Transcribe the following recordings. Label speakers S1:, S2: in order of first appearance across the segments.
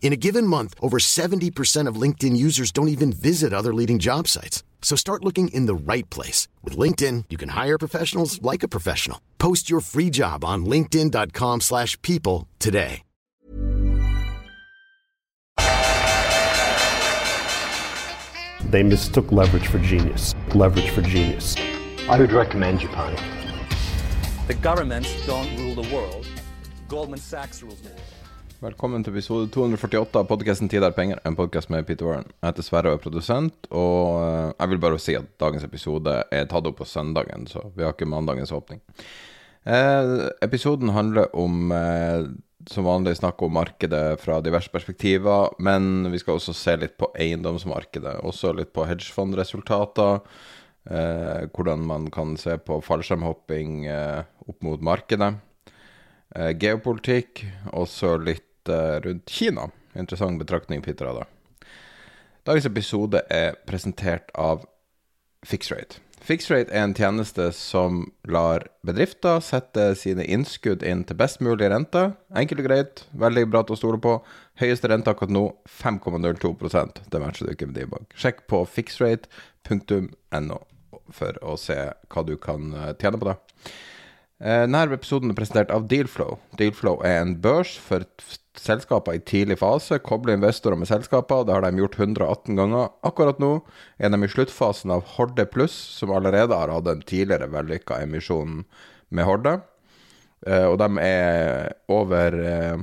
S1: In a given month, over 70% of LinkedIn users don't even visit other leading job sites. So start looking in the right place. With LinkedIn, you can hire professionals like a professional. Post your free job on linkedin.com slash people today.
S2: They mistook leverage for genius. Leverage for genius.
S3: I would recommend you, Japan.
S4: The governments don't rule the world. Goldman Sachs rules the world.
S5: Velkommen til episode 248 av podkasten 'Tid er penger', en podkast med Peter Warren. Jeg heter Sverre og er produsent, og eh, jeg vil bare si at dagens episode er tatt opp på søndagen, så vi har ikke mandagens åpning. Eh, episoden handler om, eh, som vanlig, snakk om markedet fra diverse perspektiver, men vi skal også se litt på eiendomsmarkedet, også litt på hedgefondresultater. Eh, hvordan man kan se på fallskjermhopping eh, opp mot markedet. Eh, geopolitikk, også litt eh, rundt Kina. Interessant betraktning, Peter Ada. Dagens episode er presentert av Fixrate. Fixrate er en tjeneste som lar bedrifter sette sine innskudd inn til best mulig rente. Enkelt og greit, veldig bra til å stole på. Høyeste rente akkurat nå 5,02% Det matcher du ikke med din bank. Sjekk på fixrate.no for å se hva du kan eh, tjene på det. Eh, Denne episoden er presentert av Dealflow. Dealflow er en børs for selskaper i tidlig fase. Kobler investorer med selskaper. Det har de gjort 118 ganger. Akkurat nå er de i sluttfasen av Horde Pluss, som allerede har hatt en tidligere vellykka emisjon med Horde. Eh, Og de er over eh,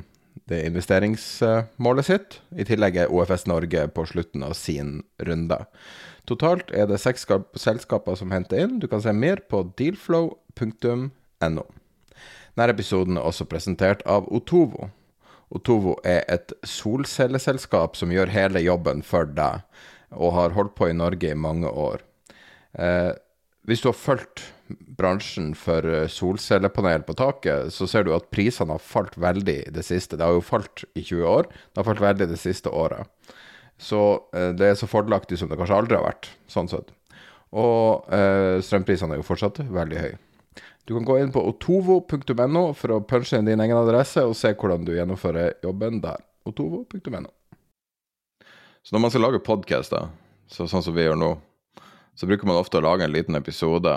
S5: det investeringsmålet sitt. I tillegg er OFS Norge på slutten av sin runde. Totalt er det seks selskaper som henter inn. Du kan se mer på dealflow.no. Denne episoden er også presentert av Otovo. Otovo er et solcelleselskap som gjør hele jobben for deg, og har holdt på i Norge i mange år. Eh, hvis du har fulgt bransjen for eh, solcellepanel på taket, så ser du at prisene har falt veldig det siste. Det har jo falt i 20 år, det har falt veldig det siste året. Så eh, det er så fordelaktig som det kanskje aldri har vært, sånn sett. Og eh, strømprisene er jo fortsatt veldig høye. Du kan gå inn på otovo.no for å punche inn din egen adresse og se hvordan du gjennomfører jobben der. otovo.no. Så når man skal lage podkaster, så sånn som vi gjør nå, så bruker man ofte å lage en liten episode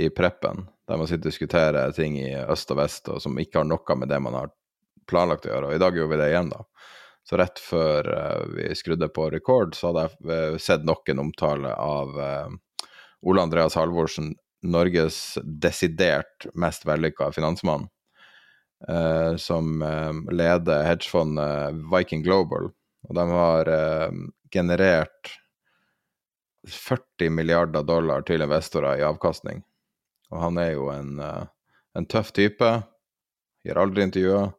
S5: i preppen, der man sitter og diskuterer ting i øst og vest, og som ikke har noe med det man har planlagt å gjøre. Og i dag gjorde vi det igjen, da. Så rett før eh, vi skrudde på record, så hadde jeg eh, sett nok en omtale av eh, Ole Andreas Halvorsen, Norges desidert mest vellykka finansmann, eh, som eh, leder hedgefondet Viking Global. Og de har eh, generert 40 milliarder dollar til investorer i avkastning. Og han er jo en, eh, en tøff type. Gir aldri intervjuer.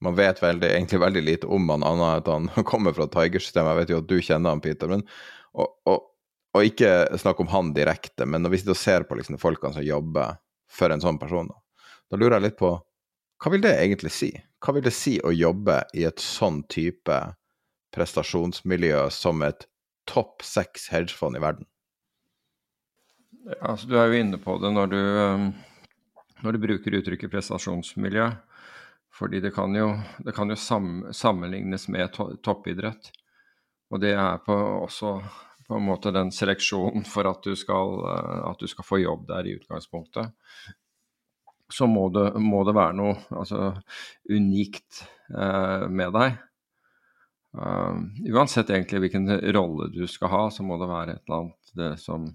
S5: Man vet veldig, egentlig veldig lite om han, annet enn at han kommer fra Tiger-systemet. Jeg vet jo at du kjenner han, Peter. Men, og, og, og ikke snakk om han direkte, men når vi sitter og ser på liksom, folkene som jobber for en sånn person, da, da lurer jeg litt på hva vil det egentlig si? Hva vil det si å jobbe i et sånn type prestasjonsmiljø som et topp seks hedgefond i verden?
S6: Altså, du er jo inne på det når du, um, når du bruker uttrykket prestasjonsmiljø. Fordi det kan jo, det kan jo sam, sammenlignes med to, toppidrett. Og det er på, også på en måte den seleksjonen for at du, skal, uh, at du skal få jobb der i utgangspunktet. Så må det, må det være noe altså, unikt eh, med deg. Uh, uansett egentlig hvilken rolle du skal ha, så må det være et eller annet som,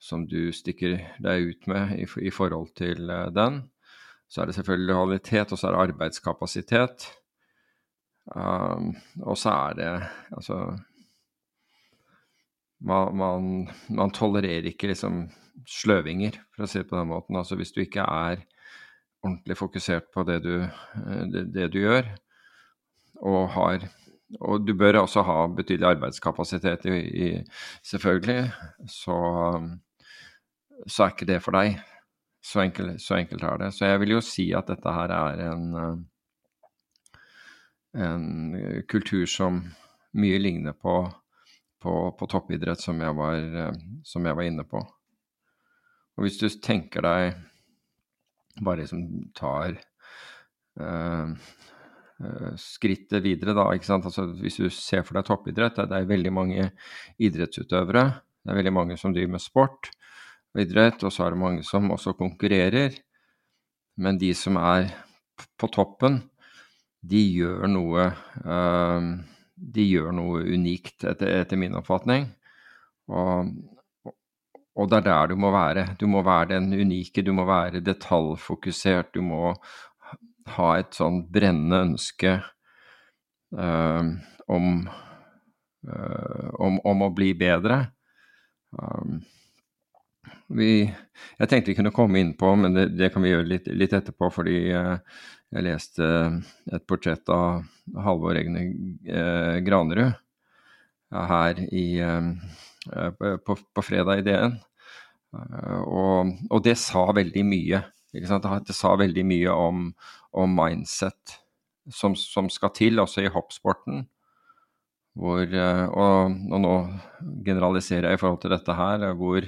S6: som du stikker deg ut med i, i forhold til uh, den. Så er det selvfølgelig lojalitet, og så er det arbeidskapasitet. Um, og så er det altså man, man, man, tolererer ikke liksom sløvinger, for å si det på den måten. Altså hvis du ikke er ordentlig fokusert på det du, eh, det, det du gjør, og har og du bør også ha betydelig arbeidskapasitet, i, i, selvfølgelig. Så, så, er ikke det for deg. Så enkelt, så enkelt, er det. Så jeg vil jo si at dette her er en, en kultur som mye ligner på, på, på toppidrett, som jeg, var, som jeg, var, inne på. Og hvis du tenker deg bare liksom tar Eh, skrittet videre, da. ikke sant? Altså, hvis du ser for deg toppidrett, det er veldig mange idrettsutøvere. Det er veldig mange som driver med sport og idrett, og så er det mange som også konkurrerer. Men de som er på toppen, de gjør noe uh, De gjør noe unikt, etter, etter min oppfatning. Og, og, det er der du må være. Du må være den unike, du må være detaljfokusert. Du må ha et sånn brennende ønske øh, om, øh, om, om, å bli bedre. Um, vi, jeg tenkte vi kunne komme inn på, men det, det kan vi gjøre litt, litt etterpå, fordi eh, jeg leste et portrett av Halvor Egne Granerud her i, på, på, fredag i DN. Og, og, det sa veldig mye. Det sa veldig mye om, om mindset som, som, skal til, også i hoppsporten. Hvor, eh, og, og, nå generaliserer jeg i forhold til dette her, hvor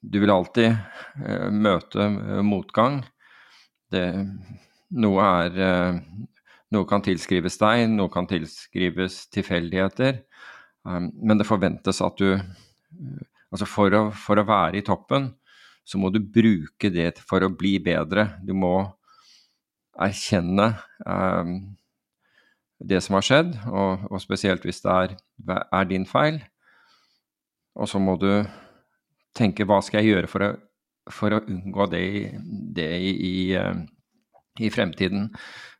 S6: du vil alltid eh, møte eh, motgang. Det, noe er eh, Noe kan tilskrives deg, noe kan tilskrives tilfeldigheter. Um, men det forventes at du Altså for å, for å være i toppen, så må du bruke det for å bli bedre. Du må erkjenne det som har skjedd, og, og spesielt hvis det er, er, din feil. Og så må du tenke hva skal jeg gjøre for å, for å unngå det, det i, i, ehm, i, fremtiden.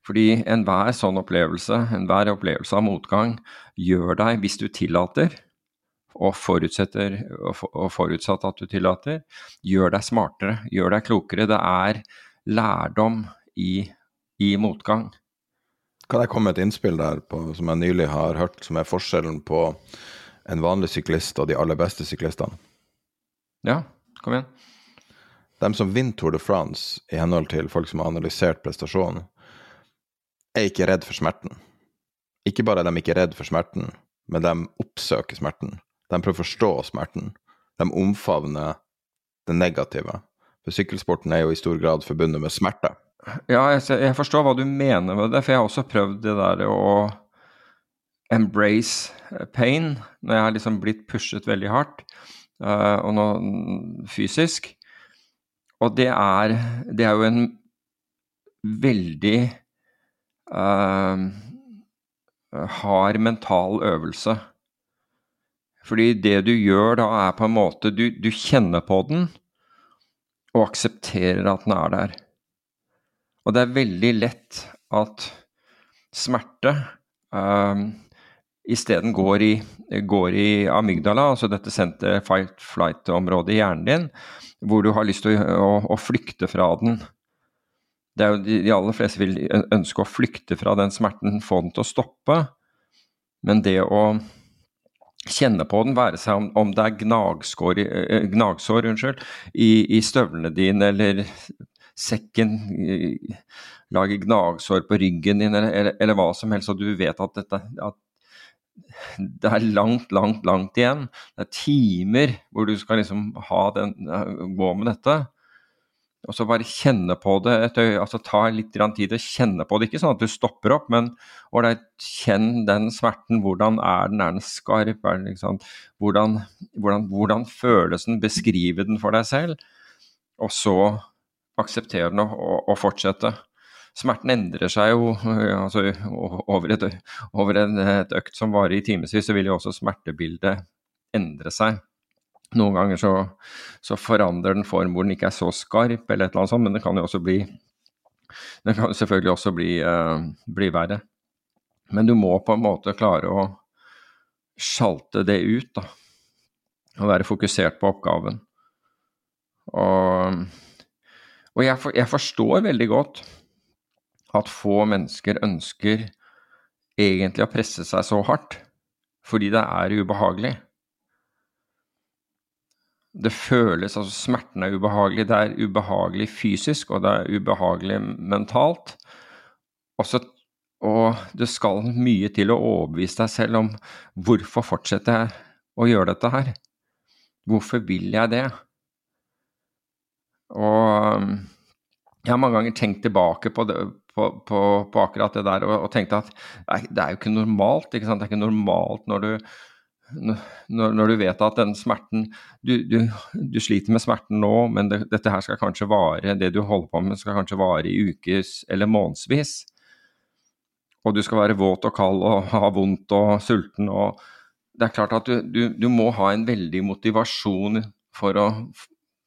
S6: Fordi enhver sånn opplevelse, enhver opplevelse av motgang, gjør deg, hvis du tillater, og, forutsetter, og forutsatt at du tillater, gjør deg smartere, gjør deg klokere. Det er lærdom i i motgang.
S5: Kan jeg komme med et innspill der på, som jeg nylig har hørt, som er forskjellen på en vanlig syklist og de aller beste syklistene?
S6: Ja, kom igjen.
S5: De som vinner Tour de France, i henhold til folk som har analysert prestasjonen, er ikke redd for smerten. Ikke bare er de ikke redd for smerten, men de oppsøker smerten. De prøver å forstå smerten. De omfavner det negative. For sykkelsporten er jo i stor grad forbundet med smerte.
S6: Ja, jeg, jeg, forstår hva du mener med det, for jeg har også prøvd det der å embrace pain når jeg har liksom blitt pushet veldig hardt, og noe fysisk. Og det er, det er jo en veldig uh, hard mental øvelse. Fordi det du gjør da, er på en måte Du, du kjenner på den og aksepterer at den er der. Og det er veldig lett at smerte um, isteden går, går i amygdala, altså dette center fight flight-området i hjernen din, hvor du har lyst til å, å, å flykte fra den. Det er jo de, de, aller fleste vil ønske å flykte fra den smerten, få den til å stoppe. Men det å kjenne på den, være seg om, om det er gnagsår, gnagsår unnskyld, i, i, støvlene dine eller sekken, lage gnagsår på ryggen din, eller, eller, eller, hva som helst, og du vet at dette at det er langt, langt, langt igjen. Det er timer hvor du skal liksom den, gå med dette. Og så bare kjenne på det et øye, altså ta litt tid å kjenne på det. Ikke sånn at du stopper opp, men ålreit, kjenn den smerten. Hvordan er den? Er den skarp? Er den, liksom, hvordan, hvordan, hvordan føles den? Beskrive den for deg selv. Og så akseptere den og, og, fortsette. Smerten endrer seg jo altså, over, et, over en, et, økt som varer i timevis, så vil jo også smertebildet endre seg. Noen ganger så, så, forandrer den form hvor den ikke er så skarp, eller et eller annet sånt, men det kan jo også bli det kan selvfølgelig også bli, uh, bli verre. Men du må på en måte klare å sjalte det ut, da. Og være fokusert på oppgaven. Og, og jeg, for, jeg forstår veldig godt at få mennesker ønsker egentlig å presse seg så hardt, fordi det er ubehagelig. Det føles Altså, smerten er ubehagelig. Det er ubehagelig fysisk, og det er ubehagelig mentalt. Også, og det skal mye til å overbevise deg selv om hvorfor fortsetter jeg å gjøre dette her? Hvorfor vil jeg det? Og jeg har mange ganger tenkt tilbake på, det, på, på, på akkurat det der og, og tenkt at det er jo ikke normalt. Ikke? Det er ikke normalt når du når, når, du vet at den smerten du, du, du sliter med smerten nå, men det, dette her skal kanskje vare, det du holder på med skal kanskje vare i ukes eller månedsvis. Og du skal være våt og kald og ha vondt og sulten og Det er klart at du må ha en veldig motivasjon for å,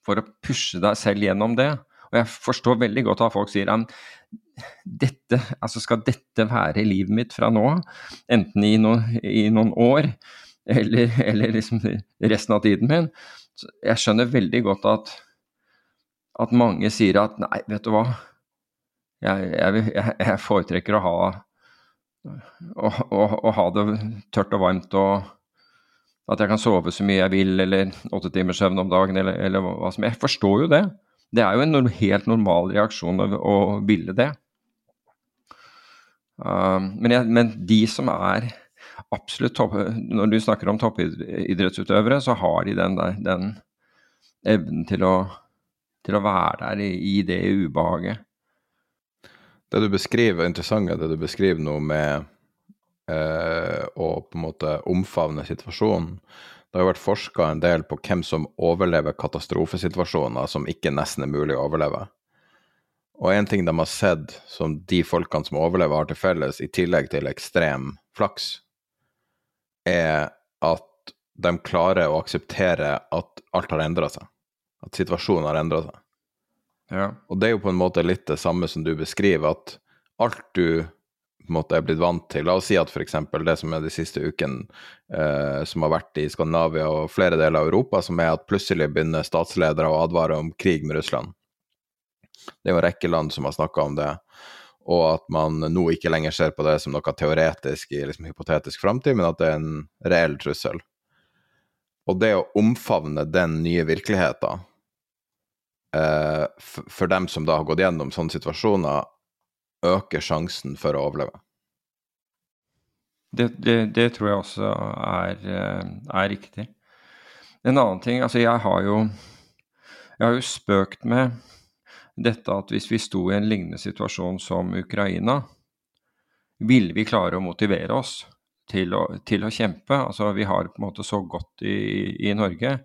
S6: for å pushe deg selv gjennom det. Og jeg forstår veldig godt at folk sier at dette, altså skal dette være livet mitt fra nå enten i, no, i noen år eller, eller liksom resten av tiden min. Så jeg skjønner veldig godt at, at mange sier at nei, vet du hva, jeg, jeg, jeg foretrekker å ha, å, å, å ha det tørt og varmt og at jeg kan sove så mye jeg vil, eller åtte timers søvn om dagen, eller, eller hva som Jeg forstår jo det. Det er jo en helt normal reaksjon å, å ville det. Um, men, jeg, men, de som er absolutt topp, Når du snakker om toppidrettsutøvere, så har de den, der, den evnen til å, til å, være der i, i, det ubehaget.
S5: Det du beskriver, interessant er det du beskriver nå med eh, å på en måte omfavne situasjonen. Det har jo vært forska en del på hvem som overlever katastrofesituasjoner som ikke nesten er mulig å overleve. Og en ting de har sett som de folkene som overlever, har til felles, i tillegg til ekstrem flaks, er at de klarer å akseptere at alt har endra seg. At situasjonen har endra seg.
S6: Ja.
S5: Og det er jo på en måte litt det samme som du beskriver, at alt du på en måte er blitt vant til La oss si at f.eks. det som er de siste ukene eh, som har vært i Skandinavia og flere deler av Europa, som er at plutselig begynner statsledere å advare om krig med Russland. Det er jo en rekke land som har snakka om det og at man nå ikke lenger ser på det som noe teoretisk i liksom hypotetisk framtid, men at det er en reell trussel. Og det å omfavne den nye virkeligheten eh, for dem som da har gått gjennom sånne situasjoner, øker sjansen for å overleve.
S6: Det, det, det tror jeg også er, eh, er, riktig. En annen ting Altså, jeg har jo, jeg har jo spøkt med dette at hvis vi sto i en lignende situasjon som Ukraina, ville vi klare å motivere oss til å, til å kjempe? Altså, vi har på en måte så godt i, i Norge.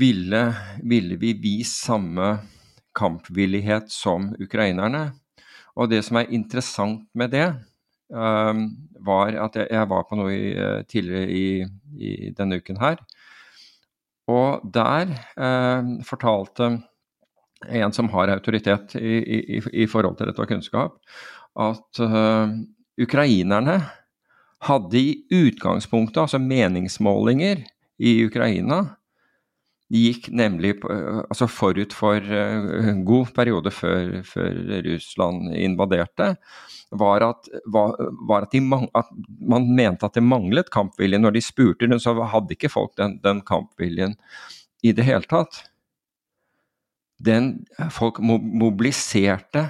S6: Ville, ville, vi vist samme kampvillighet som ukrainerne? Og det som er interessant med det, um, var at jeg, jeg, var på noe i, eh, tidligere i, i, denne uken her. Og der uh, fortalte en som har autoritet i, i forhold til dette og kunnskap, at uh, ukrainerne hadde i utgangspunktet, altså meningsmålinger i Ukraina, gikk nemlig uh, altså forut for en god periode før, før, Russland invaderte, var at, var, var at, de, at, man mente at det manglet kampvilje. Når de spurte, så hadde ikke folk den, den kampviljen i det hele tatt den, folk mobiliserte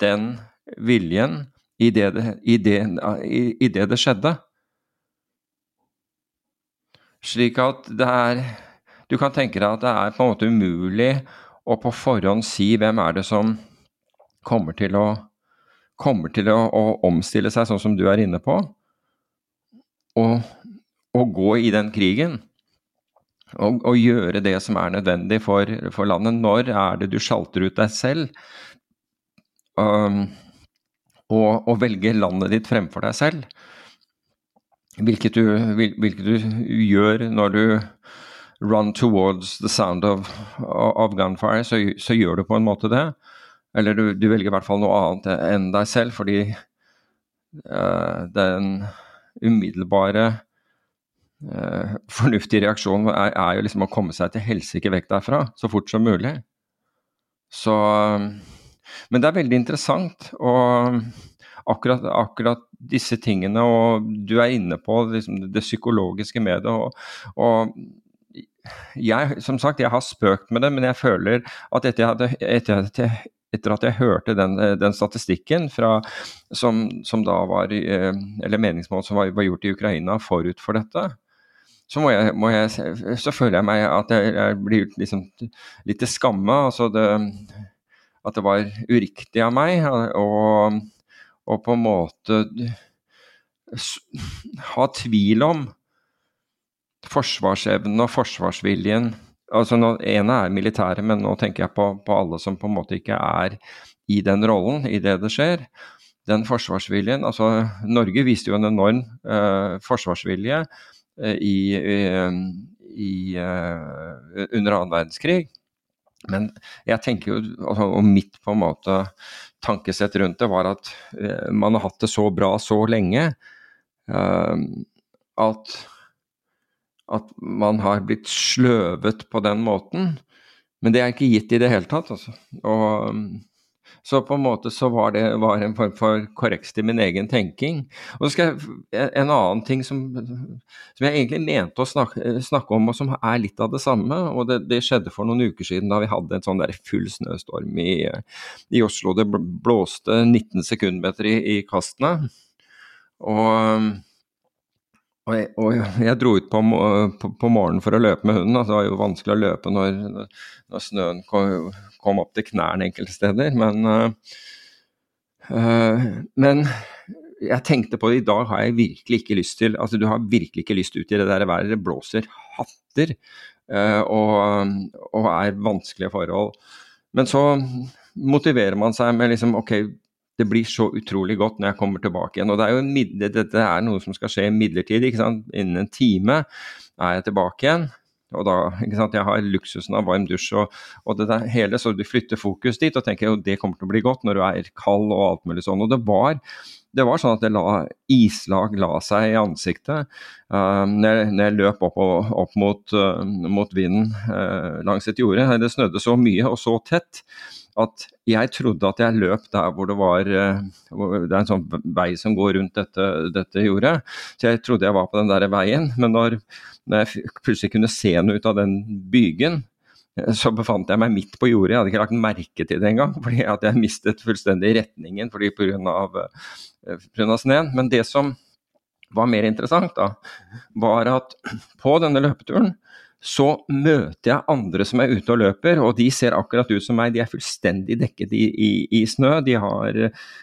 S6: den viljen i det det, i det, i det det skjedde. Slik at det er Du kan tenke deg at det er på en måte umulig å på forhånd si hvem er det som kommer til å, kommer til å, å omstille seg, sånn som du er inne på, og, og gå i den krigen og, og, gjøre det som er nødvendig for, for, landet. Når er det du sjalter ut deg selv? Um, og, og velge landet ditt fremfor deg selv? Hvilket du, hvilket du, gjør når du run towards the sound of, of gunfire, så, så, gjør du på en måte det. Eller du, du, velger i hvert fall noe annet enn deg selv, fordi uh, den umiddelbare uh, fornuftige reaksjonen er, er, jo liksom å komme seg til helsike vekk derfra så fort som mulig. Så Men det er veldig interessant. og akkurat, akkurat, disse tingene, og du er inne på liksom, det psykologiske med det. og, og jeg, som sagt, jeg har spøkt med det, men jeg føler at etter, etter, etter at jeg hørte den, den statistikken fra, som, som, da var Eller meningsmål som var, var, gjort i Ukraina forut for dette, så, må jeg, må jeg, så føler jeg meg at jeg, jeg blir liksom litt til skamme. Altså det, at det var uriktig av meg. Og på en måte ha tvil om forsvarsevnen og forsvarsviljen altså nå, ene er militære, men nå tenker jeg på, på, alle som på en måte ikke er i den rollen i det det skjer. Den forsvarsviljen altså Norge viste jo en enorm uh, forsvarsvilje uh, i, uh, i under annen verdenskrig. Men jeg tenker jo, altså, og mitt på en måte tankesett rundt det var at man har hatt det så bra så lenge at at man har blitt sløvet på den måten. Men det er ikke gitt i det hele tatt. Altså. Og, så på en måte så var det var en form for korreks til min egen tenking. Og så skal jeg, En annen ting som, som jeg egentlig mente å snakke, snakke, om, og som er litt av det samme, og det, det, skjedde for noen uker siden da vi hadde en sånn der full snøstorm i, i Oslo. Det blåste 19 sekundmeter i, i kastene. Og og jeg, og jeg, dro ut på, på, på, morgenen for å løpe med hunden. Altså, det var jo vanskelig å løpe når, når snøen kom, kom, opp til knærne enkelte steder. Men, uh, men jeg tenkte på det, i dag har jeg virkelig ikke lyst til altså Du har virkelig ikke lyst ut i det der været. Det blåser hatter uh, og, og, er vanskelige forhold. Men så motiverer man seg med liksom OK, det blir så utrolig godt når jeg kommer tilbake igjen. Og det er jo Dette er noe som skal skje midlertidig. ikke sant? Innen en time er jeg tilbake igjen. Og da, ikke sant, Jeg har luksusen av varm dusj og, og det der hele, så du flytter fokus dit og tenker jo det kommer til å bli godt når du er kald og alt mulig sånn. Og det var, det var sånn at la, islag la seg i ansiktet uh, når, jeg, når, jeg, løp opp, og, opp mot, uh, mot vinden uh, langs et jorde. Det snødde så mye og så tett at jeg trodde at jeg løp der hvor det var eh, Det er en sånn vei som går rundt dette, dette jordet. Så jeg trodde jeg var på den der veien. Men når, når jeg plutselig kunne se noe ut av den bygen, eh, så befant jeg meg midt på jordet. Jeg hadde ikke lagt merke til det engang, fordi at jeg mistet fullstendig retningen fordi pga. Uh, sneen. Men det som var mer interessant, da, var at på denne løpeturen så møter jeg andre som er ute og løper, og de ser akkurat ut som meg. De er fullstendig dekket i, i, i snø. De har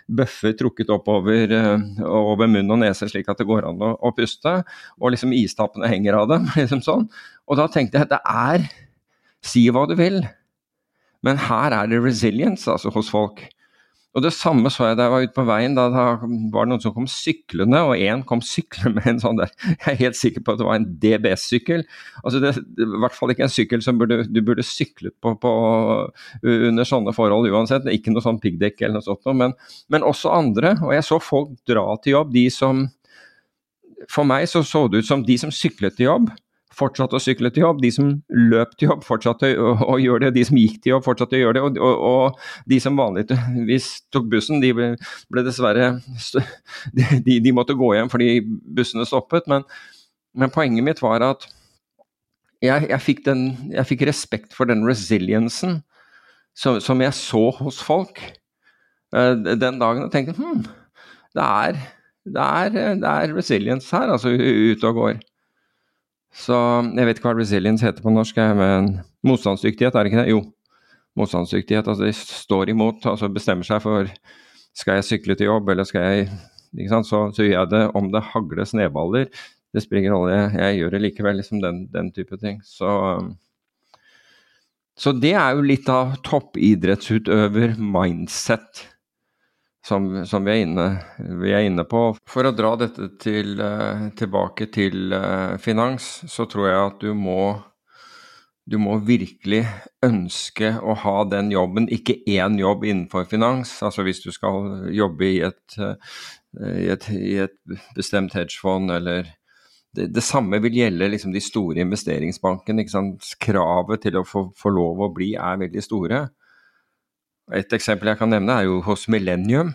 S6: bøffer trukket oppover uh, over munn og nese slik at det går an å, å puste. Og liksom istappene henger av dem. liksom sånn. Og da tenkte jeg at det er Si hva du vil, men her er det resilience altså, hos folk. Og Det samme så jeg da jeg var ute på veien. Da, da var det noen som kom syklende, og én kom syklende med en sånn der Jeg er helt sikker på at det var en DBS-sykkel. Altså det, det, I hvert fall ikke en sykkel som burde, du burde syklet på, på, under sånne forhold uansett. Ikke noe sånn piggdekk eller noe sånt, men, men også andre. Og jeg så folk dra til jobb, de som For meg så så det ut som de som syklet til jobb fortsatte å sykle til jobb. De som løp til jobb, fortsatte å, å gjøre det. De som gikk til jobb, fortsatte å gjøre det. Og, og, og de som vanligvis tok bussen, de ble, ble dessverre de, de, måtte gå hjem fordi bussene stoppet. Men, men poenget mitt var at jeg, jeg, fikk den, jeg, fikk respekt for den resiliensen som, som jeg så hos folk uh, den dagen, og tenkte hm, det er, det er, det er resilience her, altså ute og går. Så jeg vet ikke hva resilience heter på norsk, men motstandsdyktighet, er det ikke det? Jo. Motstandsdyktighet. Altså de står imot, altså bestemmer seg for skal jeg sykle til jobb, eller skal jeg ikke sant? Så, så gjør jeg det om det hagler snøballer. Det spiller ingen rolle, jeg, gjør det likevel, liksom den, den type ting. Så, så det er jo litt av toppidrettsutøver-mindset som, som vi, er inne, vi, er inne, på. For å dra dette til, uh, tilbake til uh, finans, så tror jeg at du må du må virkelig ønske å ha den jobben, ikke én jobb innenfor finans. Altså hvis du skal jobbe i et, i et, i et bestemt hedgefond eller det, det, samme vil gjelde liksom de store investeringsbankene. Kravet til å få, få, lov å bli er veldig store. Et eksempel jeg kan nevne er jo hos Millennium,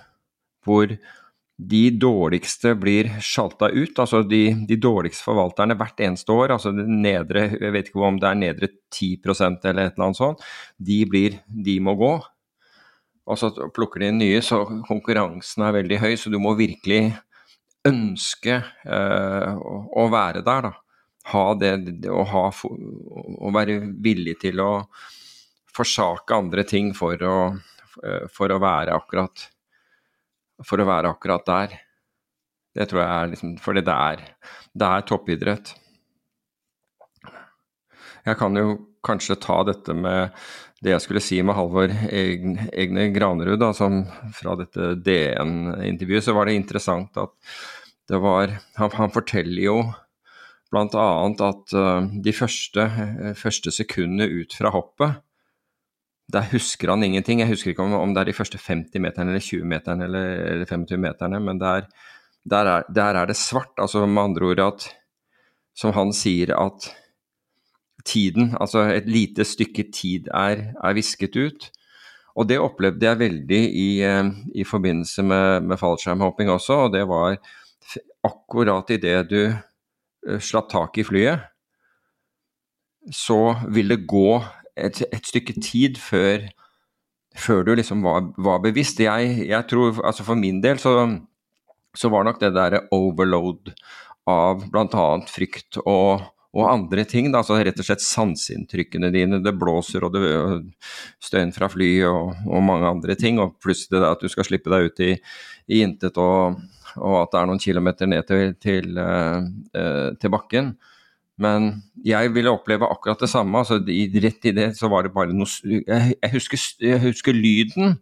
S6: hvor de dårligste blir sjalta ut. Altså de, de, dårligste forvalterne hvert eneste år, altså nedre, jeg vet ikke om det er nedre 10% eller et eller annet sånt, de, blir, de må gå. Og så plukker de inn nye, så konkurransen er veldig høy, så du må virkelig ønske å, å, være der, da. Ha det, å, ha, å være villig til å forsake andre ting for å, for å være akkurat for å være akkurat der. Det tror jeg er liksom Fordi det er, det er toppidrett. Jeg kan jo kanskje ta dette med det jeg skulle si med Halvor Egne Granerud, da, som fra dette DN-intervjuet, så var det interessant at det var Han, han forteller jo bl.a. at uh, de første, uh, første sekundene ut fra hoppet der husker han ingenting. Jeg husker ikke om, om det er de første 50 meterne eller 20 meterne eller, eller 25 meterne, men der, der, er, der, er, det svart. Altså med andre ord at Som han sier at tiden, altså et lite stykke tid, er, er visket ut. Og det opplevde jeg veldig i, eh, i forbindelse med, med fallskjermhopping også, og det var akkurat idet du eh, slapp tak i flyet, så vil det gå et, et stykke tid før, før du liksom var, var bevisst. Jeg, jeg, tror, altså For min del så, så var nok det derre overload av bl.a. frykt og, og, andre ting. Da, altså Rett og slett sanseinntrykkene dine. Det blåser og det støyen fra fly og, og, mange andre ting. Og plutselig det at du skal slippe deg ut i, i intet og, og, at det er noen kilometer ned til, til, uh, til bakken. Men jeg ville oppleve akkurat det samme. altså Rett i det så var det bare noe Jeg, husker, jeg husker, lyden,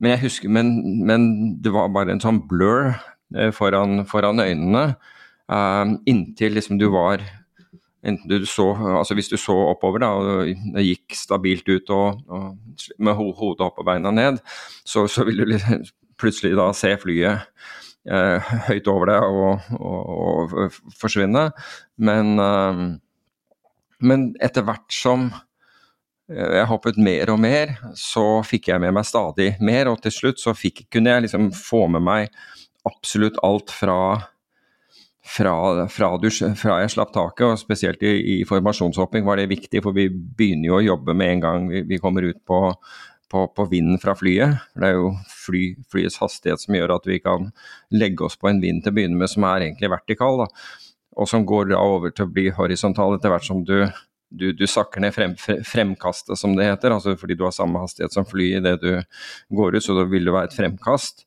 S6: men, jeg husker, men, men, det var bare en sånn blur eh, foran, foran øynene. Uh, inntil liksom du var Enten du så Altså hvis du så oppover da, og gikk stabilt ut og, og med hodet opp og beina ned, så, så ville du plutselig da se flyet eh, høyt over det og, og, og forsvinne. Men, eh, men etter hvert som jeg hoppet mer og mer, så fikk jeg med meg stadig mer, og til slutt så fikk, kunne jeg liksom få med meg absolutt alt fra fra, fra, du, fra, jeg slapp taket, og spesielt i, i, formasjonshopping var det viktig, for vi begynner jo å jobbe med en gang vi, vi kommer ut på, på, på, vinden fra flyet. Det er jo fly, flyets hastighet som gjør at vi kan legge oss på en vind til å begynne med som er egentlig vertikal, da. og som går da over til å bli horisontal etter hvert som du, du, du sakker ned frem, fremkastet, som det heter. altså Fordi du har samme hastighet som flyet idet du går ut, så da vil det være et fremkast.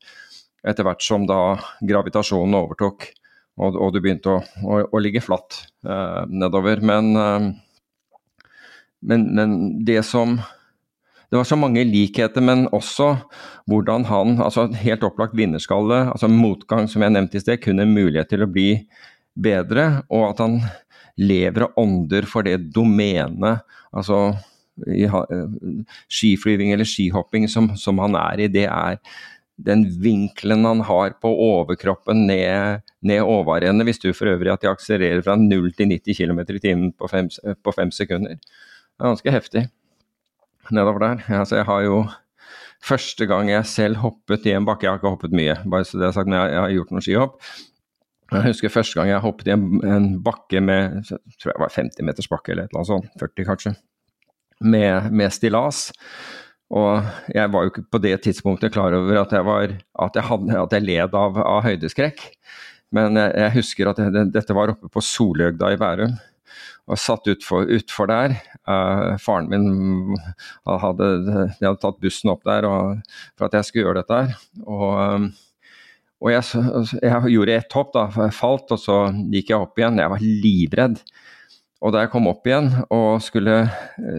S6: Etter hvert som da gravitasjonen overtok og, og du begynte å, å, å ligge flatt eh, nedover. Men, eh, men, men det som det var så mange likheter, men også hvordan han altså Helt opplagt vinnerskalle, altså motgang, som jeg nevnte i sted, kun en mulighet til å bli bedre. Og at han lever og ånder for det domenet, altså i, skiflyving eller skihopping som, som han er i, det er den vinkelen han har på overkroppen ned, ned overrennet, hvis du for øvrig at de akselererer fra 0 til 90 km i timen på fem, på fem sekunder. Det er ganske heftig nedover der. Altså, jeg har jo Første gang jeg selv hoppet i en bakke Jeg har ikke hoppet mye, bare så det er sagt, men jeg, jeg har gjort noen skihopp. Jeg husker første gang jeg hoppet i en, en bakke med jeg tror jeg var 50 meters bakke eller et eller annet sånt, 40 kanskje, med, med stillas. Og jeg var jo ikke på det tidspunktet klar over at jeg, var, at jeg, hadde, at jeg led av, av høydeskrekk. Men jeg, jeg husker at det, dette var oppe på Soløgda i Bærum og satt utfor, ut der. Uh, faren min hadde, de hadde tatt bussen opp der og, for at jeg skulle gjøre dette. Og, um, og jeg, jeg, gjorde ett hopp, da, jeg falt, og så gikk jeg opp igjen. Jeg var livredd. Og da jeg kom opp igjen og skulle,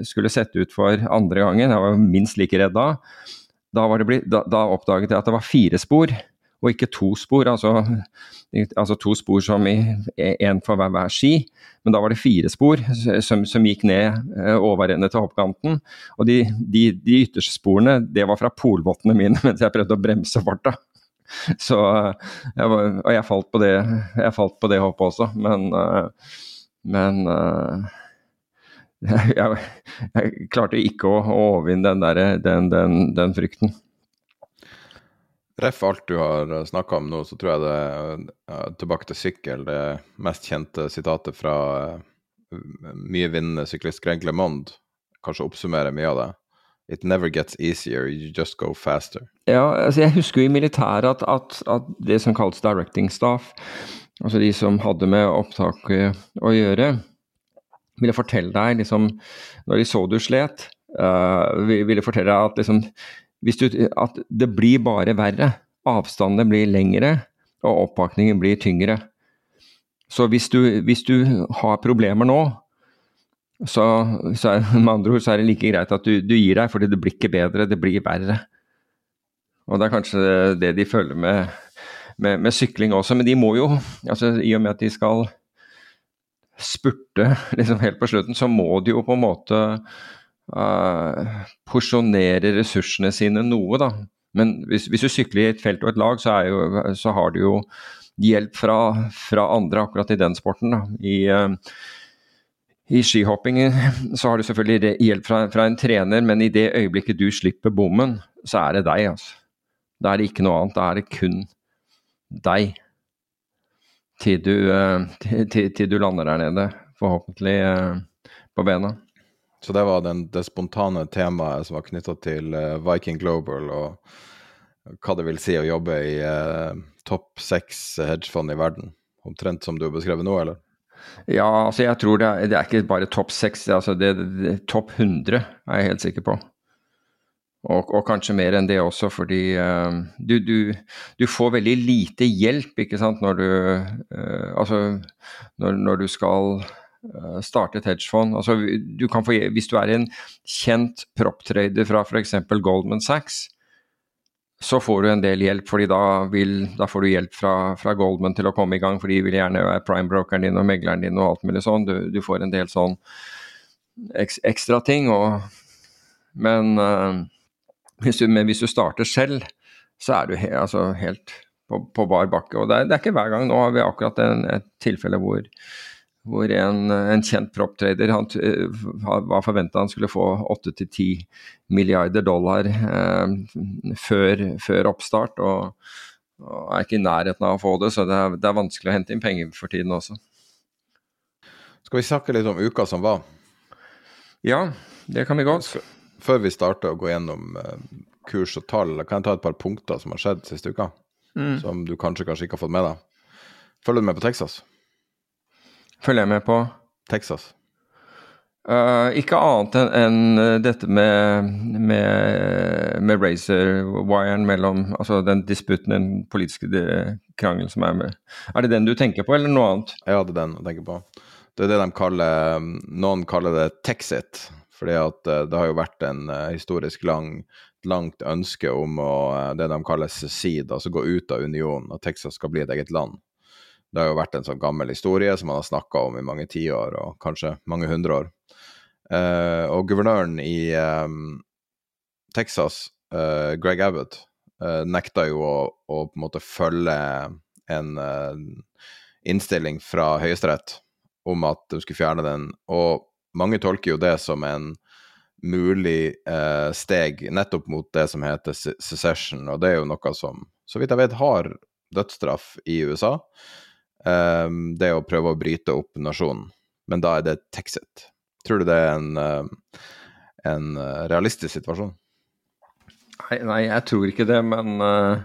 S6: skulle sette ut for andre gangen, jeg var minst like redd da, da, blitt, da, da oppdaget jeg at det var fire spor og ikke to spor. Altså, altså to spor som i én for hver, hver ski. Men da var det fire spor som, som gikk ned uh, overende til hoppkanten. Og de, de, de, ytterste sporene, det var fra polvottene mine mens jeg prøvde å bremse farta. Så jeg var, Og jeg falt på det, jeg falt på det hoppet også, men, uh, men jeg, jeg, klarte ikke å, å overvinne den, der, den, den, den frykten.
S5: Ref alt du har snakka om nå, så tror jeg det er tilbake til sykkel, det mest kjente sitatet fra uh, mye vinnende syklist Greg LeMond kanskje oppsummerer mye av det. It never gets easier, you just go faster.
S6: Ja, altså jeg husker jo i militæret at, at, at, det som kalles directing staff, altså de som hadde med opptaket å gjøre, ville fortelle deg, liksom, når de så du slet, uh, ville fortelle deg at, liksom, du, at det blir bare verre. Avstandene blir lengre, og oppakningen blir tyngre. Så hvis du, hvis du har problemer nå, så, så er, med andre ord så er det like greit at du, du gir deg, fordi det blir ikke bedre, det blir verre. Og det er kanskje det de føler med, med, med sykling også, men de må jo, altså i og med at de skal spurte liksom helt på slutten, så må de jo på en måte uh, porsjonere ressursene sine noe, da. Men hvis, hvis, du sykler i et felt og et lag, så, jo, så har du jo hjelp fra, fra, andre akkurat i den sporten. Da. I, uh, i skihopping så har du selvfølgelig hjelp fra, fra, en trener, men i det øyeblikket du slipper bommen, så er det deg. altså. Da er det ikke noe annet, da er det kun deg til du, eh, til, til du lander der nede, forhåpentlig eh, på bena.
S5: Så det var den, det spontane temaet som var knytta til uh, Viking Global, og hva det vil si å jobbe i uh, topp seks hedgefond i verden? Omtrent som du har beskrevet nå, eller?
S6: Ja, altså jeg tror det er, det er ikke bare topp seks, altså det, det, topp 100 er jeg helt sikker på. Og, og, kanskje mer enn det også, fordi uh, du, du, du, får veldig lite hjelp ikke sant, når du, uh, altså, når, når du skal starte et hedgefond. Altså, du få, hvis du er en kjent proptrader fra f.eks. Goldman Sachs, så får du en del hjelp, fordi da, vil, da får du hjelp fra, fra, Goldman til å komme i gang, for de vil gjerne være prime-brokeren din og megleren din og alt mulig sånn. Du, du får en del sånn ekstra ting. Og, men hvis du, men hvis du starter selv, så er du he, altså helt på, på, bar bakke. Og det er, det er, ikke hver gang. Nå har vi akkurat en, et tilfelle hvor, hvor en, en, kjent proptrader han, var forventa han skulle få 8-10 milliarder dollar eh, før, før, oppstart, og, og, er ikke i nærheten av å få det. Så det er, det er vanskelig å hente inn penger for tiden også.
S5: Skal vi snakke litt om uka som var?
S6: Ja, det kan vi godt
S5: før vi starter å gå gjennom uh, kurs og tall, kan jeg ta et par punkter som har skjedd siste uka? Mm. Som du kanskje, kanskje ikke har fått med deg. Følger du med på Texas?
S6: Følger jeg med på?
S5: Texas.
S6: Uh, ikke annet enn en eh, dette med, med, med razor-wiren mellom Altså den disputten, den politiske krangelen som er med. Er det den du tenker på, eller noe annet?
S5: Ja, det er den jeg tenker på. Det er det de kaller Noen kaller det Texit. Fordi at eh, det har jo vært en historisk lang, langt ønske om å, det de kaller secede, altså gå ut av unionen, at Texas skal bli et eget land. Det har jo vært en sånn gammel historie som man har snakka om i mange tiår, og kanskje mange hundre år. Uh, og guvernøren i um, Texas, uh, Greg Abbott, uh, nekta jo å, å, på en måte følge en innstilling fra Høyesterett om at de skulle fjerne den. Og mange tolker jo det som en mulig eh, steg nettopp mot det som heter secession, og det er jo noe som, så vidt jeg vet, har dødsstraff i USA. Eh, det å prøve å bryte opp nasjonen. Men da er det Texit. Tror du det er en, eh, en eh, realistisk situasjon?
S6: Nei, nei, jeg tror ikke det, men, uh,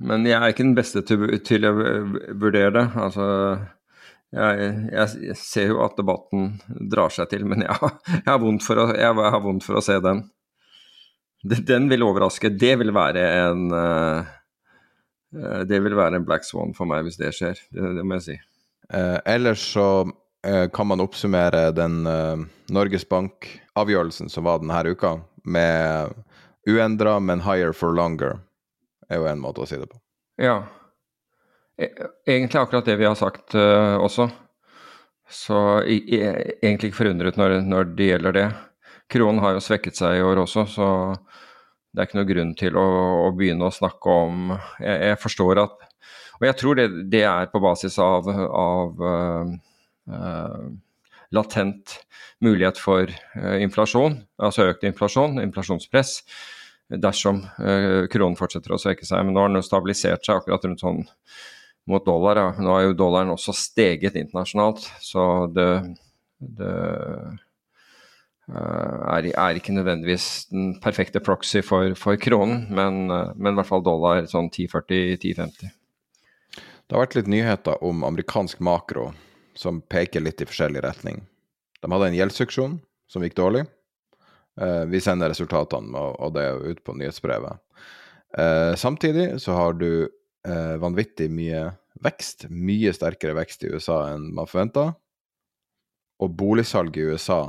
S6: men jeg er ikke den beste til, til å vurdere det. Altså jeg, jeg, ser jo at debatten drar seg til, men jeg, jeg, har, vondt å, har vondt for å se den. Den vil overraske. Det vil være en Det vil være en black swan for meg hvis det skjer, det, det må jeg si.
S5: Eh, ellers så eh, kan man oppsummere den eh, Norges Bank-avgjørelsen som var denne uka, med uendra, men higher for longer, er jo en måte å si det på.
S6: Ja. E egentlig akkurat det vi har sagt uh, også. Så jeg, jeg, egentlig ikke forundret når, når, det gjelder det. Kronen har jo svekket seg i år også, så det er ikke noe grunn til å, å begynne å snakke om jeg, jeg, forstår at Og jeg tror det, det er på basis av, av uh, uh, latent mulighet for uh, inflasjon, altså økt inflasjon, inflasjonspress, dersom kronen fortsetter å svekke seg. Men nå har den jo stabilisert seg akkurat rundt sånn mot dollar. Ja. Nå har jo dollaren også steget internasjonalt, så det, det er, er, ikke nødvendigvis den perfekte proxy for, for kronen, men, eh, men, i hvert fall dollar sånn 1040-1050.
S5: Det har vært litt nyheter om amerikansk makro som peker litt i forskjellig retning. De hadde en gjeldsuksjon, som gikk dårlig. Eh, vi sender resultatene og det ut på nyhetsbrevet. Samtidig så har du vanvittig mye vekst, mye sterkere vekst i USA enn man forventa. Og boligsalget i USA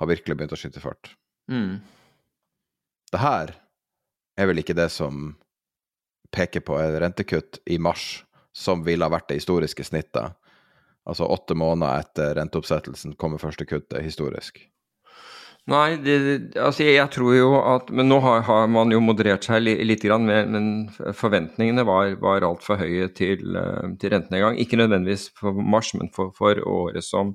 S5: har virkelig begynt å skyte fart. Mm. Det her er vel ikke det som peker på et rentekutt i mars, som ville ha vært det historiske snittet. Altså åtte måneder etter renteoppsettelsen kommer første kuttet historisk.
S6: Nei, det, altså jeg tror jo at Men nå har, har man jo moderert seg litt, grann, men forventningene var, var altfor høye til, eh, til rentenedgang. Ikke nødvendigvis for mars, men for, for året som,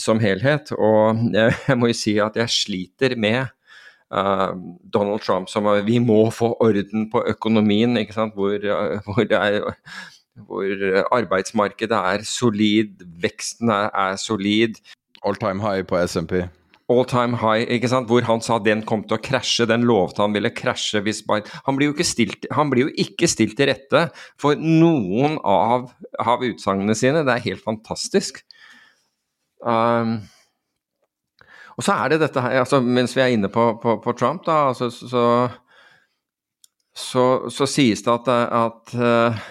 S6: som helhet. Og jeg må jo si at jeg sliter med uh, Donald Trump som vi må få orden på økonomien, ikke sant? Hvor, uh, hvor, er, hvor, arbeidsmarkedet er solid, veksten er, er solid.
S5: All time high på SMP.
S6: All time high, ikke sant? hvor han sa den kom til å krasje. Den lovte han ville krasje hvis bare Han blir jo ikke stilt, blir jo ikke stilt til rette for noen av, av utsagnene sine. Det er helt fantastisk. Um, og så er det dette her altså, Mens vi er inne på, på, på Trump, da, altså, så, så, så, sies det at, at uh,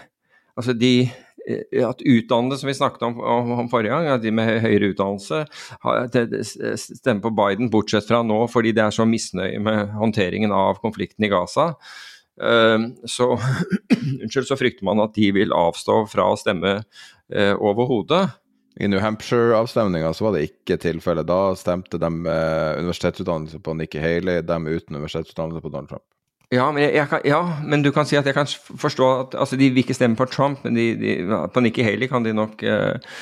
S6: altså de at utdannede, som vi snakket om, om, forrige gang, at de med høyere utdannelse stemmer på Biden, bortsett fra nå fordi de er så misnøye med håndteringen av konflikten i Gaza. Uh, så, unnskyld, så frykter man at de vil avstå fra å stemme overhodet.
S5: I New Hampshire-avstemninga så var det ikke tilfellet. Da stemte de med universitetsutdannelse på Nikki Haley, dem uten universitetsutdannelse på Donald Trump.
S6: Ja men, jeg, jeg kan, ja, men du kan si at jeg kan forstå at altså, de vil ikke stemme på Trump, men de, de, på Nikki Haley kan de, nok, eh,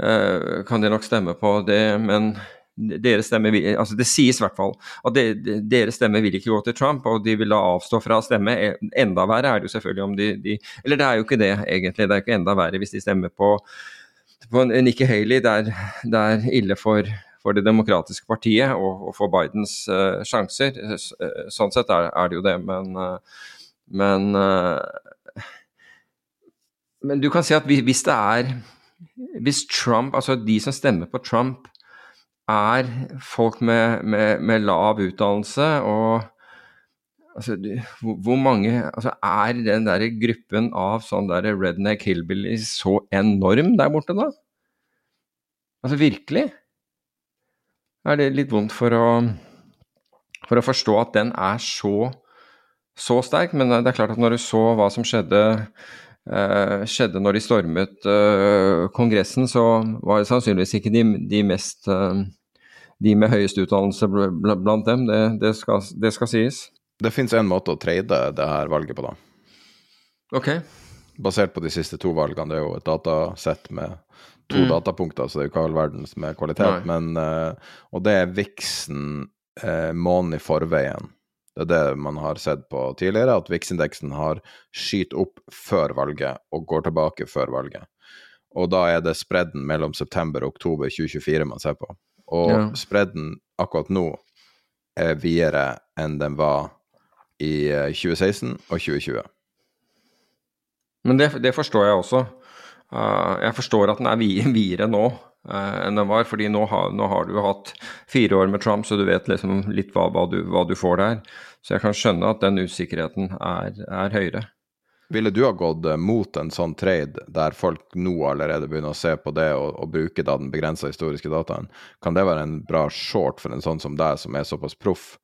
S6: uh, kan de nok stemme på det. Men deres stemme altså Det sies i hvert fall at de, deres stemme vil ikke gå til Trump, og de vil da avstå fra å stemme. Enda verre er det jo selvfølgelig om de, de Eller det er jo ikke det, egentlig. Det er ikke enda verre hvis de stemmer på Nikki Haley, det er, ille for, for, Det demokratiske partiet og, og for Bidens uh, sjanser. Eh, sånn sett er, er, det jo det, men, uh, men uh, Men du kan si at hvis det er Hvis Trump, altså de som stemmer på Trump, er folk med, med, med lav utdannelse og Altså, hvor mange altså, Er den der gruppen av sånn der redneck hillbillies så enorm der borte, da? Altså virkelig? Er det litt vondt for å, for å forstå at den er så, så sterk? Men det er klart at når du så hva som skjedde, uh, skjedde når de stormet uh, Kongressen, så var det sannsynligvis ikke de, de mest uh, de med høyest utdannelse blant dem, det, det, skal, det skal sies.
S5: Det fins en måte å trade det her valget på, da.
S6: Ok.
S5: Basert på de siste to valgene. Det er jo et datasett med to mm. datapunkter, så det er jo ikke all verdens med kvalitet. Men, uh, og det er viksen uh, måneden i forveien. Det er det man har sett på tidligere, at VIX-indeksen har skyt opp før valget og går tilbake før valget. Og da er det spredden mellom september og oktober 2024 man ser på. Og ja. spredden akkurat nå er videre enn den var i 2016 eh, og 2020.
S6: Men det, det forstår jeg også. Uh, jeg forstår at den er videre nå uh, enn den var, fordi nå har, nå har, du hatt fire år med Trump, så du vet liksom litt hva, hva, du, hva, du, får der. Så jeg kan skjønne at den usikkerheten er, er høyere.
S5: Ville du ha gått mot en sånn trade, der folk nå allerede begynner å se på det og, og bruke da den begrensa historiske dataen? Kan det være en bra short for en sånn som deg, som er såpass proff,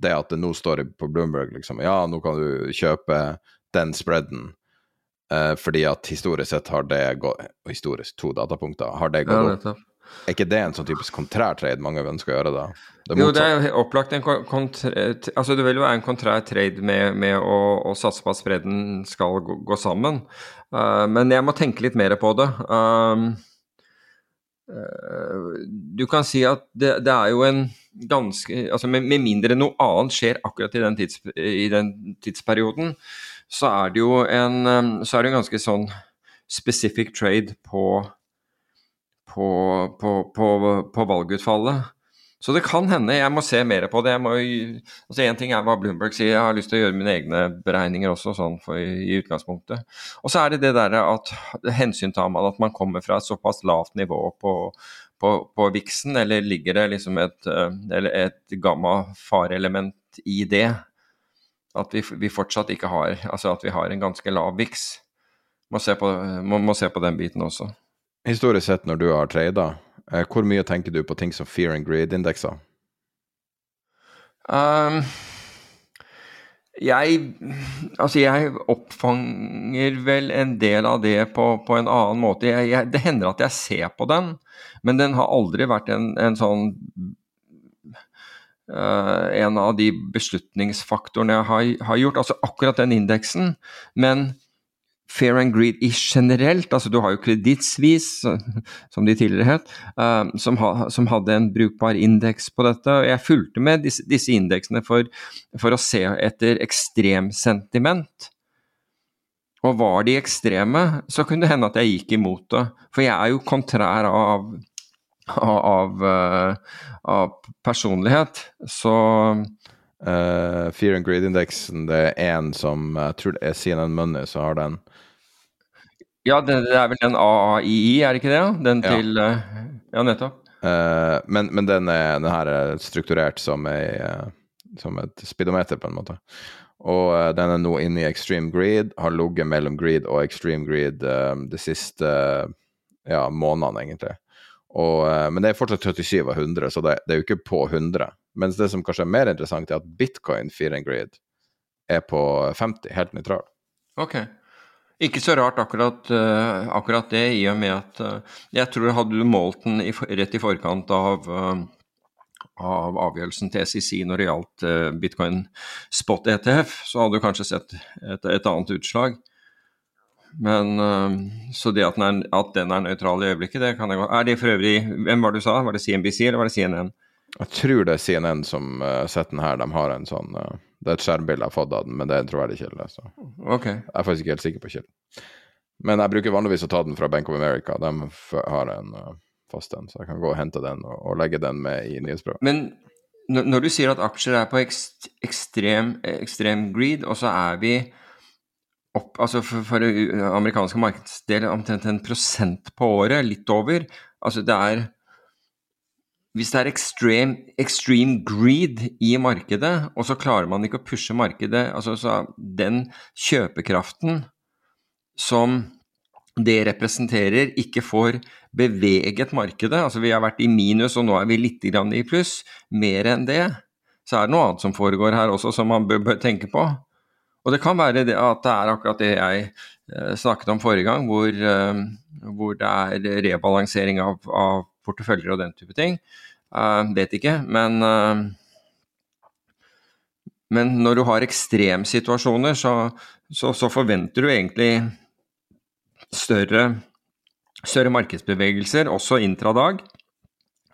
S5: det at det nå står på Bloomberg liksom, ja, nå kan du kjøpe den spreaden Eh, fordi at historisk sett har det gått Historisk, to datapunkter. Har det gått
S6: Ja,
S5: opp? Er ikke det en sånn typisk kontrær trade mange ønsker å gjøre da? Det
S6: Jo, det er jo opplagt en kontrær Altså, det vil jo være en kontrær trade med, med å, å satse på at spredden skal gå, gå sammen. Uh, men jeg må tenke litt mer på det. Um, uh, du kan si at det, det er jo en ganske Altså, med, med mindre noe annet skjer akkurat i den, tids, i den tidsperioden, så er det jo en um, Så er det en ganske sånn specific trade på på, på, på, valgutfallet. Så det kan hende. Jeg må se mer på det. Jeg må, altså Én ting er hva Bloomberg sier, jeg har lyst til å gjøre mine egne beregninger også, sånn for, i utgangspunktet. Og så er det det derre at hensyn tar man at man kommer fra et såpass lavt nivå på, på, på viksen, eller ligger det liksom et, eh, et gamma-fareelement i det? At vi, vi fortsatt ikke har Altså at vi har en ganske lav viks. Må se på, må, må se på den biten også.
S5: Historisk sett, når du har trada, eh, hvor mye tenker du på ting som fear and greed-indekser?
S6: Um, jeg Altså, jeg oppfanger vel en del av det på, på en annen måte. Jeg, jeg, det hender at jeg ser på den, men den har aldri vært en, en sånn uh, En av de beslutningsfaktorene jeg har, har gjort. Altså akkurat den indeksen. Men fair and greed i generelt, altså du har jo kredittsvis, som de tidligere het, eh, som, ha, som hadde en brukbar indeks på dette. og Jeg fulgte med disse, disse indeksene for, for å se etter ekstremsentiment. Og var de ekstreme, så kunne det hende at jeg gikk imot det. For jeg er jo kontrær av, av, eh, av personlighet. Så
S5: Uh, fear and greed-indeksen, det er én som Jeg tror det er CNN Money som har den.
S6: Ja, det, det er vel den AAII, er det ikke det? Den til Ja, Ja, nettopp.
S5: Uh, men, men den, er, den her er strukturert som, ei, uh, som et speedometer, på en måte. Og uh, den er nå inne i extreme greed, har ligget mellom greed og extreme greed eh, de siste ja, månedene, egentlig. Og, eh, men det er fortsatt 37 av 100, så det, det er jo ikke på 100. Mens det som kanskje er mer interessant, er at bitcoin fear and greed er på 50, helt nøytral.
S6: Ok. Ikke så rart akkurat, eh, akkurat det, i og med at eh, jeg tror hadde du målt den i, rett i forkant av, eh, av avgjørelsen til SEC når det gjaldt bitcoin spot ETF, så hadde du kanskje sett et, et annet utslag. Men Så det at den, er, at den er nøytral i øyeblikket, det kan jeg godt Er det for øvrig Hvem var det du sa? Var det CNBC eller var det CNN?
S5: Jeg tror det er CNN som uh, setter den her. De har en sånn eh, Det er et skjermbilde jeg har fått av den, men det er en troverdig kilde. Så.
S6: Ok.
S5: Jeg er faktisk ikke helt sikker på kilden. Men jeg bruker vanligvis å ta den fra Bank of America. De har en uh, fast en, så jeg kan gå og hente den og, og legge den med i nyhetsbrevet.
S6: Men når du sier at aksjer er på ekstrem, ekstrem greed, og så er vi opp, altså for, for det amerikanske markedsdel omtrent en prosent på året, litt over. Altså det er Hvis det er extreme, extreme greed i markedet, og så klarer man ikke å pushe markedet altså så Den kjøpekraften som det representerer, ikke får beveget markedet. Altså vi har vært i minus, og nå er vi litt i pluss. Mer enn det, så er det noe annet som foregår her også, som man bør, bør tenke på. Og det kan være det at det er akkurat det jeg eh, snakket om forrige gang, hvor, eh, hvor det er rebalansering av, av porteføljer og den type ting. Uh, vet ikke, men uh, men når du har ekstremsituasjoner, så, så, så forventer du egentlig større, større markedsbevegelser, også intradag.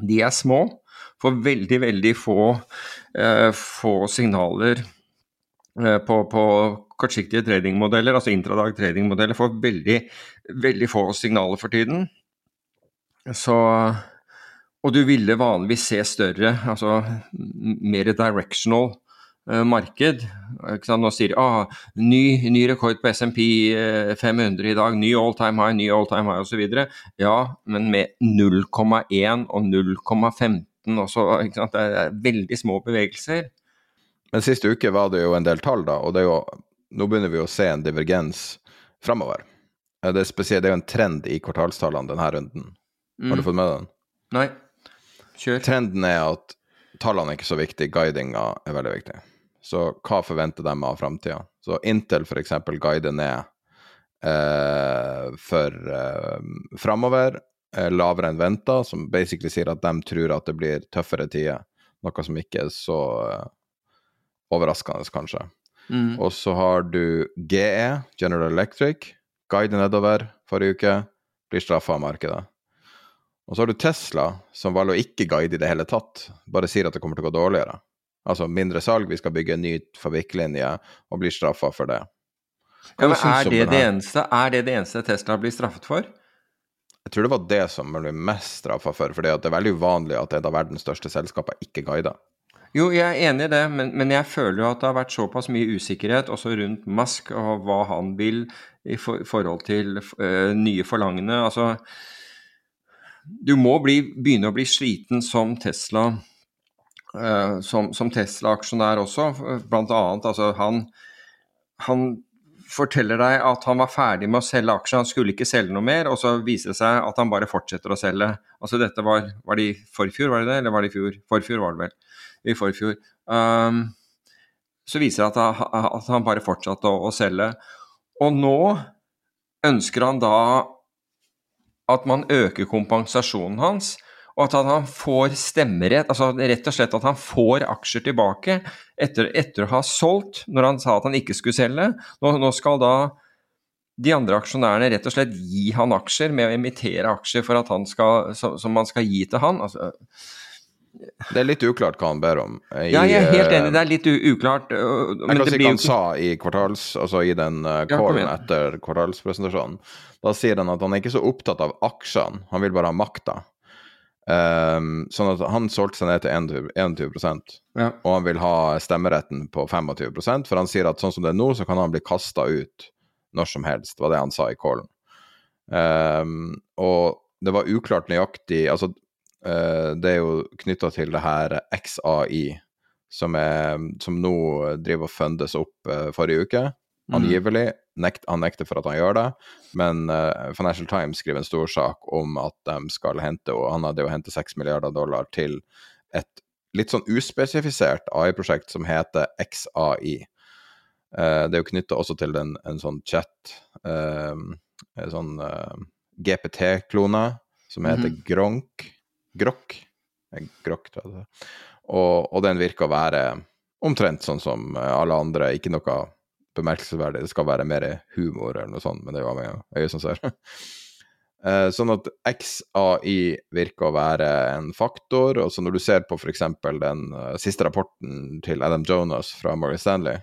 S6: De er små, får veldig, veldig få, uh, få signaler på, på kortsiktige tradingmodeller, altså intradag tradingmodeller, får veldig, veldig få signaler for tiden. Så Og du ville vanligvis se større, altså mer directional eh, marked. Ikke sant? Nå sier de ah, ny, ny rekord på SMP eh, 500 i dag, ny all time high, ny all time high osv. Ja, men med 0,1 og 0,15 også. Det er veldig små bevegelser.
S5: Men siste uke var det jo en del tall, da, og det er jo, nå begynner vi å se en divergens framover. Eh, Det er, spesielt, det er jo en trend i kvartalstallene denne runden. Har du fått med den?
S6: Nei, kjør.
S5: Trenden er at tallene er ikke så viktige, guidinga er veldig viktig. Så hva forventer de av framtida? Så Intel f.eks. guider ned eh, for eh, framover, eh, lavere enn venta, som basically sier at de tror at det blir tøffere tider. Noe som ikke er så eh, overraskende, kanskje.
S6: Mm.
S5: Og så har du GE, General Electric, guide nedover forrige uke, blir straffa av markedet. Og så har du Tesla, som valgte å ikke guide i det hele tatt, bare sier at det kommer til å gå dårligere. Altså mindre salg, vi skal bygge en ny fabrikklinje, og blir straffa for det.
S6: Ja, men er det det eneste Er det det eneste Tesla blir straffet for?
S5: Jeg tror det var det som ble mest straffa for, for det er veldig uvanlig at et av verdens største selskaper ikke guider.
S6: Jo, jeg er enig i det, men, men jeg føler jo at det har vært såpass mye usikkerhet også rundt Musk og hva han vil i for, forhold til uh, nye forlangende. Altså, du må bli, begynne å bli sliten som Tesla Uh, som, som Tesla-aksjonær også, blant annet. Altså, han, han forteller deg at han var ferdig med å selge aksjer, han skulle ikke selge noe mer, og så viser det seg at han bare fortsetter å selge. Altså dette var, var det i forfjor, var det det, eller var det i fjor? Forfjor var det vel. I forfjor. Um, så viser det at, at han bare fortsatte å, å selge. Og nå ønsker han da at man øker kompensasjonen hans, og at han får stemmerett, altså rett og slett at han får aksjer tilbake etter, etter å ha solgt, når han sa at han ikke skulle selge. Nå, nå skal da de andre aksjonærene rett og slett gi han aksjer med å emittere aksjer for at han skal, som, som man skal gi til han. Altså,
S5: Det er litt uklart hva han ber om. I,
S6: ja, jeg er helt
S5: eh,
S6: enig, det er litt uklart. Men
S5: Jeg kan si hva han sa i kvartals, altså i den
S6: Ja,
S5: callen
S6: igjen.
S5: etter kvartalspresentasjonen. Da sier han at han er ikke så opptatt av aksjene, han vil bare ha makta. Um, sånn at han solgte seg ned til 21, 21
S6: Ja.
S5: og han vil ha stemmeretten på 25% for han sier at sånn som det er nå, så kan han bli kasta ut når som helst, var det han sa i callen. Um, og det var uklart nøyaktig Altså, eh, det er jo knytta til det her XAI, som, er, som nå driver og fundes opp eh, forrige uke, angivelig. Nekt, han nekter for at han gjør det, men eh, Financial Times skriver en stor sak om at de skal hente, og han hadde jo hentet 6 milliarder dollar til et litt sånn uspesifisert AI-prosjekt som heter XAI. Eh, det er jo knytta også til en, en sånn chat, eh, en sånn eh, GPT-klone, som heter Gronk. Grok. Grokk, tror jeg det. Og, og den virker å være omtrent sånn som eh, alle andre, ikke noe bemerkelsesverdig. Det skal være mer humor eller noe sånt, men det er jo av øyet som ser. Eh, Sånn at XAI virker å være en faktor. og så Når du ser på f.eks. den eh, siste rapporten til Adam Jonas fra Morgan Stanley,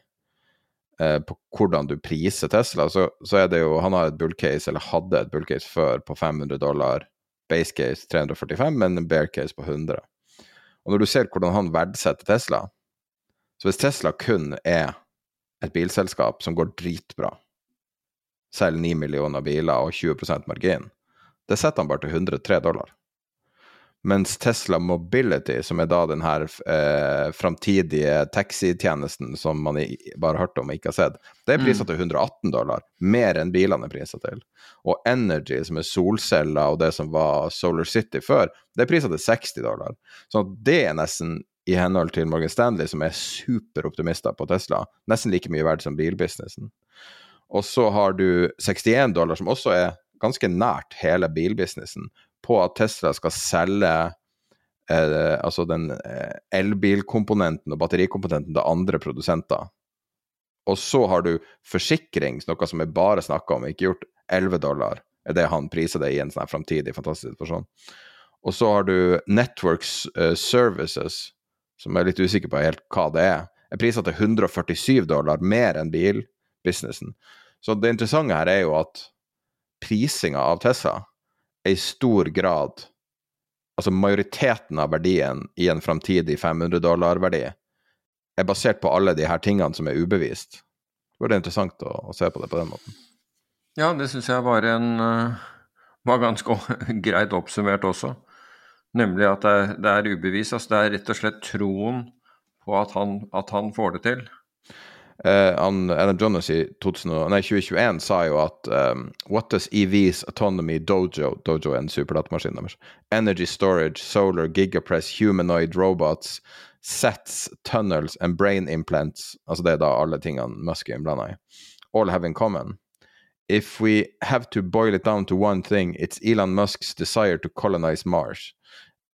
S5: eh, på hvordan du priser Tesla, så, så er det jo Han har et bullcase, eller hadde et bullcase før, på 500 dollar. Base case 345, men en bear case på 100. Og når du ser hvordan han verdsetter Tesla Så hvis Tesla kun er et bilselskap som går dritbra, selger 9 millioner biler og 20% margin, det setter han bare til 103 dollar. Mens Tesla Mobility, som er da den her eh, framtidige taxitjenesten som man i, bare har hørt om og ikke har sett, det er prisa til 118 dollar. Mer enn bilene er prisa til. Og Energy, som er solceller og det som var Solar City før, det er prisa til 60 dollar. Så det er nesten, i henhold til Morgan Stanley, som er superoptimister på Tesla, nesten like mye verdt som bilbusinessen. Og så har du 61 dollar, som også er ganske nært hele bilbusinessen, på at Tesla skal selge eh, altså den eh, elbilkomponenten og batterikomponenten til andre produsenter. Og så har du forsikring, noe som er bare snakka om, ikke gjort 11 dollar, er det han priser det i en sånn framtidig fantastisk situasjon. Og så har du Networks uh, Services, som jeg er litt usikker på helt hva det er, er priser til 147 dollar, mer enn bilbusinessen. Så det interessante her er jo at prisinga av Tesla er i stor grad Altså majoriteten av verdien i en framtidig 500 dollar-verdi er basert på alle de her tingene som er ubevist. Det var interessant å, å se på det på den måten.
S6: Ja, det syns jeg var en øh, var ganske greit oppsummert også. Nemlig at det er, det er ubevist. Altså det er rett og slett troen på at han, at han får det til.
S5: Eh, han, Adam Jonas i 2000, nei, 2021 sa jo at um, What does EVs autonomy dojo Dojo er en superdatamaskin deres. Energy storage, solar, gigapress, humanoid robots, sets, tunnels and brain implants Altså det er da alle tingene Musk er innblanda i. All have in common. if we have to boil it down to one thing, it's Elon Musk's desire to colonize Mars.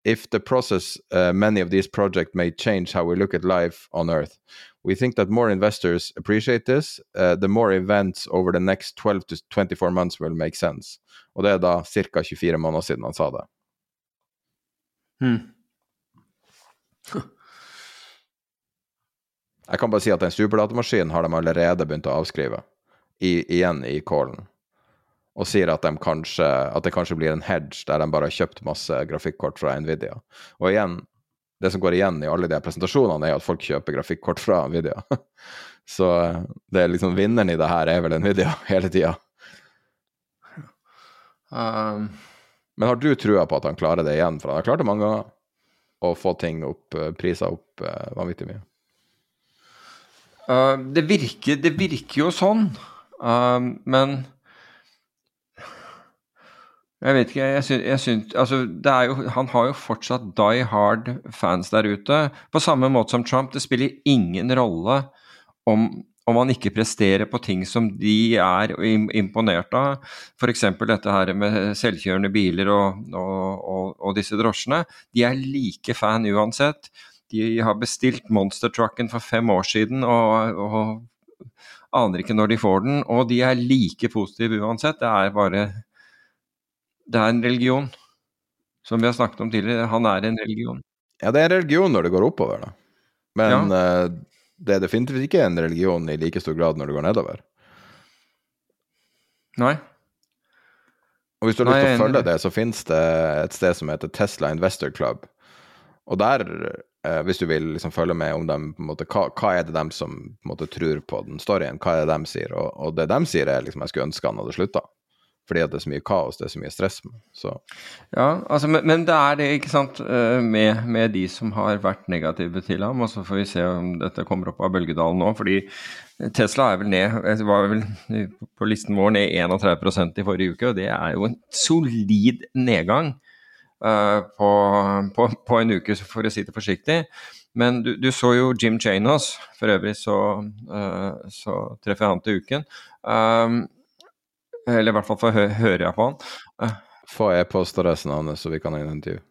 S5: If the process, uh, many of these projects may change how we look at life on Earth. We think that more investors appreciate this. Uh, the more events over the next 12 to 24 months will make sense. Og det er da ca. 24 måneder siden han sa det.
S6: Hmm.
S5: Jeg kan bare si at den superdatamaskinen har de allerede begynt å avskrive, I, igjen i callen. Og sier at, de kanskje, at det kanskje blir en hedge der de bare har kjøpt masse grafikkort fra Nvidia. Og igjen, det som går igjen i alle de presentasjonene, er at folk kjøper grafikkort fra Nvidia. Så det er liksom vinneren i det her er vel Nvidia hele tida.
S6: Um,
S5: Men har du trua på at han klarer det igjen? For han har klart det mange ganger. Å få ting opp, eh, priser opp uh, vanvittig mye.
S6: uh, det, virker, det virker jo sånn, uh, men Jeg vet ikke, jeg syns, jeg syns Altså, jo Han har jo fortsatt die hard fans der ute. På samme måte som Trump. Det spiller ingen rolle om om han ikke presterer på ting som de er imponert av, f.eks. dette her med selvkjørende biler og, og, og, og, disse drosjene, de er like fan uansett. De har bestilt monstertrucken for fem år siden og, aner ikke når de får den, og de er like positive uansett. Det er bare Det er en religion. Som vi har snakket om tidligere, han er en religion.
S5: Ja, det er en religion når det går oppover, da. Men ja. uh, det er definitivt ikke en religion i like stor grad når det går nedover.
S6: Nei.
S5: Og hvis du har lyst til å følge det, så finnes det et sted som heter Tesla Investor Club. Og der, eh, hvis du vil liksom følge med om dem, måte, hva, hva, er det dem som på en måte, tror på den storyen, hva er det dem sier? Og, og det dem sier, er liksom jeg skulle ønske han hadde slutta fordi at det er så mye kaos, det er så mye stress. Så.
S6: Ja, altså, men, men, det er det, ikke sant, eh, med, med, de som har vært negative til ham. Og så får vi se om dette kommer opp av bølgedalen nå. fordi Tesla er vel ned var vel på listen vår ned 31% i forrige uke, og det er jo en solid nedgang uh, på, på, på, en uke, for å si det forsiktig. Men du, du så jo Jim Chanos, for øvrig så, uh, så treffer jeg han til uken. Um, eller i hvert fall hø hører jeg på han.
S5: Uh, Få e-postadressen hans, så vi kan ha en intervju.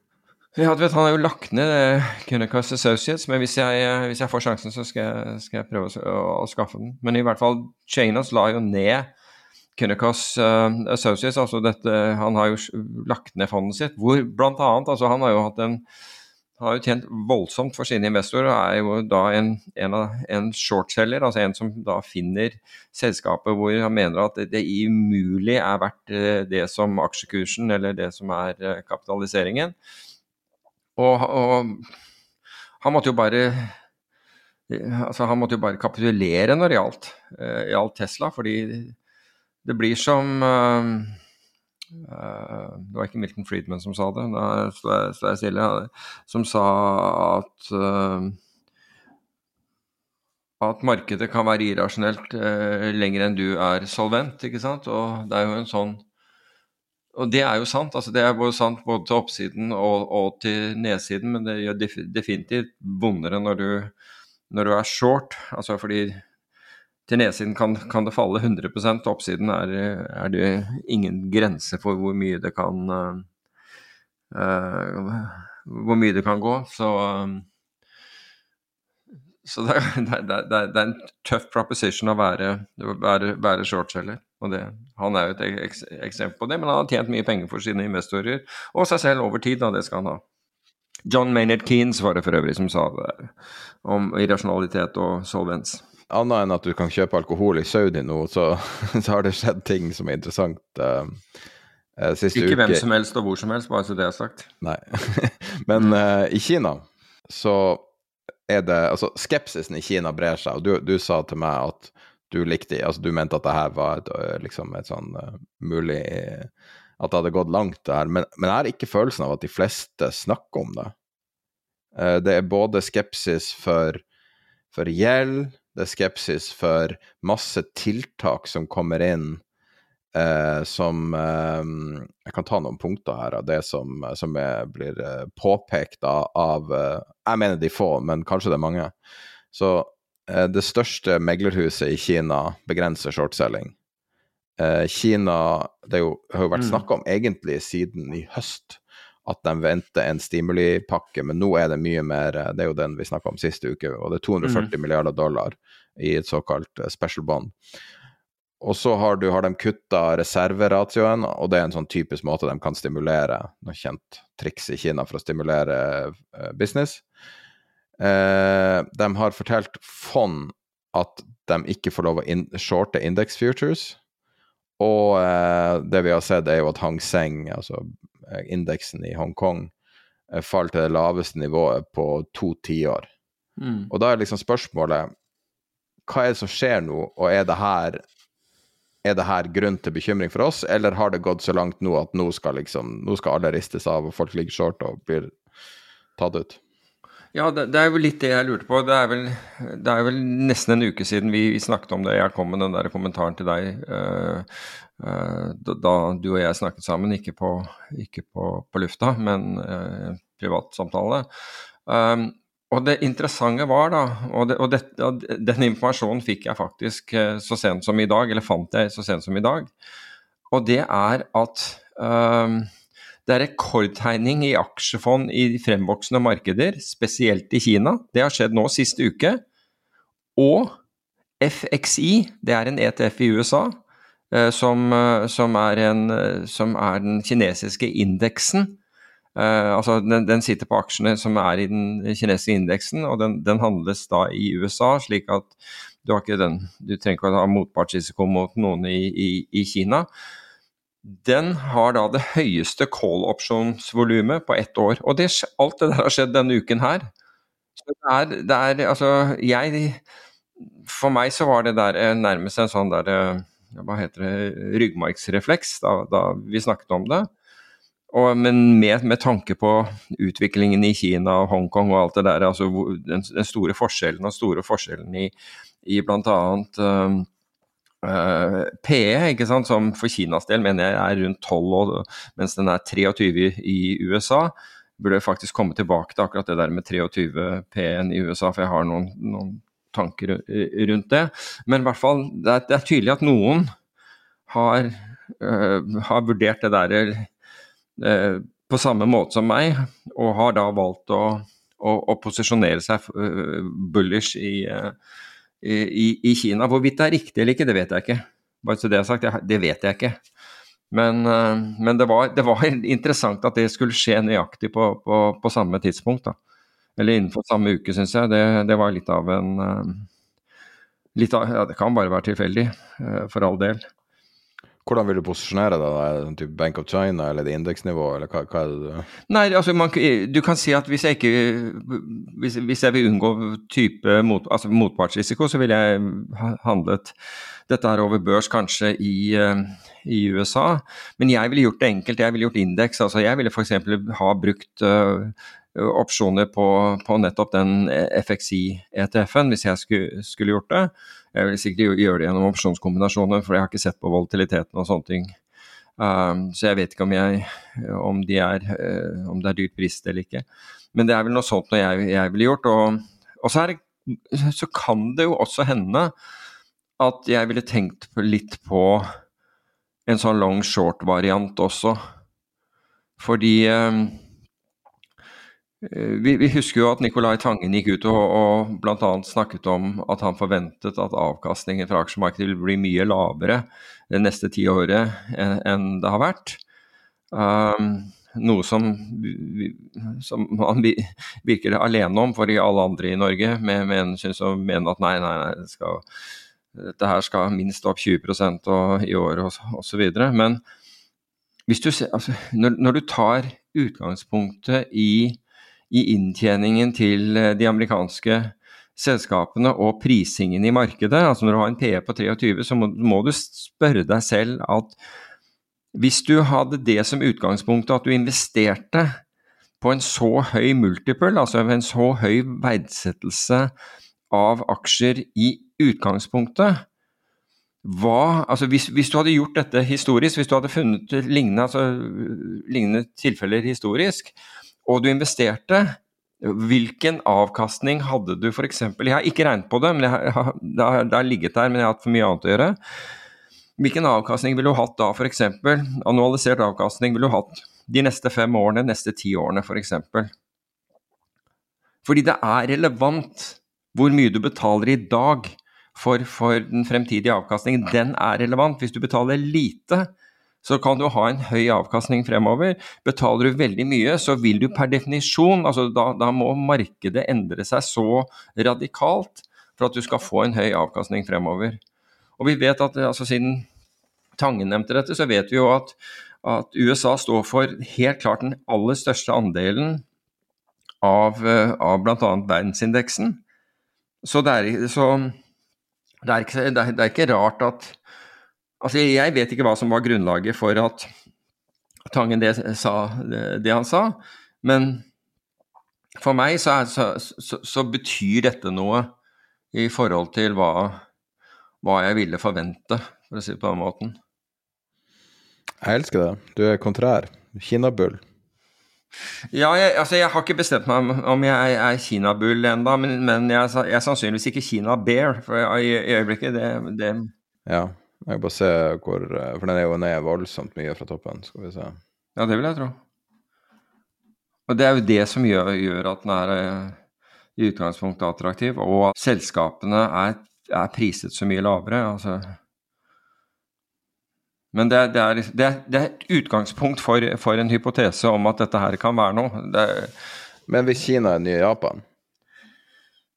S6: Ja, du vet, Han har jo lagt ned uh, Cunicus Associates, men hvis jeg, uh, hvis jeg, får sjansen, så skal jeg, skal jeg prøve å, å, skaffe den. Men i hvert fall, Chanos la jo ned Cunicus uh, Associates. altså dette, Han har jo lagt ned fondet sitt, hvor blant annet altså Han har jo hatt en har jo tjent voldsomt for sine investorer og er jo da en, en, en shortselger, altså en som da finner selskapet hvor han mener at det, det umulig er verdt eh, det som aksjekursen eller det som er eh, kapitaliseringen. Og, og han måtte jo bare altså han måtte jo bare kapitulere når det gjaldt, gjaldt Tesla, fordi det blir som Eh, det var ikke Milton Friedman som sa det, da står jeg, stille. Som sa at uh, at markedet kan være irrasjonelt uh, lenger enn du er solvent, ikke sant. Og det er jo en sånn Og det er jo sant. altså Det er både sant både til oppsiden og, og til nedsiden, men det gjør definitivt vondere når du, når du er short. Altså fordi til nedsiden kan, kan, det falle 100 til oppsiden er, er, det ingen grense for hvor mye det kan uh, Hvor mye det kan gå. Så, um, så det, det, det, det, er en tøff proposition å være, være, være shortseller. Og han er jo et eksempel på det, men han har tjent mye penger for sine investorer og seg selv over tid, og det skal han ha. John Maynard Keanes var det for øvrig som sa det om irrasjonalitet og solvens.
S5: Annet enn at du kan kjøpe alkohol i Saudi nå, så, så har det skjedd ting som er interessant. Uh,
S6: siste Ikke uke. hvem som helst og hvor som helst, bare så det er sagt.
S5: Nei. Men uh, i Kina så er det Altså, skepsisen i Kina brer seg, og du, du sa til meg at du likte Altså, du mente at det her var et, liksom et sånn uh, mulig At det hadde gått langt, det her. Men, men, jeg har ikke følelsen av at de fleste snakker om det. Uh, det er både skepsis for, for gjeld, det er skepsis for masse tiltak som kommer inn, eh, som eh, Jeg kan ta noen punkter her av det som, som er, blir eh, påpekt av, av eh, Jeg mener de få, men kanskje det er mange. Så eh, det største meglerhuset i Kina begrenser shortselling. Eh, Kina Det jo, har jo vært
S6: Mm.
S5: snakka om egentlig siden i høst at de venter en stimulipakke, men nå er det mye mer eh, Det er jo den vi snakka om siste uke, og det er 240
S6: Mm.
S5: milliarder dollar i et såkalt eh, special bond. Og så har, du, har de kutta reserveratioen, og det er en sånn typisk måte de kan stimulere Noe kjent triks i Kina for å stimulere eh, business. Eh, de har fortalt fond at de ikke får lov å in shorte index futures. Og eh, det vi har sett, er jo at Hang Seng, altså indeksen i Hongkong, eh, faller til det laveste nivået på to tiår.
S6: Mm.
S5: Og da er liksom spørsmålet hva er det som skjer nå, og er det her er det her grunn til bekymring for oss, eller har det gått så langt nå at nå skal liksom, nå skal alle ristes av, og folk ligger short og blir tatt ut?
S6: Ja, det, det er jo litt det jeg lurte på. Det er vel, det er vel nesten en uke siden vi, snakket om det. Jeg kom med den der kommentaren til deg uh, uh, da, du og jeg snakket sammen, ikke på, ikke på, på lufta, men uh, privatsamtale. Um, og det interessante var da, og, det, og, det, og den informasjonen fikk jeg faktisk så sent som i dag, eller fant jeg så sent som i dag, og det er at um, det er rekordtegning i aksjefond i fremvoksende markeder, spesielt i Kina. Det har skjedd nå siste uke. Og FXI, det er en ETF i USA, eh, som, eh, som, er, en, eh, som er den kinesiske indeksen. Altså den, den, sitter på aksjene som er i den kinesiske indeksen, og den, den, handles da i USA, slik at du, har ikke den, du trenger ikke å ha motpartsrisiko mot noen i, i, i Kina den har da det høyeste call-opsjonsvolumet på ett år. Og det, alt det der har skjedd denne uken her. Så det er, det er, altså jeg For meg så var det der nærmest en sånn der Hva heter det Ryggmargsrefleks da, da vi snakket om det. Og, men med, med, tanke på utviklingen i Kina og Hongkong og alt det der, altså den, den store forskjellen og store forskjellen i, i bl.a. Um, Uh, PE, ikke sant, som for Kinas del mener jeg er rundt 12, og, mens den er 23 i USA. Burde faktisk komme tilbake til akkurat det der med 23 P-en i USA, for jeg har noen, noen, tanker rundt det. Men i hvert fall, det er, det er tydelig at noen har, uh, har vurdert det der uh, på samme måte som meg, og har da valgt å, å, å posisjonere seg bullish i i, i, Kina. Hvorvidt det er riktig eller ikke, det vet jeg ikke. Bare så Det er sagt, det vet jeg ikke. Men, men det, var, det, var, interessant at det skulle skje nøyaktig på, på, på samme tidspunkt. Da. Eller innenfor samme uke, syns jeg. Det, det, var litt av en litt av, ja, Det kan bare være tilfeldig, for all del.
S5: Hvordan vil du posisjonere deg? Det sånn type Bank of China eller det indeksnivået, eller hva, hva, er det du
S6: Nei, altså man, du kan si at hvis jeg ikke Hvis, hvis jeg vil unngå type mot, altså motpartsrisiko, så ville jeg handlet dette her over børs kanskje i, i, USA. Men jeg ville gjort det enkelt. Jeg ville gjort indeks. Altså jeg ville f.eks. ha brukt uh, opsjoner på, på, nettopp den FXI-ETF-en, hvis jeg skulle, skulle, gjort det. Jeg vil sikkert gjøre det gjennom opsjonskombinasjoner, for jeg har ikke sett på volatiliteten og sånne ting. Um, så jeg vet ikke om, jeg, om, de er, uh, om det er dyrt brist eller ikke. Men det er vel noe sånt noe jeg, jeg ville gjort. Og, og så, det, så, kan det jo også hende at jeg ville tenkt litt på en sånn long short-variant også. Fordi um, vi, vi, husker jo at Nicolai Tangen gikk ut og, og bl.a. snakket om at han forventet at avkastningen fra aksjemarkedet vil bli mye lavere det neste ti året enn, en det har vært. Um, noe som, som, han virker alene om, for alle andre i Norge men, en syns å mene at nei, nei, nei det skal, dette her skal minst opp 20 og, i året osv. Men hvis du ser, altså, når, når, du tar utgangspunktet i i inntjeningen til de amerikanske selskapene og prisingen i markedet. Altså Når du har en PE på 23, så må, må, du spørre deg selv at hvis du hadde det som utgangspunkt at du investerte på en så høy multiple, altså en så høy verdsettelse av aksjer i utgangspunktet, hva, altså hvis, hvis, du hadde gjort dette historisk, hvis du hadde funnet lignende, altså, lignende tilfeller historisk, og du investerte, hvilken avkastning hadde du f.eks. Jeg har ikke regnet på det, men jeg har, det, har, det har ligget der, men jeg har hatt for mye annet å gjøre. Hvilken avkastning ville du hatt da, f.eks.? Annualisert avkastning ville du hatt de neste fem årene, neste ti årene, f.eks. For Fordi det er relevant hvor mye du betaler i dag for, for den fremtidige avkastningen. Den er relevant. Hvis du betaler lite, så kan du ha en høy avkastning fremover. Betaler du veldig mye, så vil du per definisjon altså da, da, må markedet endre seg så radikalt for at du skal få en høy avkastning fremover. Og vi vet at altså Siden Tangen nevnte dette, så vet vi jo at, at USA står for helt klart den aller største andelen av, av bl.a. verdensindeksen. Så, det er, så det, er ikke, det er ikke rart at Altså, jeg vet ikke hva som var grunnlaget for at Tangen det, sa, det han sa, men for meg så, er, så, så, så, betyr dette noe i forhold til hva, hva jeg ville forvente, for å si det på den måten.
S5: Jeg elsker det. Du er kontrær. Kinabull.
S6: Ja, jeg, altså jeg har ikke bestemt meg om jeg er kinabull ennå, men, men jeg, er sannsynligvis ikke kinabear. For i, i øyeblikket, det, det
S5: Ja. Jeg bare se hvor For den er jo ned voldsomt mye fra toppen, skal vi se.
S6: Ja, det vil jeg tro. Og det er jo det som gjør, gjør at den er eh, i utgangspunktet attraktiv, og at selskapene er, er priset så mye lavere. altså men det, det, er, det, er, det, er, et utgangspunkt for, for, en hypotese om at dette her kan være noe.
S5: Men hvis Kina er nye Japan,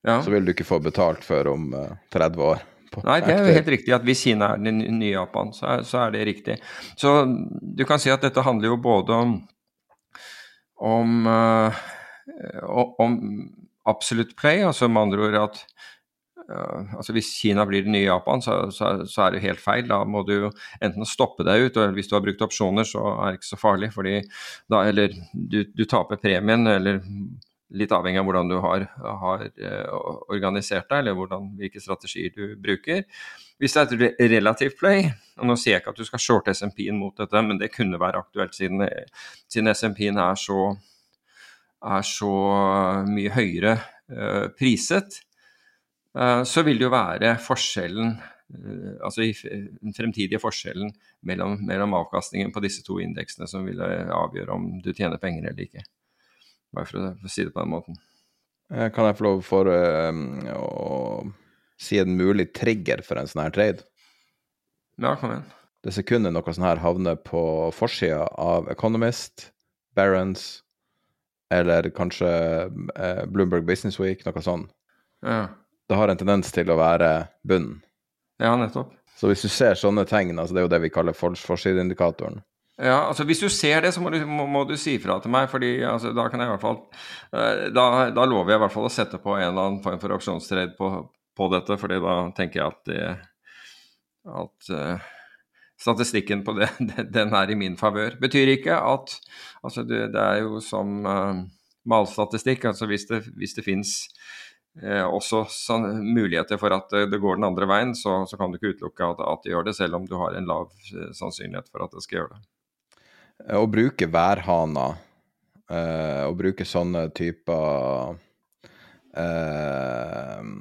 S5: ja. så vil du ikke få betalt før om eh, 30 år?
S6: Nei, det er jo helt riktig at hvis Kina er den nye Japan, så er, så er, det riktig. Så du kan si at dette handler jo både om om, uh, om absolute play, altså med andre ord at uh, altså Hvis Kina blir det nye Japan, så, så, så, er det helt feil. Da må du enten stoppe deg ut, og hvis du har brukt opsjoner, så er det ikke så farlig. fordi da, Eller du, du taper premien, eller litt avhengig av hvordan du har, har uh, organisert deg, eller hvordan, hvilke strategier du bruker. Hvis det er et relativt play, og nå sier jeg ikke at du skal shorte SMP-en mot dette, men det kunne være aktuelt siden, siden SMP-en er så, er så mye høyere uh, priset, uh, så vil det jo være forskjellen altså den fremtidige forskjellen mellom, mellom avkastningen på disse to indeksene som vil avgjøre om du tjener penger eller ikke. Bare for å, si det på den måten.
S5: Eh, kan jeg få lov for uh, å si en mulig trigger for en sånn her trade?
S6: Ja, kom igjen.
S5: Det sekundet noe sånn her havner på forsida av Economist, Barents eller kanskje uh, Bloomberg Business Week, noe sånt. Ja. Det har en tendens til å være bunnen.
S6: Ja, nettopp.
S5: Så hvis du ser sånne tegn, altså det er jo det vi kaller forsideindikatoren,
S6: ja, altså Hvis du ser det, så må du, må, må du si fra til meg. fordi altså, da kan jeg i hvert fall eh, da, da, lover jeg i hvert fall å sette på en eller annen form for auksjonstrade på, på, dette. fordi da tenker jeg at, det, at uh, statistikken på det, den er i min favør. Betyr ikke at altså det, det er jo som uh, malstatistikk. altså Hvis det, hvis det fins eh, også sånn, muligheter for at det, det, går den andre veien, så, så kan du ikke utelukke at, at det gjør det, selv om du har en lav sannsynlighet for at det skal gjøre det.
S5: Eh, å bruke værhaner, eh, å bruke sånne typer eh,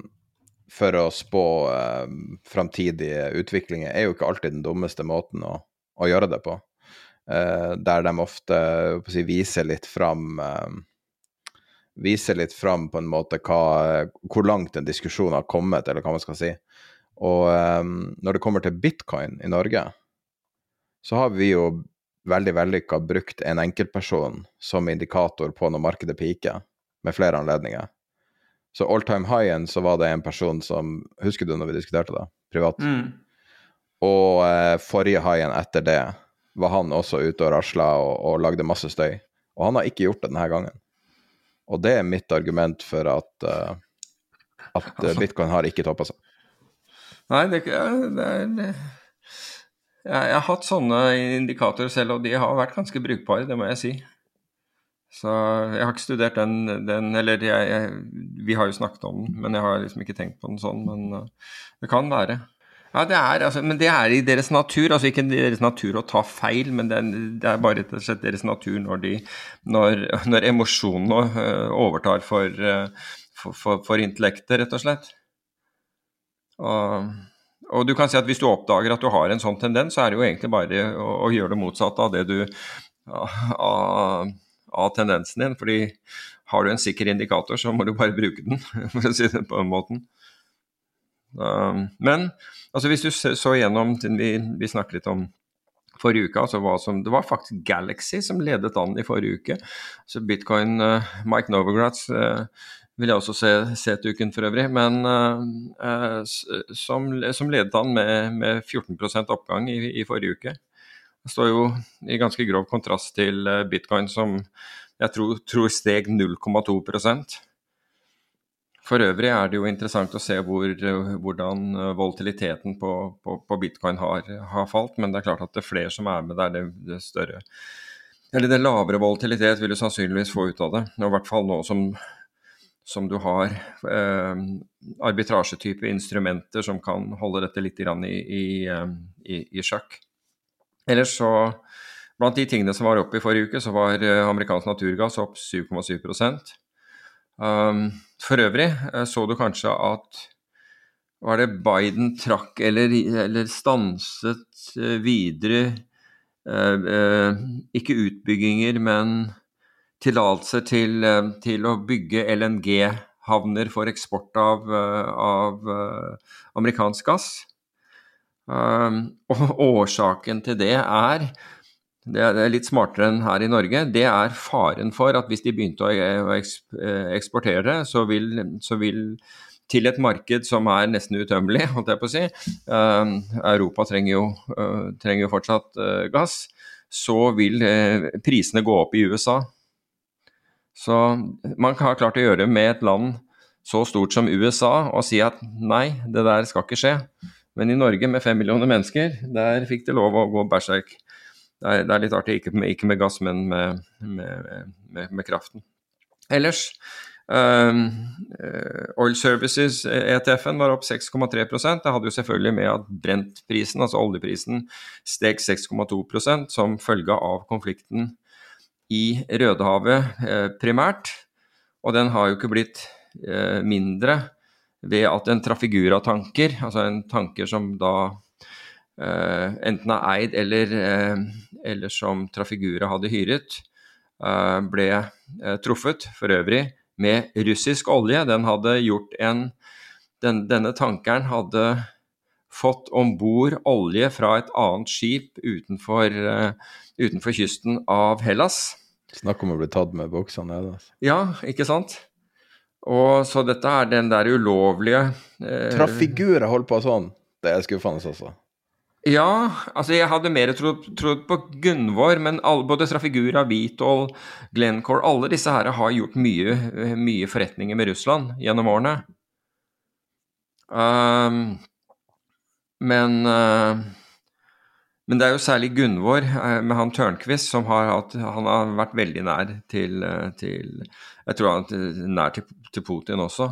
S5: for å spå eh, framtidige utviklinger, er jo ikke alltid den dummeste måten å, å gjøre det på. Der de ofte si, viser litt fram Viser litt fram på en måte hva, hvor langt en diskusjon har kommet, eller hva man skal si. Og um, når det kommer til bitcoin i Norge, så har vi jo veldig vellykka brukt en enkeltperson som indikator på når markedet piker, med flere anledninger. Så all time high-en så var det en person som Husker du når vi diskuterte det privat? Mm. Og eh, forrige high-en etter det var han også ute og rasla og, og, lagde masse støy. Og han har ikke gjort det denne gangen. Og det er mitt argument for at, uh, at bitcoin har ikke toppa seg.
S6: Nei, det, det er jeg, har hatt sånne indikatorer selv, og de har vært ganske brukbare, det må jeg si. Så jeg har ikke studert den, den eller jeg, jeg, vi har jo snakket om den, men jeg har liksom ikke tenkt på den sånn. Men uh, det kan være. Ja, det er, altså, men det er i deres natur. altså Ikke deres natur å ta feil, men det er, det er bare rett og slett deres natur når, de, når, når emosjonene uh, overtar for, uh, for, for, for, intellektet, rett og slett. Og og du kan si at hvis du oppdager at du har en sånn tendens, så er det jo egentlig bare å, å gjøre det motsatte av det du av, av, tendensen din. fordi har du en sikker indikator, så må du bare bruke den, for å si det på den måten. Um, men altså hvis du så gjennom vi, vi snakket litt om forrige uke. Altså som, det var faktisk Galaxy som ledet an i forrige uke. Så bitcoin uh, Mike Novogratz uh, vil jeg også se, til uken for øvrig, men uh, som, som, ledet an med, med 14 oppgang i, i, forrige uke. Det står jo i ganske grov kontrast til bitcoin som jeg tror, tror steg 0,2 for øvrig er det jo interessant å se hvor, hvordan eh, volatiliteten på, på, på bitcoin har, har, falt, men det er klart at det er flere som er med der, det, det større Eller det lavere volatilitet vil du sannsynligvis få ut av det. I hvert fall nå som, som du har eh, arbitrasjetype instrumenter som kan holde dette litt i, i, eh, i, i sjakk. Ellers så Blant de tingene som var oppe i forrige uke, så var eh, amerikansk naturgass opp 7,7 um, for øvrig eh, så du kanskje at var det Biden trakk eller, eller stanset eh, videre eh, Ikke utbygginger, men tillatelser til, til, å bygge LNG-havner for eksport av, av amerikansk gass. Um, og årsaken til det er det er litt smartere enn her i Norge, det er faren for at hvis de begynte å eh, eksportere det, så vil, så vil til et marked som er nesten utømmelig, holdt jeg på å si. Uh, Europa trenger jo, trenger jo fortsatt gass. Så vil prisene gå opp i USA. Så man har klart å gjøre med et land så stort som USA og si at nei, det der skal ikke skje. Men i Norge med fem millioner mennesker, der fikk det lov å gå berserk det er, det er, litt artig, ikke med, ikke med gass, men med, med, med kraften. Ellers um, Oil Services, ETF-en, var opp 6,3% Det hadde jo selvfølgelig med at brentprisen, altså oljeprisen, steg 6,2% som følge av konflikten i Rødehavet eh, primært. Og den har jo ikke blitt eh, mindre ved at en Trafigura-tanker, altså en tanker som da eh, enten er eid eller eller som Trafigura hadde hyret, ble truffet for øvrig med russisk olje. Den hadde gjort en den, Denne tankeren hadde fått om bord olje fra et annet skip utenfor, uh, utenfor, kysten av Hellas.
S5: Snakk om å bli tatt med buksa nede. Altså.
S6: Ja, ikke sant? Og Så dette er den der ulovlige
S5: uh, Trafigurer holdt på sånn. Det er skuffende, altså.
S6: Ja, altså jeg hadde mer trodd, trodd på Gunvor, men alle, både Trafigura, Vitol, Glencore Alle disse her har gjort mye, mye forretninger med Russland gjennom årene. Um, men uh, men det er jo særlig Gunvor uh, med han Tørnquist som har, hatt, han har vært veldig nær til, uh, til Jeg tror han er nær til, til Putin også.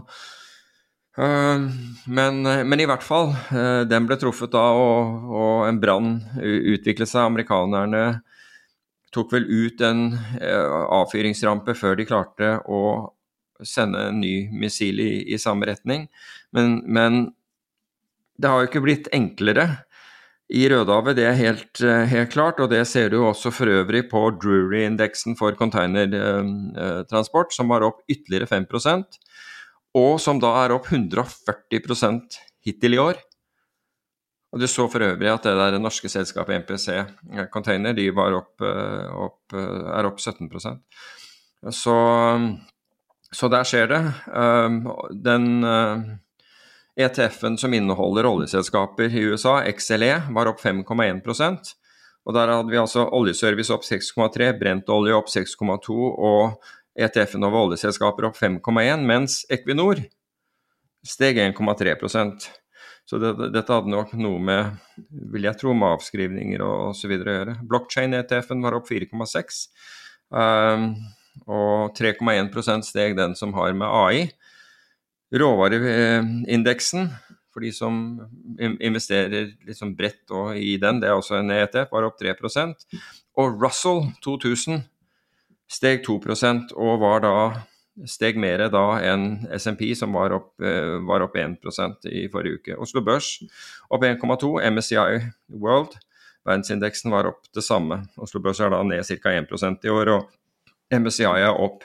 S6: Eh, men, men, i hvert fall, eh, den ble truffet da, og, og en brann utviklet seg. Amerikanerne tok vel ut en eh, avfyringsrampe før de klarte å sende en ny missil i, i samme retning. Men, men, det har jo ikke blitt enklere i Rødehavet, det er helt, helt, klart. Og det ser du også for øvrig på Drury-indeksen for containertransport, som var opp ytterligere 5% og som da er opp 140% hittil i år. Og Du så for øvrig at det der norske selskapet MPC eh, Container de opp, eh, opp, eh, er opp 17 så, så der skjer det. Den ETF-en som inneholder oljeselskaper i USA, XLE, var opp 5,1% og Der hadde vi altså oljeservice opp 6,3, brentolje opp 6,2 og ETF-en over oljeselskaper opp 5,1, mens Equinor steg 1,3% Så det, dette hadde nok noe med, vil jeg tro, med avskrivninger og osv. å gjøre. Blockchain-ETF-en var opp 4,6, um, og 3,1% steg den som har med AI. Råvareindeksen, for de som investerer liksom bredt i den, det er også en ETF, var opp 3% Og Russell 2000 steg 2% og var da steg mer da enn SMP, som var opp, eh, var opp 1% i forrige uke. Oslo Børs opp 1,2. MSCI World, verdensindeksen, var opp det samme. Oslo Børs er da ned ca. 1% i år, og MSCI er opp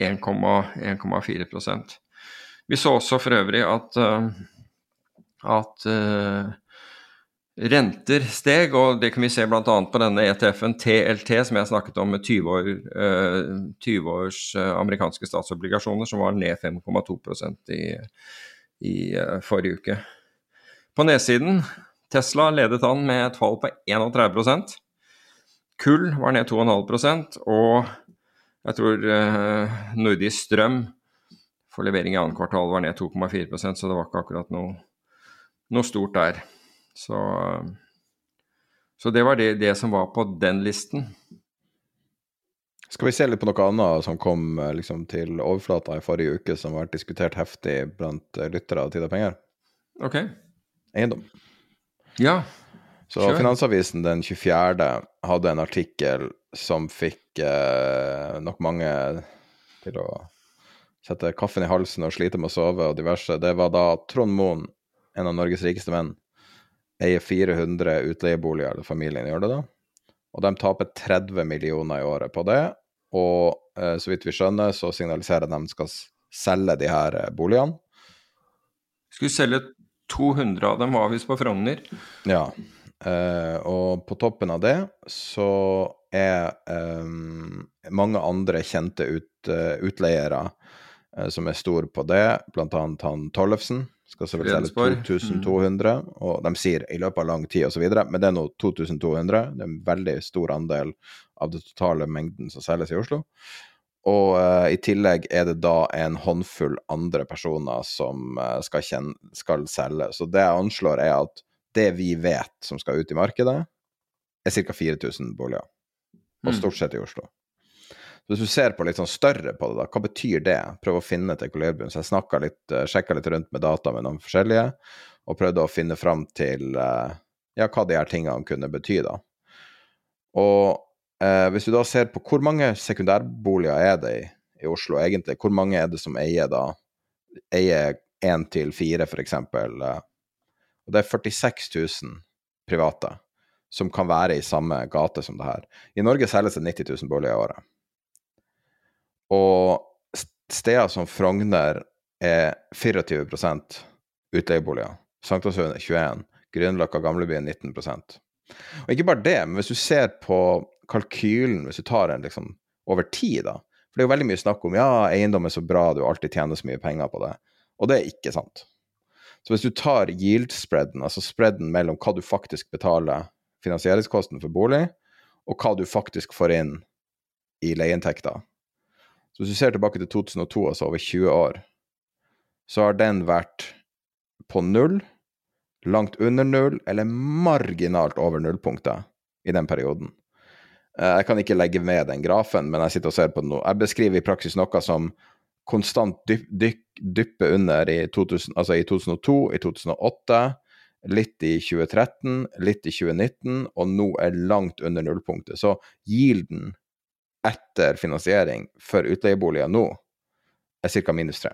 S6: 1,4 Vi så også for øvrig at, eh, at uh, Renter steg, og det kan vi se bl.a. på denne ETF-en TLT, som jeg snakket om med 20, år, 20 eh, års eh, amerikanske statsobligasjoner, som var ned 5,2% i, i eh, forrige uke. På nedsiden, Tesla ledet an med et fall på 31% Kull var ned 2,5% og jeg tror Nordisk Strøm for levering i annet kvartal var ned 2,4% så det var ikke akkurat noe, noe stort der. Så, så det var det, det, som var på den listen.
S5: Skal vi se litt på noe annet som kom eh, liksom, til overflata i forrige uke, som har vært diskutert heftig blant eh, lyttere av Tid og penger?
S6: Ok.
S5: Eiendom.
S6: Ja.
S5: Så sure. Finansavisen den 24. hadde en artikkel som fikk eh, nok mange til å sette kaffen i halsen og slite med å sove og diverse. Det var da Trond Moen, en av Norges rikeste menn, eier 400 utleieboliger, eller familien gjør det da. Og de taper 30 millioner i året på det. Og eh, så vidt vi skjønner, så signaliserer de at de skal selge de her eh, boligene.
S6: Skulle selge 200 av dem, var visst på Frogner.
S5: Ja. Eh, og på toppen av det så er eh, mange andre kjente ut, uh, utleiere som er stor på det, blant annet han Tollefsen, skal selvfølgelig selge 2200, mm. og de sier i løpet av lang tid osv., men det er nå 2200. Det er en veldig stor andel av det totale mengden som selges i Oslo. Og uh, i tillegg er det da en håndfull andre personer som uh, skal, kjenne, skal, selge. Så det jeg anslår, er at det vi vet som skal ut i markedet, er ca. 4000 boliger. Og mm. stort sett i Oslo. Hvis du ser på litt sånn større på det, da, hva betyr det? Prøv å finne et ekvilibrium. Så jeg litt, uh, eh, sjekka litt rundt med data med noen forskjellige, og prøvde å finne fram til uh, ja, hva de her tingene kunne bety, da. Og eh, hvis du da ser på hvor mange sekundærboliger er det i, i Oslo, egentlig? Hvor mange er det som eier da eier én til fire, f.eks.? Og det er 46 000 private som kan være i samme gate som det her. I Norge selges det 90 000 boliger i året. Og steder som Frogner er 24% utleieboliger. Sankthanshaugen 21. Grünerløkka Gamlebyen 19% Og ikke bare det, men hvis du ser på kalkylen, hvis du tar den liksom over tid, da For det er jo veldig mye snakk om ja, eiendom er så bra, du alltid tjener så mye penger på det. Og det er ikke sant. Så hvis du tar yield-spreaden, altså spreaden mellom hva du faktisk betaler finansieringskosten for bolig, og hva du faktisk får inn i leieinntekter, så hvis du ser tilbake til 2002, altså over 20 år, så har den vært på null, langt under null, eller marginalt over nullpunktet i den perioden. Eh, jeg kan ikke legge med den grafen, men jeg sitter og ser på den nå. Jeg beskriver i praksis noe som konstant dyp, dyp, dypper under i, 2000, altså i 2002, i 2008, litt i 2013, litt i 2019, og nå er langt under nullpunktet. Så yielden etter finansiering for utleieboliger nå er ca. minus 3.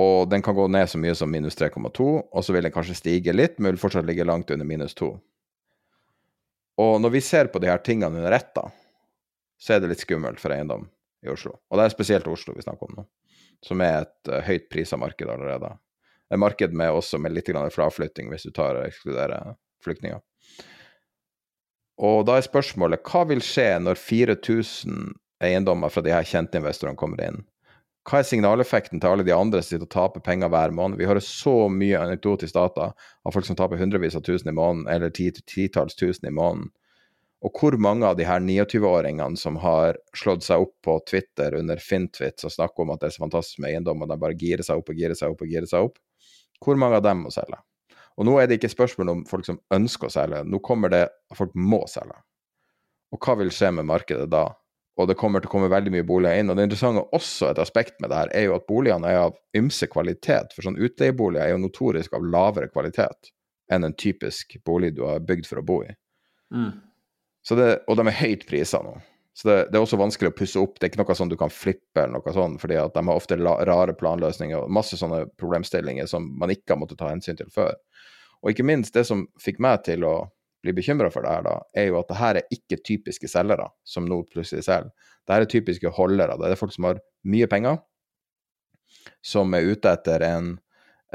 S5: Og den kan gå ned så mye som minus 3,2, og så vil den kanskje stige litt, men vil fortsatt ligge langt under minus 2. Og når vi ser på de her tingene under ett, så er det litt skummelt for eiendom i Oslo. Og det er spesielt Oslo vi snakker om nå, som er et uh, høyt prisa marked allerede. Et marked med også med litt fraflytting, hvis du tar og ekskluderer flyktninger. Og da er spørsmålet hva vil skje når 4000 eiendommer fra de her kjente investorene kommer inn? Hva er signaleffekten til alle de andre som sitter og taper penger hver måned? Vi hører så mye anekdotisk data av folk som taper hundrevis av tusen i måneden, eller titalls tusen i måneden. Og hvor mange av de her 29-åringene som har slått seg opp på Twitter under Fintwit og snakker om at det er så fantastisk med eiendom, og de bare girer seg opp og girer seg opp og girer seg opp, hvor mange av dem må selge? Og nå er det ikke spørsmål om folk som ønsker å selge, nå kommer det at folk må selge. Og hva vil skje med markedet da? Og det kommer til å komme veldig mye boliger inn. Og det interessante også et aspekt med det her, er jo at boligene er av ymse kvalitet. For sånn utleieboliger er jo notorisk av lavere kvalitet enn en typisk bolig du har bygd for å bo i. Mm. Det, og de er høyt priser nå. Så det, det, er også vanskelig å pusse opp. Det er ikke noe sånn du kan flippe eller noe sånn, fordi at de har ofte la, rare planløsninger og masse sånne problemstillinger som man ikke har måttet ta hensyn til før. Og ikke minst, det som fikk meg til å bli bekymra for det her, da, er jo at det her er ikke typiske selgere som nå plutselig selger. Det her er typiske holdere. Det er folk som har mye penger, som er ute etter en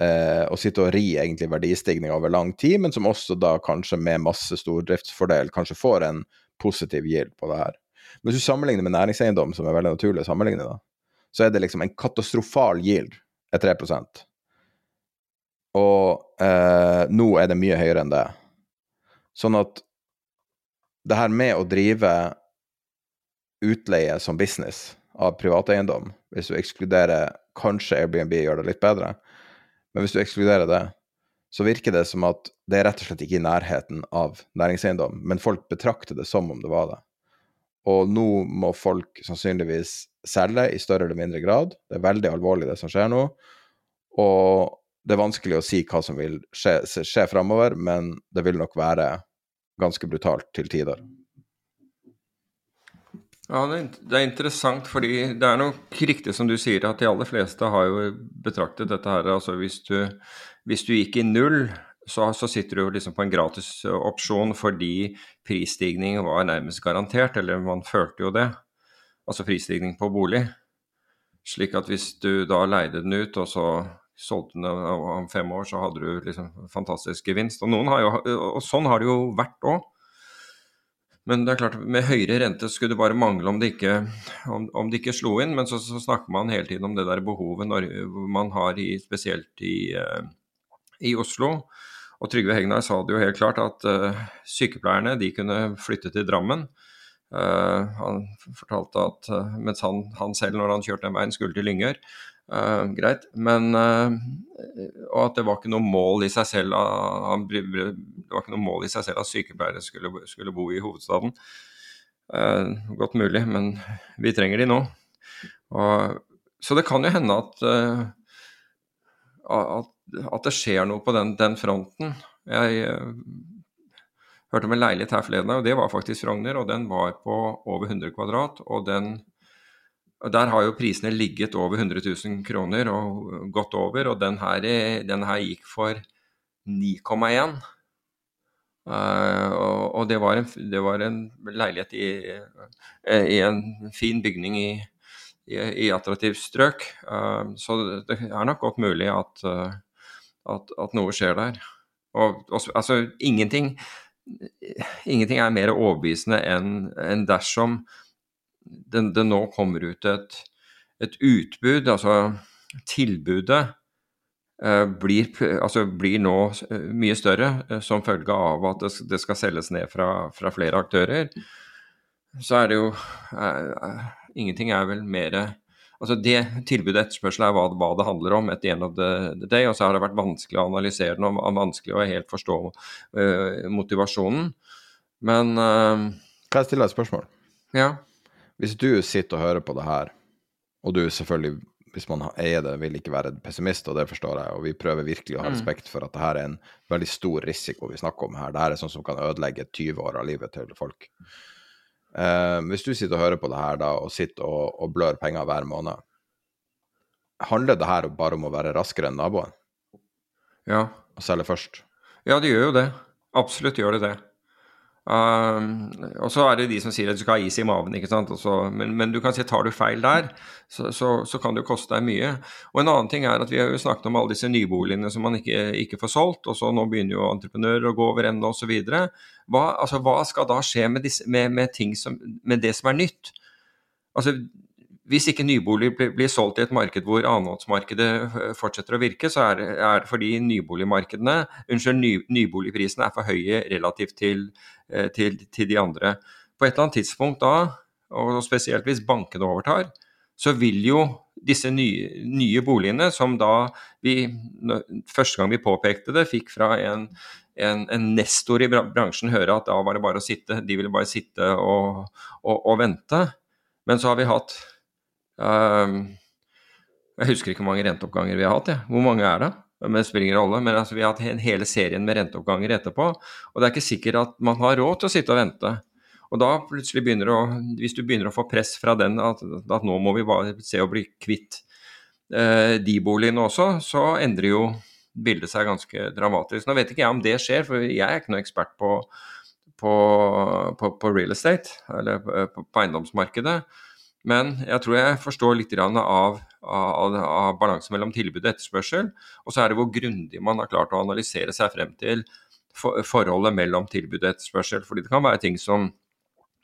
S5: eh, å sitte og ri egentlig verdistigning over lang tid, men som også da kanskje med masse stordriftsfordel kanskje får en positiv gild på det her. Men hvis du sammenligner med næringseiendom, som er veldig naturlig å sammenligne, da, så er det liksom en katastrofal yield er 3 Og eh, nå er det mye høyere enn det. Sånn at det her med å drive utleie som business av privateiendom, hvis du ekskluderer kanskje Airbnb gjør det litt bedre, men hvis du ekskluderer det, så virker det som at det er rett og slett ikke i nærheten av næringseiendom, men folk betrakter det som om det var det. Og nå må folk sannsynligvis selge i større eller mindre grad. Det er veldig alvorlig, det som skjer nå. Og det er vanskelig å si hva som vil skje, skje framover, men det vil nok være ganske brutalt til tider.
S6: Ja, det er interessant, fordi det er nok riktig som du sier, at de aller fleste har jo betraktet dette her Altså hvis du, hvis du gikk i null, så, så, sitter du jo liksom på en gratis opsjon fordi prisstigning var nærmest garantert, eller man følte jo det. Altså prisstigning på bolig. Slik at hvis du da leide den ut, og så solgte den om fem år, så hadde du liksom fantastisk gevinst. Og, jo, og sånn har det jo vært òg. Men det er klart, med høyere rente skulle det bare mangle om det ikke, om, om det ikke slo inn. Men så, så, snakker man hele tiden om det der behovet når, man har i, spesielt i, uh, i, Oslo. Og Trygve Hegnar sa det jo helt klart at uh, sykepleierne de kunne flytte til Drammen. Uh, han fortalte at mens han, han, selv, når han kjørte den veien, skulle til Lyngør, Uh, greit, men uh, Og at det var ikke noe mål i seg selv han, Det var ikke noe mål i seg selv at sykepleiere skulle, skulle bo i hovedstaden. Uh, godt mulig, men vi trenger de nå. Og, så det kan jo hende at, at, at det skjer noe på den, den fronten. Jeg hørte om en leilighet her forleden, og det var faktisk Frogner, og den var på over 100 kvadrat. og den Der har jo prisene ligget over 100 000 kroner og gått over, og den her, den her gikk for 9,1. Uh, og, og det, var en, det, var en, leilighet i, uh, i en fin bygning i, i, i attraktivt strøk. Uh, så det er nok godt mulig at, at, at noe skjer der. Og, og, altså, ingenting, ingenting er mer overbevisende enn en dersom det, det nå kommer ut et, et, utbud, altså tilbudet eh, blir, altså blir, nå eh, mye større eh, som følge av at det, skal selges ned fra, fra, flere aktører, så er det jo eh, Ingenting er vel mer Altså det Tilbudet etterspørsel er hva, hva, det handler om, etter en av det, the, day. Og så har det vært vanskelig å analysere den og vanskelig å helt forstå uh, motivasjonen. Men uh,
S5: Kan jeg stille deg et spørsmål?
S6: Ja.
S5: Hvis du sitter og hører på det her, og du selvfølgelig, hvis man eier det, vil ikke være pessimist, og det forstår jeg, og vi prøver virkelig å ha mm. respekt for at det her er en veldig stor risiko vi snakker om her. Det her er sånn som kan ødelegge 20 år av livet til folk. Uh, hvis du sitter og hører på det her da, og sitter og, og blør penger hver måned, handler det her bare om å være raskere enn naboen?
S6: Ja.
S5: Og selge først?
S6: Ja, det gjør jo det. Absolutt gjør det det. Um, og så er det de som sier at du skal ha is i maven. ikke sant? Så, men, men, du kan si tar du feil der, så, så, så, kan det jo koste deg mye. Og En annen ting er at vi har jo snakket om alle disse nyboligene som man ikke, ikke får solgt. og så Nå begynner jo entreprenører å gå over ende osv. Hva, altså, hva skal da skje med, disse, med, med, som, med det som er nytt? Altså, hvis ikke nybolig blir solgt i et marked hvor annenhåndsmarkedet eh, fortsetter å virke, så er det, fordi nyboligmarkedene, unnskyld, ny, nyboligprisene er for høye relativt til, eh, til, til, de andre. På et eller annet tidspunkt da, og spesielt hvis bankene overtar, så vil jo disse nye, nye boligene, som da vi Første gang vi påpekte det, fikk fra en, en, en, nestor i bransjen høre at da var det bare å sitte, de ville bare sitte og, og, og vente. Men så har vi hatt jeg husker ikke hvor mange renteoppganger vi har hatt. Ja. Hvor mange er det? Men det spiller ingen rolle. Men altså, vi har hatt hele serien med renteoppganger etterpå. Og det er ikke sikkert at man har råd til å sitte og vente. Og da plutselig begynner å, hvis du begynner å få press fra den at, at nå må vi bare se å bli kvitt eh, de boligene også, så endrer jo bildet seg ganske dramatisk. Nå vet ikke jeg om det skjer, for jeg er ikke noen ekspert på, på, på, på real estate, eller på, på eiendomsmarkedet. Men jeg tror jeg forstår litt av, av, av balansen mellom tilbud og etterspørsel. Og så er det hvor grundig man har klart å analysere seg frem til for, forholdet mellom tilbud og etterspørsel. Fordi det kan være ting som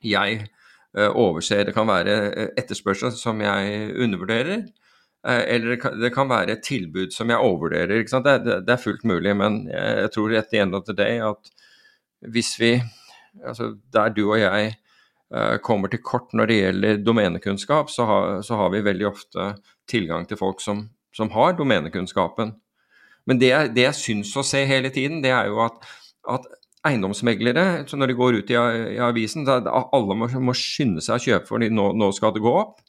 S6: jeg uh, overser. Det kan være eh, etterspørsel som jeg undervurderer. Uh, eller det kan, være et tilbud som jeg overvurderer. Det, det, er fullt mulig, men jeg, tror tror the end of the day at hvis vi altså Der du og jeg Eh, kommer til kort når det gjelder domenekunnskap, så har, så har vi veldig ofte tilgang til folk som, som har domenekunnskapen. Men det, det jeg syns å se hele tiden, det er jo at, at eiendomsmeglere, så når de går ut i, i avisen, så alle må, må, skynde seg å kjøpe fordi nå, nå skal det gå opp.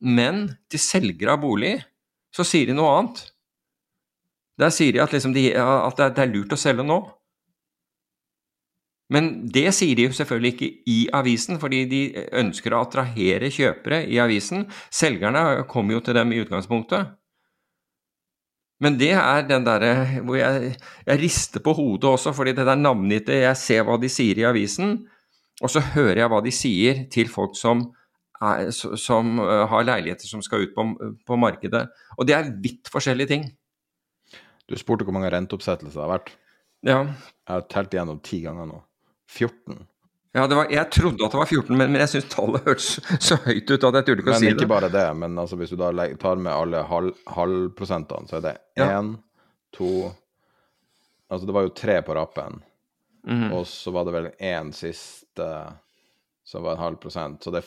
S6: Men til selgere av bolig så sier de noe annet. Der sier de at, liksom de, at det er lurt å selge nå. Men det sier de jo selvfølgelig ikke i avisen, fordi de ønsker å attrahere kjøpere i avisen. Selgerne kommer jo til dem i utgangspunktet. Men det er den derre hvor jeg, jeg, rister på hodet også, fordi det der navngitte Jeg ser hva de sier i avisen, og så hører jeg hva de sier til folk som, er, som uh, har leiligheter som skal ut på, på, markedet. Og det er vidt forskjellige ting.
S5: Du spurte hvor mange renteoppsettelser det har vært.
S6: Ja.
S5: Jeg har telt igjennom ti ganger nå. 14.
S6: Ja, var, jeg trodde at det var 14, men, men jeg syns tallet hørtes så høyt ut at jeg turte ikke å si det.
S5: Men ikke bare det, men altså, hvis du da tar med alle halv, halvprosentene, så er det én, ja. to Altså det var jo tre på rappen, mm -hmm. og så var det vel én siste som var en halv prosent. Så det,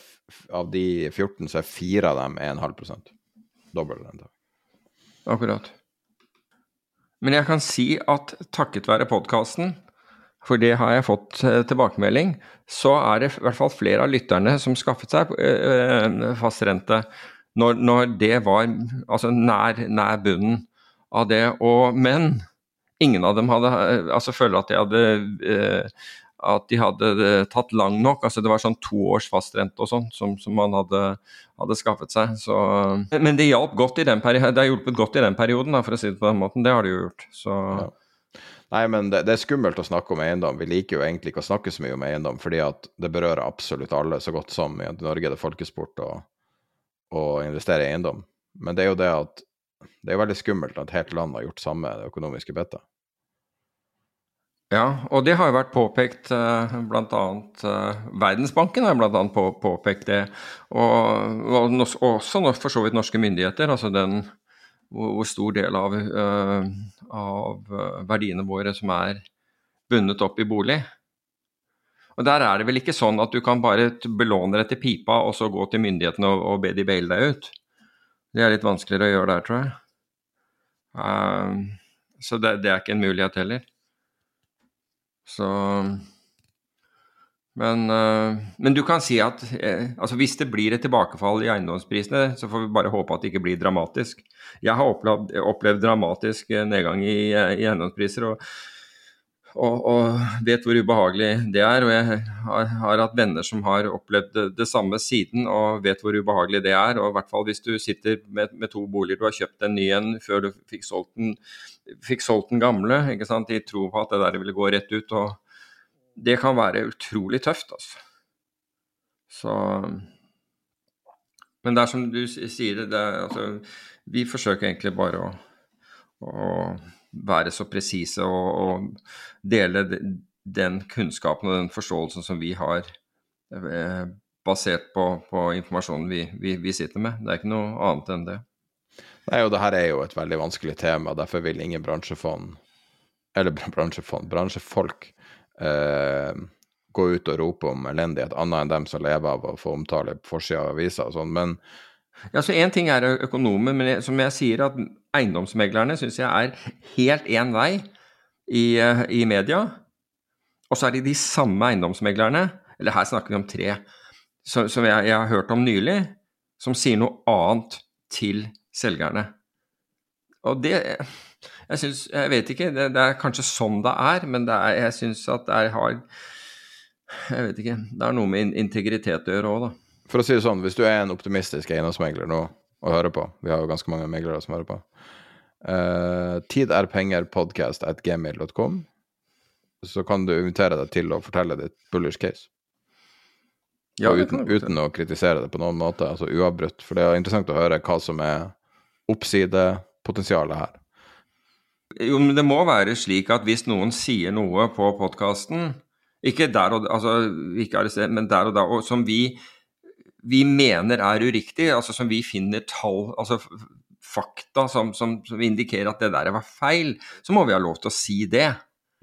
S5: av de 14 så er fire av dem en halv prosent. Dobbel rente.
S6: Akkurat. Men jeg kan si at takket være podkasten for det har jeg fått eh, tilbakemelding, så er det i hvert fall flere av lytterne som skaffet seg eh, fastrente når, når det var altså nær, nær, bunnen av det. Og, men ingen av dem hadde eh, altså føler at de hadde at de hadde tatt lang nok. altså Det var sånn to års fastrente og sånn som, som, man hadde, hadde skaffet seg. Så, men det hjalp godt i den perioden, det har hjulpet godt i den perioden, da, for å si det på den måten. Det har det jo gjort. så... Ja.
S5: Nei, men det, det, er skummelt å snakke om eiendom. Vi liker jo egentlig ikke å snakke så mye om eiendom, fordi at det berører absolutt alle, så godt som i Norge er det folkesport å, investere i eiendom. Men det er jo det at det er veldig skummelt at et helt land har gjort samme økonomiske bettet.
S6: Ja, og det har jo vært påpekt eh, bl.a. Eh, Verdensbanken har bl.a. På, påpekt det. Og, og også for så vidt norske myndigheter. altså den hvor, hvor stor del av, uh, av, verdiene våre som er bundet opp i bolig. Og Der er det vel ikke sånn at du kan bare belåne deg til pipa og så gå til myndighetene og, og be de baile deg ut. Det er litt vanskeligere å gjøre der, tror jeg. Uh, så det, det, er ikke en mulighet heller. Så men, uh, men, du kan si at eh, altså hvis det blir et tilbakefall i eiendomsprisene, så får vi bare håpe at det ikke blir dramatisk. Jeg har opplevd, opplevd dramatisk eh, nedgang i, i eiendomspriser og, og, og, vet hvor ubehagelig det er. Og jeg har, har hatt venner som har opplevd det, det, samme siden og vet hvor ubehagelig det er. Og i hvert fall hvis du sitter med, med to boliger, du har kjøpt en ny en før du fikk solgt den, fikk solgt den gamle, i tro på at det der ville gå rett ut. og det kan være utrolig tøft, altså. Så Men det er som du sier, det, er, altså, vi forsøker egentlig bare å, å være så presise og, og, dele den kunnskapen og den forståelsen som vi har, eh, basert på, på informasjonen vi, vi, vi, sitter med. Det er ikke noe annet enn det.
S5: Nei, og det her er jo et veldig vanskelig tema. Derfor vil ingen bransjefond, eller bransjefond, bransjefolk eh, gå ut og rope om elendighet, annet enn dem som lever av å få omtale på forsida av aviser og sånn. Men
S6: ja, så Én ting er økonomer, men som jeg sier, at eiendomsmeglerne syns jeg er helt én vei i, eh, i media. Og så er det de samme eiendomsmeglerne, eller her snakker vi om tre, som, som jeg, jeg, har hørt om nylig, som sier noe annet til selgerne. Og det jeg syns Jeg vet ikke, det, det, er kanskje sånn det er, men det er, jeg syns at det har Jeg vet ikke. Det er noe med integritet å gjøre òg, da.
S5: For å si det sånn, hvis du er en optimistisk eiendomsmegler nå og hører på, vi har jo ganske mange meglere som hører på, uh, tid er penger podcast at gmail.com, så kan du invitere deg til å fortelle ditt bullish case. Ja, uten, uten, å kritisere det på noen måte, altså uavbrutt. For det er interessant å høre hva som er oppsidepotensialet her.
S6: Jo, men det må være slik at hvis noen sier noe på podkasten, ikke der og altså, ikke arrester, men der og da, og som vi, vi mener er uriktig, altså som vi finner tall, altså fakta som, som, som indikerer at det der var feil, så må vi ha lov til å si det.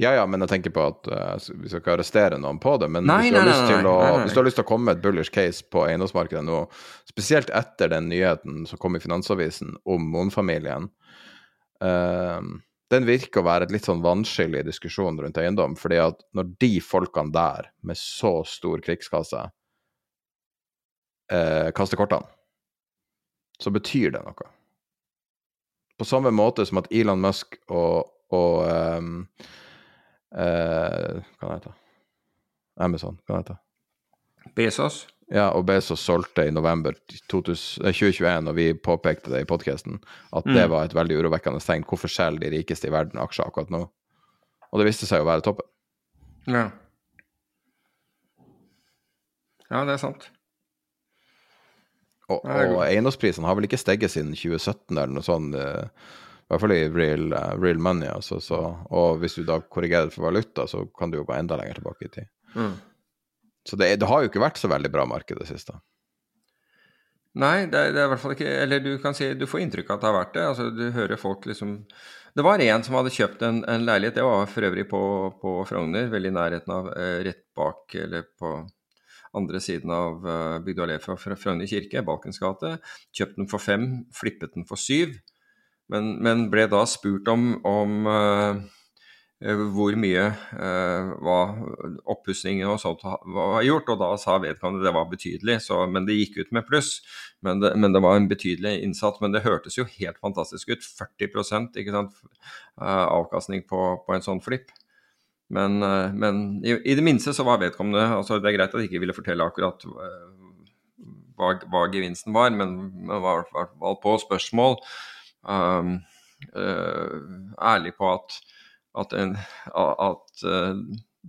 S5: Ja, ja, men jeg tenker på at uh, vi skal ikke arrestere noen på det. Men nei, hvis, du nei, nei, å, hvis, du har lyst til å komme med et bullish case på eiendomsmarkedet nå, spesielt etter den nyheten som kom i Finansavisen om Moen-familien uh, Den virker å være et litt sånn vanskelig diskusjon rundt eiendom. fordi at når de folkene der, med så stor krigskasse, eh, kaster kortene, så betyr det noe. På samme måte som at Elon Musk og, og um, eh, Hva heter det? Amazon, hva heter det?
S6: Bezos?
S5: Ja, og Bezos solgte i november 2021, eh, og vi påpekte det i podkasten, at mm. det var et veldig urovekkende tegn. Hvorfor selger de rikeste i verden aksjer akkurat nå? Og det viste seg å være toppen.
S6: Ja. Ja, det er sant.
S5: Og, og eiendomsprisene har vel ikke steget siden 2017 eller noe sånt. Eh, i hvert fall i real, uh, real money. Altså, så, og hvis du da korrigerer for valuta, så kan du jo gå enda lenger tilbake i tid. Mm. Så det, det, har jo ikke vært så veldig bra marked det siste.
S6: Nei, det det er, i hvert fall ikke Eller du kan si du får inntrykk av at det har vært det. altså Du hører folk liksom Det var en som hadde kjøpt en, en leilighet, det var for øvrig på, på Frogner, veldig i nærheten av eh, rett bak, eller på andre siden av uh, Bygdøy allé fra Frogner kirke, Balkens gate. Kjøpt den for fem, flippet den for syv. Men, men ble da spurt om, om uh, hvor mye eh, oppussingen og sånt var gjort, og da sa vedkommende det var betydelig. Så, men det gikk ut med pluss. Men det, men det, var en betydelig innsats. Men det hørtes jo helt fantastisk ut. 40 ikke sant, uh, avkastning på, på, en sånn flipp. Men, men i, i, det minste så var vedkommende altså Det er greit at de ikke ville fortelle akkurat hva, hva gevinsten var, men, det var, fall på spørsmål um, uh, ærlig på at, at, en, at uh,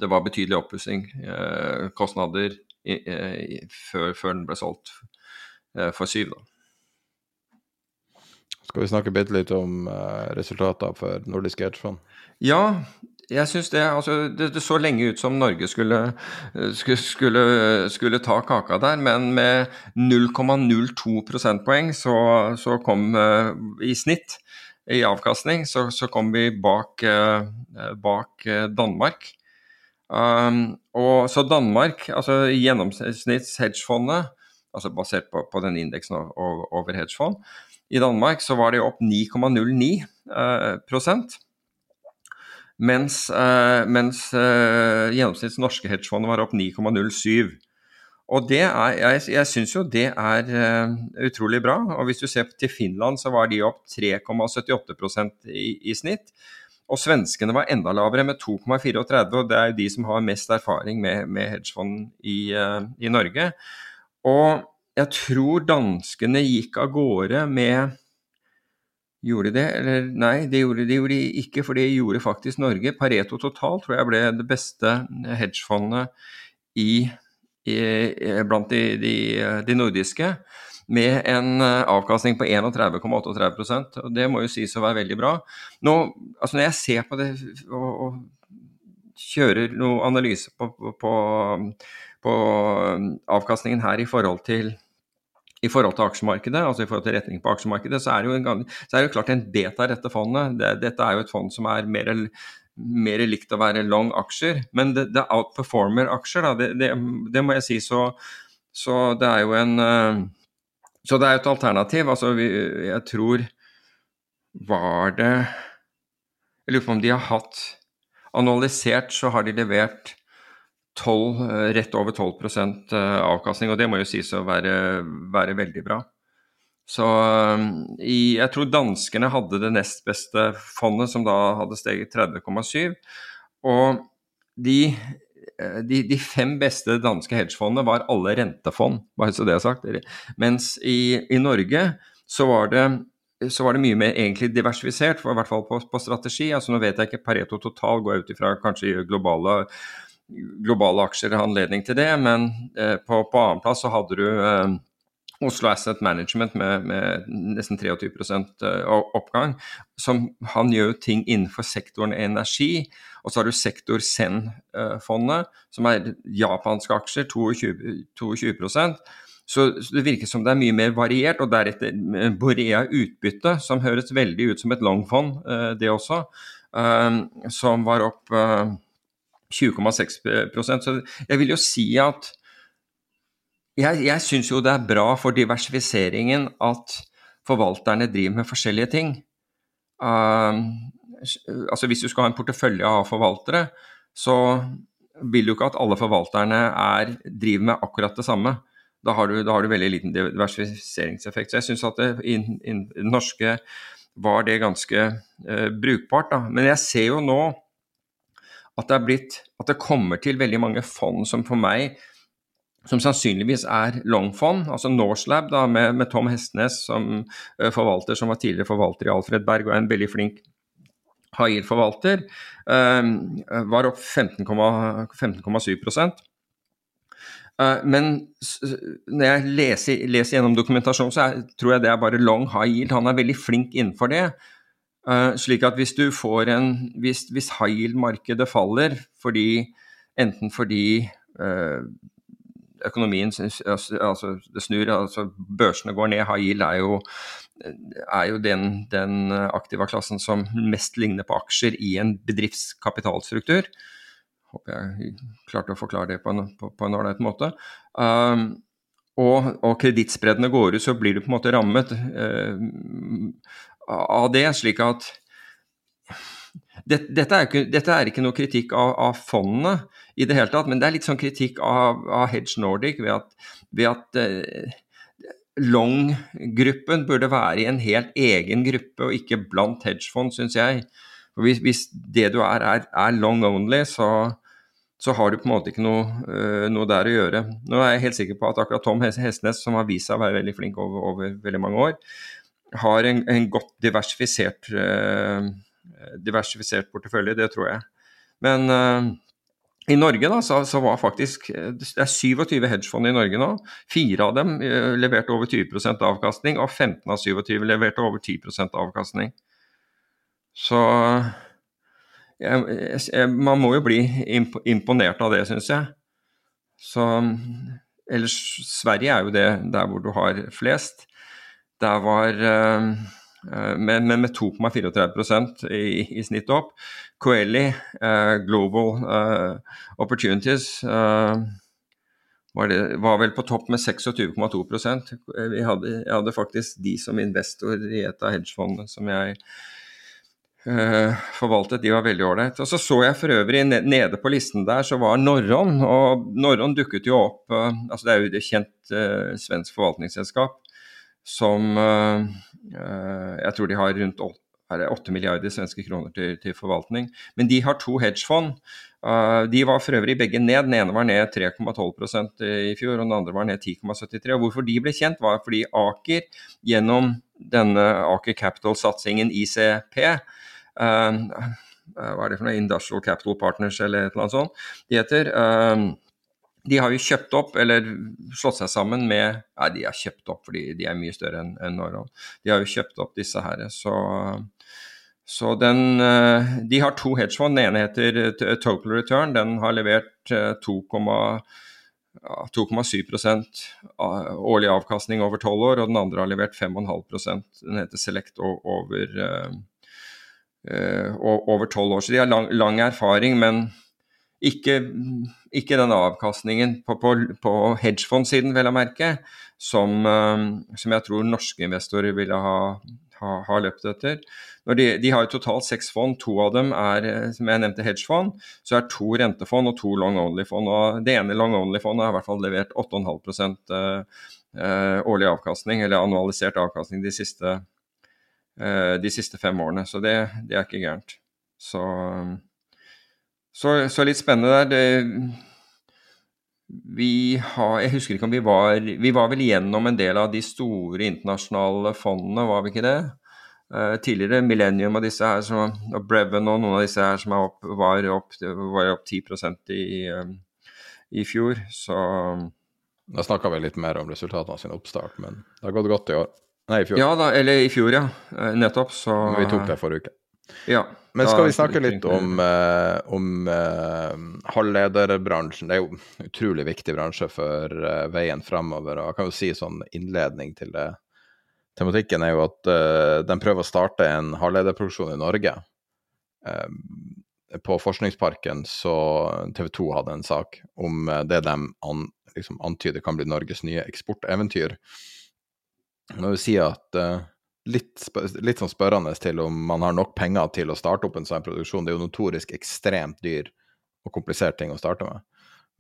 S6: det var betydelig oppussing, uh, kostnader, i, i, før, før, den ble solgt for syv. Da.
S5: Skal vi snakke bitte litt om resultater for Nordisk Edgefond?
S6: Ja, jeg syns det, altså, det, det. så lenge ut som Norge skulle, skulle, skulle ta kaka der, men med 0,02 prosentpoeng så, så, kom i snitt i avkastning, så, så kom vi bak, uh, bak uh, Danmark. Um, og så Danmark, altså gjennomsnittshedgefondet, altså basert på, på den indeksen over hedgefond, i Danmark så var det opp 9,09 prosent. Mens, eh, mens eh, gjennomsnitts norske hedgefondet var opp 9,07. Og det er, jeg, jeg syns jo det er uh, utrolig bra. Og hvis du ser til Finland, så var de opp 3,78 i, i snitt. Og svenskene var enda lavere, med 2,34. Og det er jo de som har mest erfaring med, med hedgefond i, i Norge. Og jeg tror danskene gikk av gårde med Gjorde de det? Eller nei, det gjorde, de gjorde de ikke, for det gjorde faktisk Norge. Pareto Total tror jeg ble det beste hedgefondet i, i, blant de, de, de, nordiske. Med en avkastning på 31,38% og Det må jo sies å være veldig bra. Nå, altså Når jeg ser på det og, og kjører noe analyse på, på, på avkastningen her i forhold til i forhold til aksjemarkedet, altså i forhold til retning på aksjemarkedet, så er det jo, en, så er det jo klart en beta i dette fondet. Det, dette er jo et fond som er mer, mer likt å være long aksjer, men det, det outperformer aksjer. Da. Det, det, må jeg si. Så, så, det er jo en eh, Så det er jo et alternativ. Altså, vi, jeg tror Var det Jeg lurer på om de har hatt Analysert så har de levert 12, eh, rett over 12 eh, avkastning, og det må jo sies å være, være veldig bra. Så eh, i, jeg tror danskene hadde det nest beste fondet, som da hadde steget 30,7. Og de de, de, fem beste danske hedgefondene var alle rentefond, bare så det er sagt. Mens i, i Norge så var, det, så var det mye mer egentlig diversifisert, i hvert fall på, på strategi. altså Nå vet jeg ikke Pareto total, går ut ifra kanskje globale, globale aksjer har anledning til det, men eh, på, på annenplass så hadde du eh, Oslo Asset Management med, med nesten 23 eh, oppgang. Som, han gjør ting innenfor sektoren energi. Og så har du Sektor Zen-fondet, som er japanske aksjer, 22, 22 så, det virker som det er mye mer variert. Og deretter Borea utbytte, som høres veldig ut som et longfond, eh, det også, eh, som var opp 20,6% Så jeg vil jo si at jeg, jeg syns jo det er bra for diversifiseringen at forvalterne driver med forskjellige ting. Uh, altså Hvis du skal ha en portefølje av forvaltere, så vil du ikke at alle forvalterne er, driver med akkurat det samme. Da har du, da har du veldig liten diversifiseringseffekt. Så jeg syns at det, i, i, det norske var det ganske uh, brukbart. Da. Men jeg ser jo nå at det, blitt, at det kommer til veldig mange fond som for meg som sannsynligvis er longfond, altså Norselab med, med, Tom Hestnes som uh, forvalter, som var tidligere forvalter i Alfred Berg og er en veldig flink high-yield-forvalter, uh, var opp 15,7 15, uh, Men når jeg leser, leser gjennom dokumentasjonen, så er, tror jeg det er bare long high yield. Han er veldig flink innenfor det. Slik at hvis du får en Hvis, hvis high yield-markedet faller fordi enten fordi økonomien altså, det snur, altså børsene går ned. High er jo, er jo den, den aktiva klassen som mest ligner på aksjer i en bedriftskapitalstruktur. Håper jeg klarte å forklare det på en, på, på måte. Um, og, og kredittspredene går ut, så blir du på en måte rammet uh, av det. slik at dette, er ikke, dette, er ikke, noe kritikk av, av fondene i det hele tatt, men det er litt sånn kritikk av, av Hedge Nordic ved at, ved at eh, Long-gruppen burde være i en helt egen gruppe og ikke blant hedgefond, syns jeg. For hvis, hvis, det du er, er, er long only, så, så, har du på en måte ikke noe, uh, noe, der å gjøre. Nå er jeg helt sikker på at akkurat Tom Hestnes, som har vist seg å være veldig flink over, over veldig mange år, har en, en godt diversifisert uh, diversifisert portefølje, det tror jeg. Men uh, i Norge da, så, så, var faktisk Det er 27 hedgefond i Norge nå. Fire av dem uh, leverte over 20% avkastning, og 15 av 27 leverte over 10% avkastning. Så jeg, jeg, man må jo bli imponert av det, syns jeg. Så Ellers Sverige er jo det der hvor du har flest. Der var Eh, men, men med 2,34% i, i snitt opp. Coeli, uh, Global uh, Opportunities, uh, var, det, var, vel på topp med 26,2 jeg hadde, jeg hadde faktisk de som investor i et av hedgefondene som jeg forvaltet. De var veldig ålreite. Og så så jeg for øvrig nede på listen der, så var Norron. Og Norron dukket jo opp altså Det er jo et kjent svensk forvaltningsselskap som uh, Jeg tror de har rundt 8, 8 milliarder svenske kroner til, til, forvaltning. Men de har to hedgefond. Uh, de var for øvrig begge ned. Den ene var ned 3,12% i fjor, og den andre var ned 10,73. Og Hvorfor de ble kjent, var fordi Aker gjennom denne Aker Capital-satsingen ICP Hva er det for noe? Industrial Capital Partners eller et eller annet sånt de heter. De har jo kjøpt opp, eller slått seg sammen med Nei, de har kjøpt opp fordi de er mye større enn en Norron. De har jo kjøpt opp disse her. Så, så den eh, De har to hedgefond. Den ene heter eh, Total Return. Den har levert 2,7 eh, årlig avkastning over tolv år, og den andre har levert 5,5% Den heter Select over tolv år. Så de har lang, lang erfaring, men ikke, ikke den avkastningen på, på, på hedgefond-siden, vel å merke, som, um, som, jeg tror norske investorer ville ha, ha, ha løpt etter. De, de, har jo totalt seks fond, to av dem er som jeg nevnte hedgefond. Så er to rentefond og to long only-fond. og Det ene long only-fondet har i hvert fall levert 8,5 uh, uh, årlig avkastning, eller annualisert avkastning de siste, de siste fem årene. Så det, det er ikke gærent. Så så, så, litt spennende der. Vi har Jeg husker ikke om vi var Vi var vel gjennom en del av de store internasjonale fondene, var vi ikke det? Uh, tidligere Millennium og disse her, som, og Breven og noen av disse her som opp, var, opp, var opp 10% i, uh, i fjor, så
S5: Da snakka vi litt mer om resultatene av sin oppstart, men det har gått godt i år. Nei, i fjor.
S6: Ja da, eller i fjor, ja. Nettopp, så
S5: Vi tok det forrige uke.
S6: Ja.
S5: Men skal vi snakke litt om, uh, om uh, halvlederbransjen? Det er jo en utrolig viktig bransje for uh, veien fremover. Og jeg kan jo si sånn innledning til det. Tematikken er jo at de prøver å starte en halvlederproduksjon i Norge. på Forskningsparken så TV 2 hadde en sak om det de an, liksom antyder kan bli Norges nye eksporteventyr. Når vi sier si at litt, litt sånn spørrende til om man har nok penger til å starte opp en sånn produksjon. Det er jo notorisk ekstremt dyr og komplisert ting å starte med.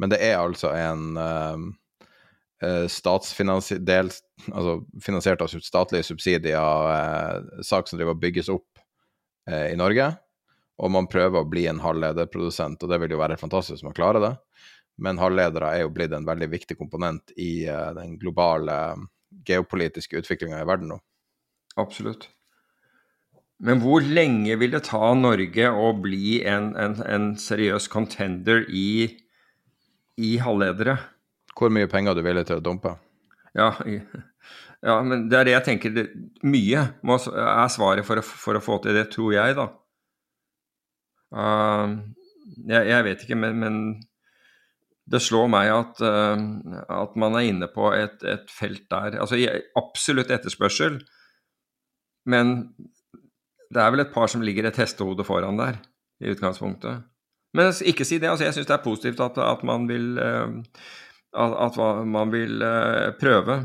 S5: Men det er altså en uh, statsfinansiert altså finansiert av statlige subsidier, uh, sak som driver og bygges opp uh, i Norge. Og man prøver å bli en halvlederprodusent, og det vil jo være fantastisk om man klarer det. Men halvledere er jo blitt en veldig viktig komponent i den globale geopolitiske utviklinga i verden nå.
S6: Absolutt. Men hvor lenge vil det ta Norge å bli en, en, en seriøs contender i, i halvledere?
S5: Hvor mye penger du villig til å dumpe?
S6: Ja, ja, men det er det jeg tenker. Det, mye må, er svaret for å, for å, få til det, tror jeg, da. Uh, jeg, jeg, vet ikke, men, men, det slår meg at, uh, at man er inne på et, et felt der Altså absolutt etterspørsel men det er vel et par som ligger et hestehode foran der, i utgangspunktet. Men ikke si det. altså Jeg syns det er positivt at, at man vil, uh, at, man vil uh, prøve.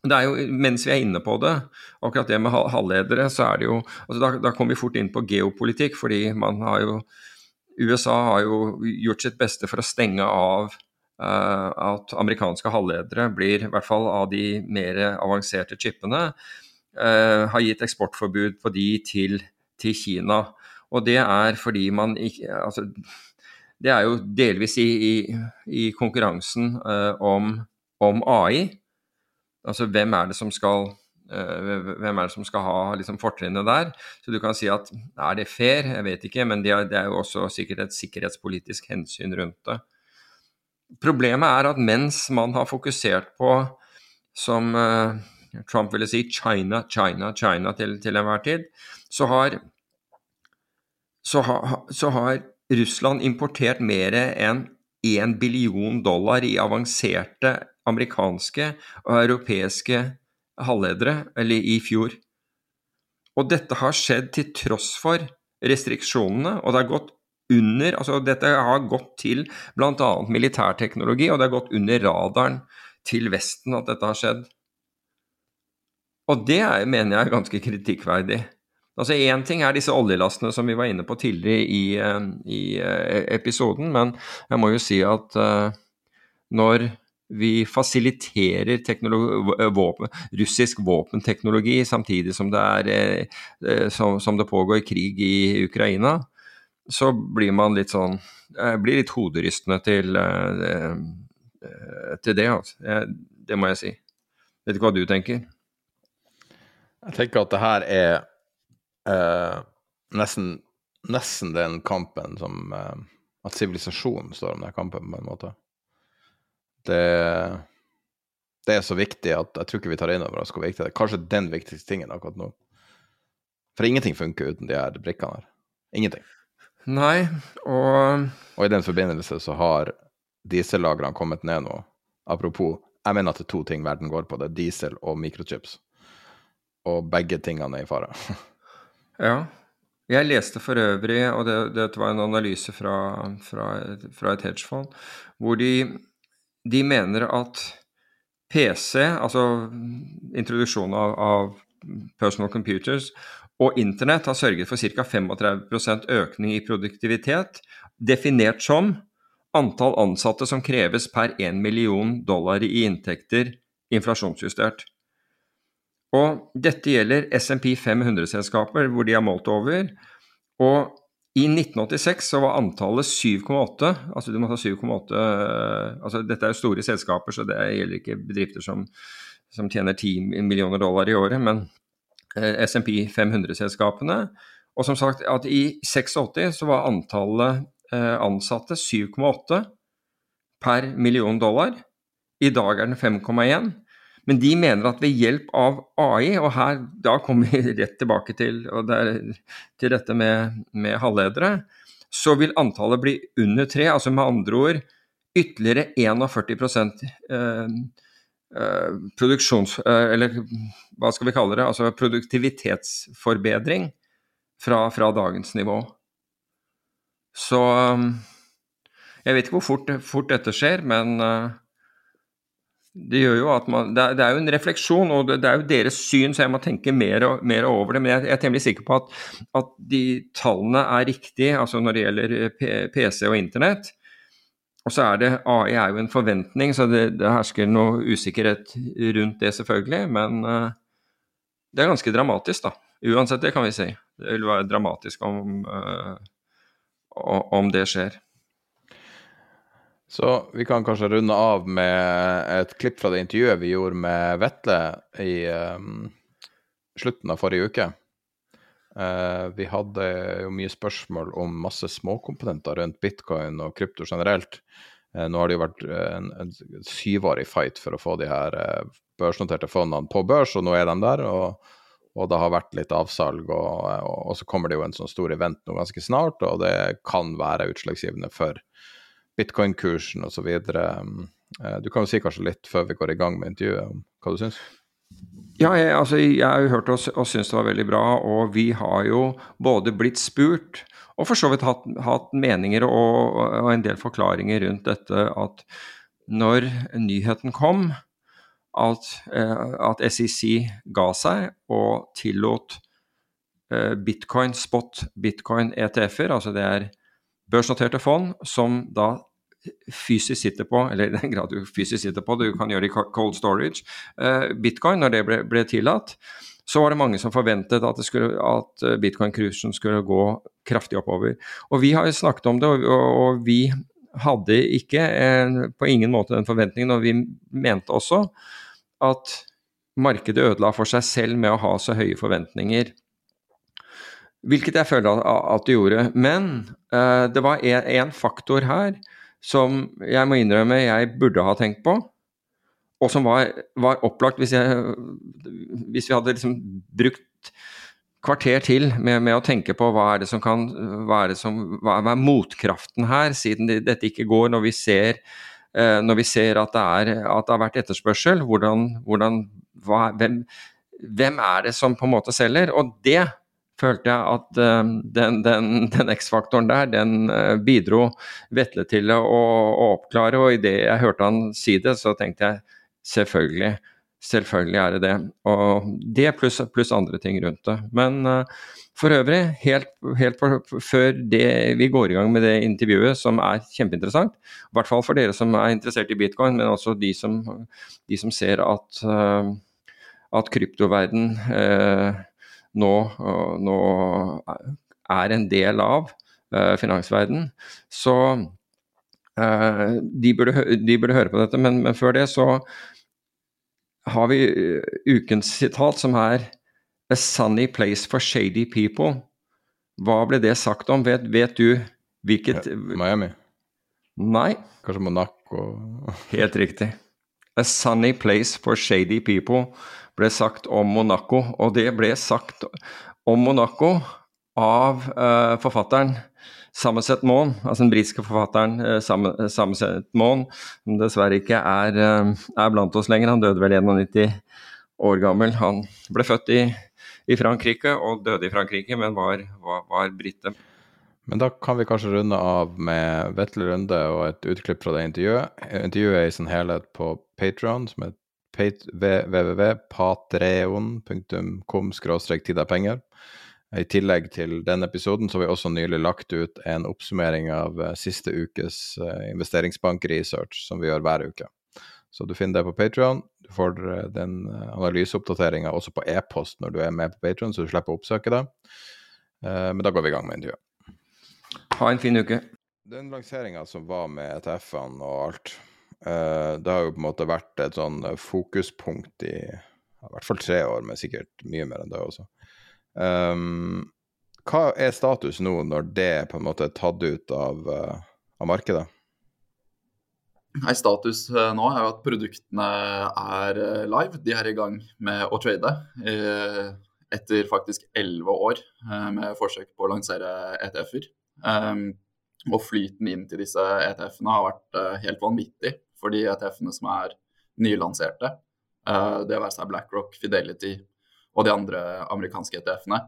S6: Det er jo, Mens vi er inne på det, akkurat det med halvledere, så er det jo altså Da, da kommer vi fort inn på geopolitikk, fordi man har jo USA har jo gjort sitt beste for å stenge av uh, at amerikanske halvledere blir, i hvert fall av de mer avanserte chipene, har gitt eksportforbud på de til, til, Kina. Og det er fordi man ikke Altså, det er jo delvis i, i, i konkurransen uh, om, om, AI. Altså hvem er det som skal uh, hvem er det som skal ha liksom, fortrinnet der? Så du kan si at er det fair? Jeg vet ikke, men det er, det er jo også sikkert et sikkerhetspolitisk hensyn rundt det. Problemet er at mens man har fokusert på, som Trump ville si China, China, China til, til enhver tid, så har, så, ha, så har Russland importert mer enn 1 billion dollar i avanserte amerikanske og europeiske halvledere, eller i fjor. Og dette har skjedd til tross for restriksjonene, og det har gått under altså Dette har gått til bl.a. militærteknologi, og det har gått under radaren til Vesten at dette har skjedd. Og det er, mener jeg er ganske kritikkverdig. Altså Én ting er disse oljelastene som vi var inne på tidligere i, eh, i eh, episoden, men jeg må jo si at uh, når vi fasiliterer våpen, russisk våpenteknologi samtidig som det, er, som, som det pågår krig i Ukraina, så blir man litt sånn Blir litt hoderystende til, til det, altså. Det må jeg si. Vet ikke hva du tenker?
S5: Jeg tenker at det her er eh, nesten, nesten den kampen som eh, At sivilisasjonen står om den kampen, på en måte. Det, det, er så viktig at jeg tror ikke vi tar inn over oss hvor viktig det er. Kanskje den viktigste tingen akkurat nå. For ingenting funker uten de her brikkene her. Ingenting.
S6: Nei, og
S5: Og i den forbindelse så har diesellagrene kommet ned nå. Apropos, jeg mener at det er to ting verden går på. Det er diesel og mikrochips og begge tingene er i fare.
S6: ja. Jeg leste for øvrig, og det, det var en analyse fra, fra, fra et hedgefond, hvor de, de, mener at PC, altså introduksjonen av, av personal computers, og internett har sørget for ca. 35% økning i produktivitet, definert som antall ansatte som kreves per 1 million dollar i inntekter inflasjonsjustert. Og dette gjelder SMP 500-selskaper, hvor de har målt over. Og I 1986 så var antallet 7,8. Altså du må ta 7,8 altså Dette er jo store selskaper, så det gjelder ikke bedrifter som, som tjener 10 millioner dollar i året, men eh, SMP 500-selskapene. Og som sagt, at i 86 så var antallet eh, ansatte 7,8 per million dollar. I dag er den 5,1. Men de mener at ved hjelp av AI, og her da kommer vi rett tilbake til, der, til dette med, med halvledere, så vil antallet bli under tre. Altså med andre ord ytterligere 41 eh, eh, produksjons... Eh, eller hva skal vi kalle det? Altså produktivitetsforbedring fra, fra dagens nivå. Så eh, jeg vet ikke hvor fort, fort dette skjer, men uh, det gjør jo at man det er, jo en refleksjon, og det, er jo deres syn, så jeg må tenke mer, og, mer over det. Men jeg, er temmelig sikker på at, at, de tallene er riktige, altså når det gjelder eh, PC og internett. Og så er det AI er jo en forventning, så det, det hersker noe usikkerhet rundt det, selvfølgelig. Men uh, det er ganske dramatisk, da. Uansett, det kan vi si. Det vil være dramatisk om, uh, om det skjer.
S5: Så vi kan kanskje runde av med et klipp fra det intervjuet vi gjorde med Vetle i um, slutten av forrige uke. Uh, vi hadde jo mye spørsmål om masse småkomponenter rundt bitcoin og krypto generelt. Uh, nå har det jo vært en, en, syvårig fight for å få de her uh, børsnoterte fondene på børs, og nå er de der. og og det har vært litt avsalg, og, og, og, så kommer det jo en sånn stor event nå ganske snart, og det kan være utslagsgivende for bitcoin-kursen osv. Eh, du kan jo si kanskje litt før vi går i gang med intervjuet, om hva du syns?
S6: Ja, jeg, altså, jeg har jo hørt og, og syns det var veldig bra. Og vi har jo både blitt spurt og for så vidt hatt, hatt meninger og, og, en del forklaringer rundt dette at når nyheten kom at, eh, at SEC ga seg og tillot eh, bitcoin, spot bitcoin ETF-er, altså det er børsnoterte fond som da fysisk sitter på, eller i den grad du fysisk sitter på, du kan gjøre i cold storage, uh, bitcoin, når det ble, ble, tillatt, så var det mange som forventet at, at eh, bitcoin-kursen skulle gå kraftig oppover. Og vi har jo snakket om det, og, og vi hadde ikke en, på ingen måte den forventningen, og vi mente også at markedet ødela for seg selv med å ha så høye forventninger. Hvilket jeg føler at det gjorde. Men uh, det var en faktor her som jeg må innrømme jeg burde ha tenkt på, og som var, var opplagt hvis, jeg, hvis, vi hadde liksom brukt kvarter til med, med, å tenke på hva er det som kan Hva er, som, hva er, motkraften her, siden det, dette ikke går, når vi ser, uh, når vi ser at, det er, at, det har vært etterspørsel. Hvordan, hvordan hva, hvem, hvem er det som på en måte selger? Og det følte jeg at uh, den, den, den X-faktoren der, den uh, bidro Vetle til å, å oppklare. Og idet jeg hørte han si det, så tenkte jeg selvfølgelig. Selvfølgelig er det det. Og det pluss pluss andre ting rundt det. Men uh, for øvrig, helt, helt for, før det, vi går i gang med det intervjuet, som er kjempeinteressant, i hvert fall for dere som er interessert i bitcoin, men også de som, de som ser at, at kryptoverden nå, nå er en del av uh, finansverdenen. Så uh, de, burde, de, burde, høre på dette, men, men, før det så har vi ukens sitat, som er A sunny place for shady people. Hva ble det sagt om? Vet, vet du hvilket
S5: Miami?
S6: Nei.
S5: Kanskje Monaco?
S6: Helt riktig. A sunny place for shady people ble sagt om Monaco. Og det ble sagt om Monaco av uh, forfatteren Samuset Maun, altså den britiske forfatteren uh, Samuset Maun, som dessverre ikke er, uh, er, blant oss lenger. Han døde vel 91 år gammel. Han ble født i, i Frankrike og døde i Frankrike, men var, var, var brite.
S5: Men da kan vi kanskje runde av med Vetle Runde og et utklipp fra det intervjuet. Intervjuet er i sin helhet på Patron, som er www.patreon.com tidapenger. I tillegg til denne episoden så har vi også nylig lagt ut en oppsummering av uh, siste ukes uh, investeringsbankresearch, som vi gjør hver uke. Så du finner det på Patrion. Du får uh, den analyseoppdateringa også på e-post når du er med på Patrion, så du slipper å oppsøke det. men da går vi i gang med intervjuet.
S6: Ha en fin uke.
S5: Den lanseringa som var med ETF-ene og alt, det har jo på en måte vært et sånn fokuspunkt i, i hvert fall tre år, men sikkert mye mer enn det også. Um, hva er status nå når det på en måte er tatt ut av, uh, av markedet?
S7: Nei, Status nå er jo at produktene er live. De er i gang med å trade. etter faktisk elleve år med forsøk på å lansere ETF-er. Um, og flyten inn til disse ETF-ene har vært helt vanvittig for de ETF-ene som er nylanserte. Uh, det være seg BlackRock, Fidelity og de andre amerikanske ETF-ene.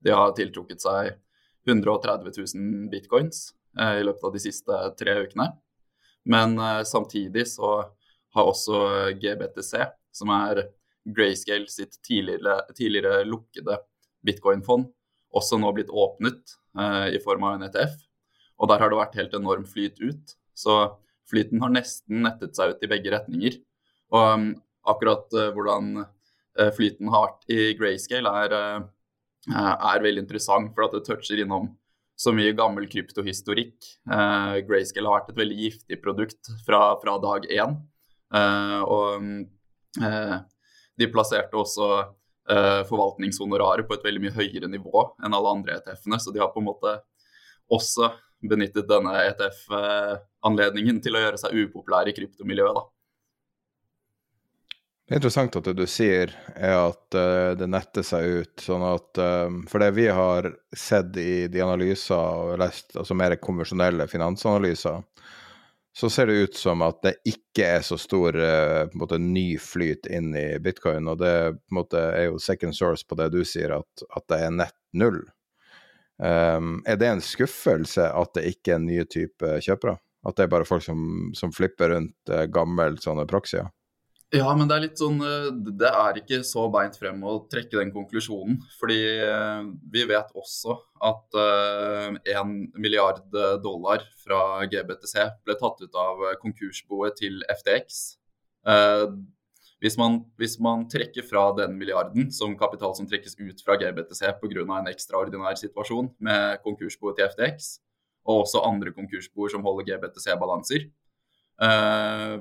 S7: De har tiltrukket seg 130 000 bitcoins uh, i løpet av de siste tre ukene. Men samtidig så har også GBTC, som er Grayscale sitt tidligere, tidligere lukkede bitcoin-fond, også nå blitt åpnet i form av en ETF. Og der har det vært helt enorm flyt ut. Så flyten har nesten nettet seg ut i begge retninger. Og um, akkurat uh, hvordan uh, flyten har vært i grayscale, er, uh, er veldig interessant, for at det toucher innom så mye gammel kryptohistorikk. Grayscale har vært et veldig giftig produkt fra, fra dag én. Og uh, de plasserte også forvaltningshonoraret på et veldig mye høyere nivå enn alle andre ETF-ene, så de har på en måte også benyttet denne ETF-anledningen til å gjøre seg upopulær i kryptomiljøet. da.
S5: Det er interessant at det du sier er at uh, det netter seg ut. sånn at um, For det vi har sett i de analyser og lest altså mer konvensjonelle finansanalyser, så ser det ut som at det ikke er så stor uh, måte, ny flyt inn i bitcoin. Og det måte, er jo second source på det du sier, at, at det er nett null. Um, er det en skuffelse at det ikke er nye type kjøpere? At det er bare folk som, som flipper rundt eh, gammel sånne proxyer?
S7: Ja, men det er litt sånn eh, Det er ikke så beint frem å trekke den konklusjonen. Fordi uh, vi vet også at én uh, milliard dollar fra GBTC ble tatt ut av konkursboet til FTX. Hvis man, hvis man, trekker fra den milliarden som kapital som trekkes ut fra GBTC pga. en ekstraordinær situasjon med konkursboet til FTX, og også andre konkursboer som holder GBTC-balanser, eh,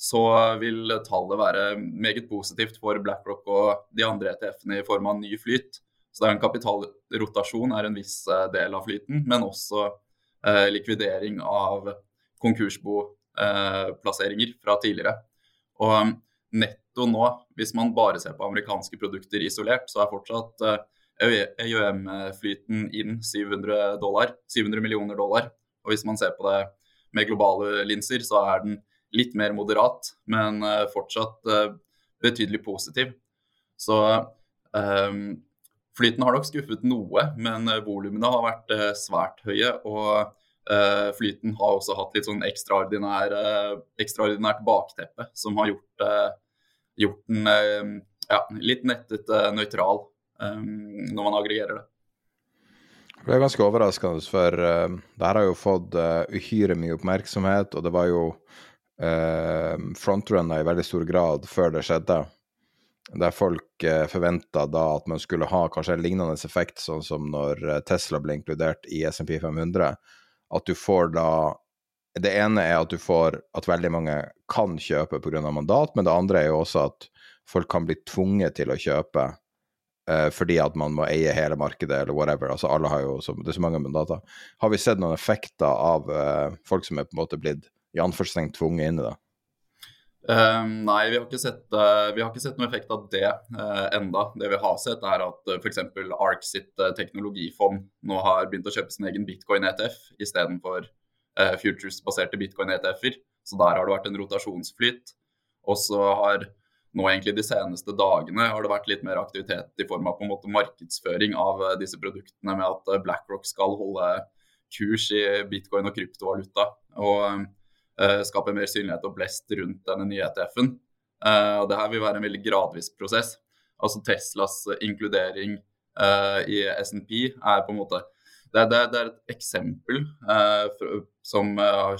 S7: så vil tallet være meget positivt for BlackRock og de andre ETF-ene i form av ny flyt. Så det er en kapitalrotasjon er en viss eh, del av flyten, men også eh, likvidering av konkursboplasseringer fra tidligere. Og netto nå, hvis man bare ser på amerikanske produkter isolert, så er fortsatt EUM-flyten eh, inn 700, dollar, 700 millioner dollar. Og hvis man ser på det med globale linser, så er den litt mer moderat, men eh, fortsatt eh, betydelig positiv. Så um, flyten har nok skuffet noe, men volumene har vært svært høye. og Uh, flyten har også hatt litt sånn ekstraordinær, uh, ekstraordinært bakteppe, som har gjort, uh, gjort den ja, litt nettete nøytral når man aggregerer det.
S5: Det er ganske overraskende, for uh, det her har jo fått uhyre mye oppmerksomhet, og det var jo uh, frontrunna i veldig stor grad før det skjedde. Der folk uh, forventa da at man skulle ha kanskje en lignende effekt, sånn som når Tesla ble inkludert i SMP 500 at du får da Det ene er at du får at veldig mange kan kjøpe pga. mandat, men det andre er jo også at folk kan bli tvunget til å kjøpe uh, fordi at man må eie hele markedet eller whatever. Altså alle har jo så, det er så mange mandater. Har vi sett noen effekter av uh, folk som er på en måte blitt i anførselstegn tvunget inn i det?
S7: Uh, nei, vi har, ikke sett, uh, sett noen effekt av det uh, enda. Det vi har sett, er at uh, f.eks. ARK sitt uh, teknologifond nå har begynt å kjøpe sin egen bitcoin-ETF istedenfor uh, futures-baserte bitcoin-ETF-er. Så der har det vært en rotasjonsflyt. Og så har nå egentlig de seneste dagene har det vært litt mer aktivitet i form av på en måte markedsføring av disse produktene med at BlackRock skal holde kurs i bitcoin og kryptovaluta. Og uh, skape mer synlighet og blest rundt denne nye ETF-en. Uh, eh, det her vil være en veldig gradvis prosess. Altså Teslas inkludering uh, i SNP er på en måte det, det, det er et eksempel som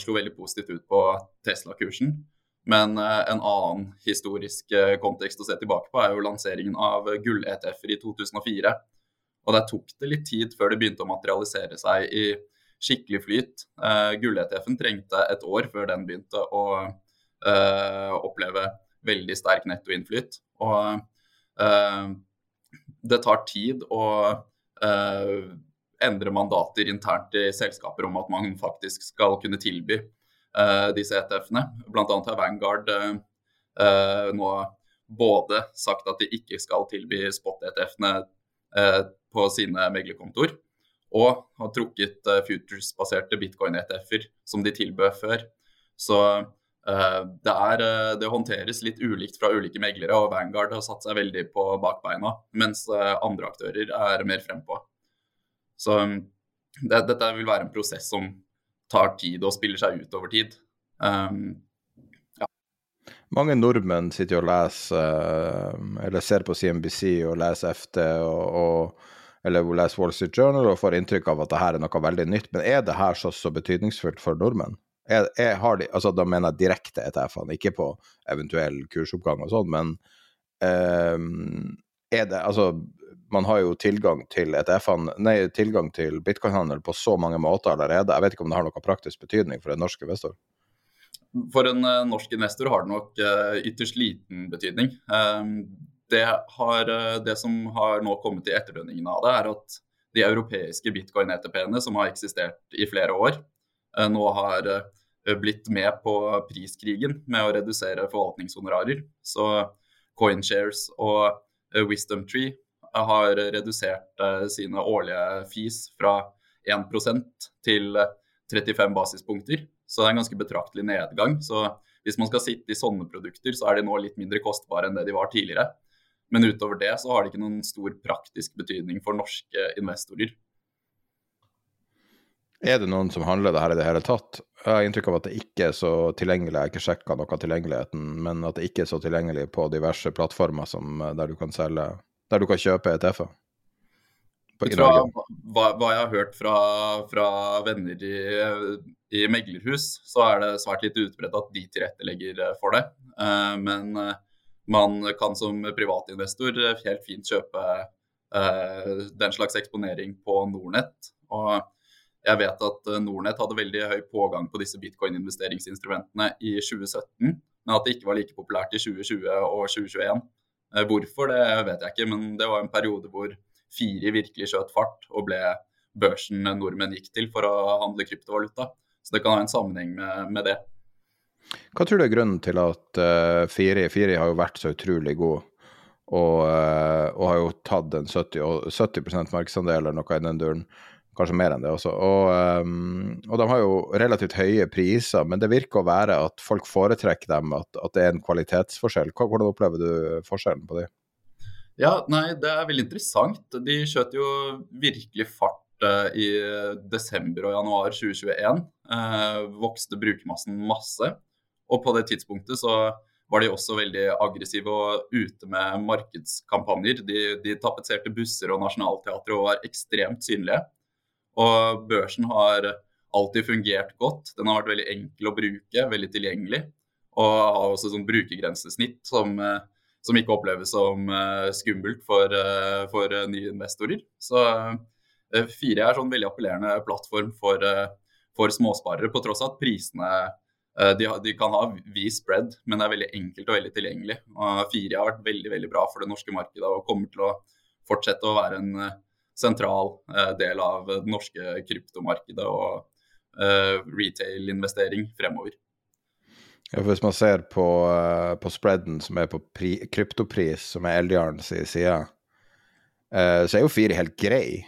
S7: slo veldig positivt ut på Tesla-kursen. Men en annen historisk kontekst å se tilbake på er jo lanseringen av gull-ETF-er i 2004. Og der tok det litt tid før det begynte å materialisere seg i skikkelig flyt. Gull-ETF-en trengte et år før den begynte å oppleve veldig sterk nettoinnflyt. Og det tar tid å endre mandater internt i selskaper om at man faktisk skal kunne tilby disse ETF-ene. Annet har Vanguard nå både sagt at de ikke skal tilby spot-ETF-ene eh, på sine meglerkontoer, og har trukket eh, futures-baserte bitcoin-ETF-er som de tilbød før. Så eh, det, er, eh, det, håndteres litt ulikt fra ulike meglere, og Vanguard har satt seg veldig på bakbeina, mens eh, andre aktører er mer frempå. Så det, dette vil være en prosess som tar tid og spiller seg ut over tid. Um,
S5: mange nordmenn sitter og leser, eh, eller ser på CNBC og leser FT og, og, eller leser Wall Street Journal og får inntrykk av at det her er noe veldig nytt. Men er det her så, så betydningsfullt for nordmenn? Er, er, de, altså Da mener jeg direkte ETF-ene, ikke på eventuell kursoppgang og sånn, men um, er det Altså, man har jo tilgang til til bitcoin-handel på så mange måter allerede. Jeg vet ikke om det har noen praktisk betydning for en norsk investor?
S7: For en uh, norsk investor har det nok uh, ytterst liten betydning. Um, det, har, uh, det, som har nå kommet i etterdønningene av det, er at de europeiske bitcoin-ETP-ene, som har eksistert i flere år, nå har blitt med på priskrigen med å redusere forvaltningshonorarer. Så CoinShares og Wisdom Tree har redusert sine årlige fees fra 1% til 35 basispunkter. Så det er en ganske betraktelig nedgang. Så hvis man skal sitte i sånne produkter, så er de nå litt mindre kostbare enn det de var tidligere. Men utover det så har det ikke noen stor praktisk betydning for norske investorer.
S5: Er det noen som handler det her i det hele tatt? Jeg har inntrykk av at det ikke er så tilgjengelig, jeg har ikke sjekka noe av tilgjengeligheten, men at det ikke er så tilgjengelig på diverse plattformer som, eh, der du kan selge, der du kan kjøpe ETF-er.
S7: Fra hva, hva, jeg har hørt fra, fra venner i, i, meglerhus, så er det svært lite utbredt at de tilrettelegger eh, for det. Uh, men man kan som privatinvestor helt fint kjøpe uh, den slags eksponering på Nordnett. Og jeg vet at Nornett hadde veldig høy pågang på disse bitcoin-investeringsinstrumentene i 2017, men at det ikke var like populært i 2020 og 2021. Hvorfor, det vet jeg ikke, men det var en periode hvor Firi virkelig skjøt fart og ble børsen nordmenn gikk til for å handle kryptovaluta. Så det kan ha en sammenheng med, med det.
S5: Hva tror du er grunnen til at uh, Firi Firi har jo vært så utrolig god, og, uh, og har jo tatt en 70, 70% markedsandel eller noe i den duren. Kanskje mer enn det også. Og, um, og, de har jo relativt høye priser, men det virker å være at folk foretrekker dem, at, at det er en kvalitetsforskjell. Hvordan opplever du forskjellen på de?
S7: Ja, nei, det er veldig interessant. De skjøt jo virkelig fart uh, i desember og januar 2021. Uh, eh, vokste brukermassen masse. Og på det tidspunktet så var de også veldig aggressive og ute med markedskampanjer. De, de tapetserte busser og Nationaltheatret og var ekstremt synlige. Og børsen har alltid fungert godt. Den har vært veldig enkel å bruke, veldig tilgjengelig. Og har også sånn brukergrensesnitt som uh, som ikke oppleves som uh, skummelt for, uh, for nye investorer. Så Fire er sånn veldig appellerende plattform for, for småsparere, på tross av at prisene de, de, kan ha vid spread, men det er veldig enkelt og veldig tilgjengelig. Og Fire har vært veldig veldig bra for det norske markedet og kommer til å fortsette å være en sentral del av det norske kryptomarkedet og retail-investering fremover.
S5: Ja, hvis man ser på, uh, på spreaden som er på pri, kryptopris, som er Eldjarn sin side, uh, så er jo fire helt grei.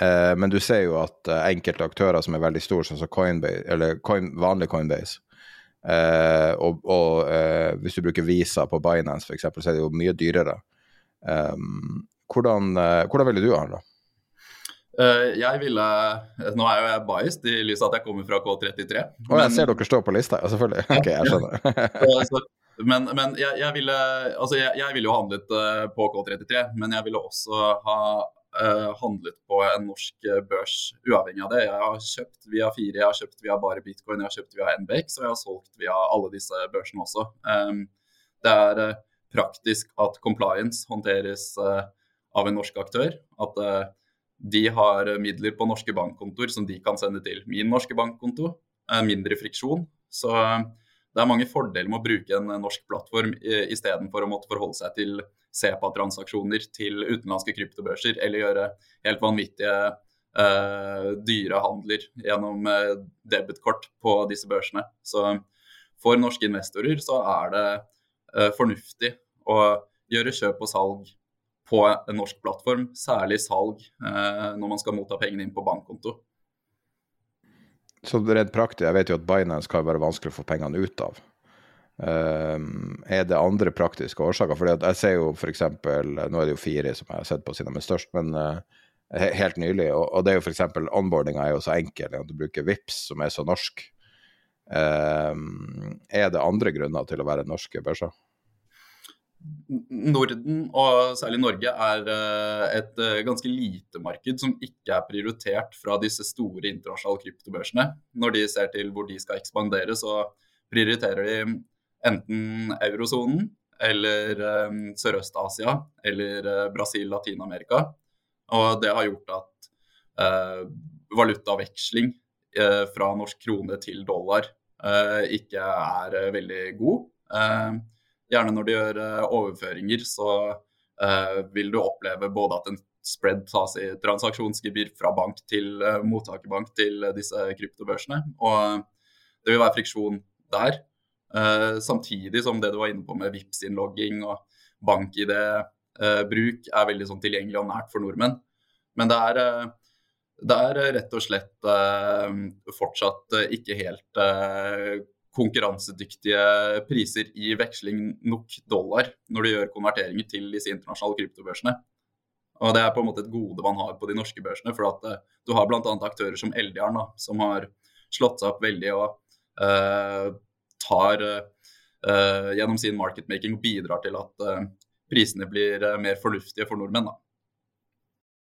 S5: Uh, men du ser jo at enkelte aktører som er veldig store, sånn som Coinbase, eller Coin, vanlig Coinbase Og, og hvis du bruker Visa på Binance f.eks., så er det jo mye dyrere. Um, hvordan, hvordan ville du handla?
S7: Eh, jeg ville Nå er jo jeg biased i lys av at jeg kommer fra K33.
S5: Og jeg ser dere står på lista, ja, selvfølgelig. Ok, jeg skjønner.
S7: men, men jeg, jeg, ville altså jeg, jeg, ville jo handlet eh, på K33, men jeg ville også ha uh, handlet på en norsk børs uavhengig av det. Jeg har kjøpt via Fire, jeg har kjøpt via bare bitcoin, jeg har kjøpt via NBX og jeg har solgt via alle disse børsene også. Um, det er uh, praktisk at compliance håndteres uh, av en norsk aktør. At de har midler på norske bankkontoer som de kan sende til min norske bankkonto. Mindre friksjon. Så det er mange fordeler med å bruke en norsk plattform istedenfor å måtte forholde seg til CEPA-transaksjoner til utenlandske kryptobørser, eller gjøre helt vanvittige uh, dyre handler gjennom debetkort på disse børsene. Så for norske investorer så er det uh, fornuftig å gjøre kjøp og salg på en norsk plattform, særlig salg når man skal motta pengene inn på bankkonto.
S5: Så rent praktisk, jeg vet jo at Binance kan være vanskelig å få pengene ut av. Um, er det andre praktiske årsaker? Fordi jeg ser jo f.eks. Nå er det jo fire som jeg har sett på siden de er størst, men uh, helt nylig. Og, det er jo f.eks. onboardinga er jo så enkel at du bruker VIPS som er så norsk. Um, er det andre grunner til å være norske børser?
S7: Norden, og særlig Norge, er eh, et eh, ganske lite marked som ikke er prioritert fra disse store internasjonale kryptobørsene. Når de ser til hvor de skal ekspandere, så prioriterer de enten eurosonen eller um, Sørøst-Asia eller Brasil, Latin-Amerika. Og det har gjort at uh, valutaveksling uh, fra norsk krone til dollar ikke er veldig god. Gjerne når de gjør overføringer, så vil du oppleve både at en spread tas i transaksjonsgebyr fra bank til mottakerbank til disse kryptobørsene, og det vil være friksjon der. Samtidig som det du var inne på med vips innlogging og bank-ID-bruk er veldig sånn tilgjengelig og nært for nordmenn. Men det er, det er rett og slett fortsatt ikke helt konkurransedyktige priser i veksling nok dollar når du gjør konverteringer til disse internasjonale kryptobørsene. Og Det er på en måte et gode man har på de norske børsene. For at du har bl.a. aktører som Eldjarn, som har slått seg opp veldig og tar uh, gjennom sin marketmaking og bidrar til at uh, prisene blir uh, mer fornuftige for nordmenn. Da.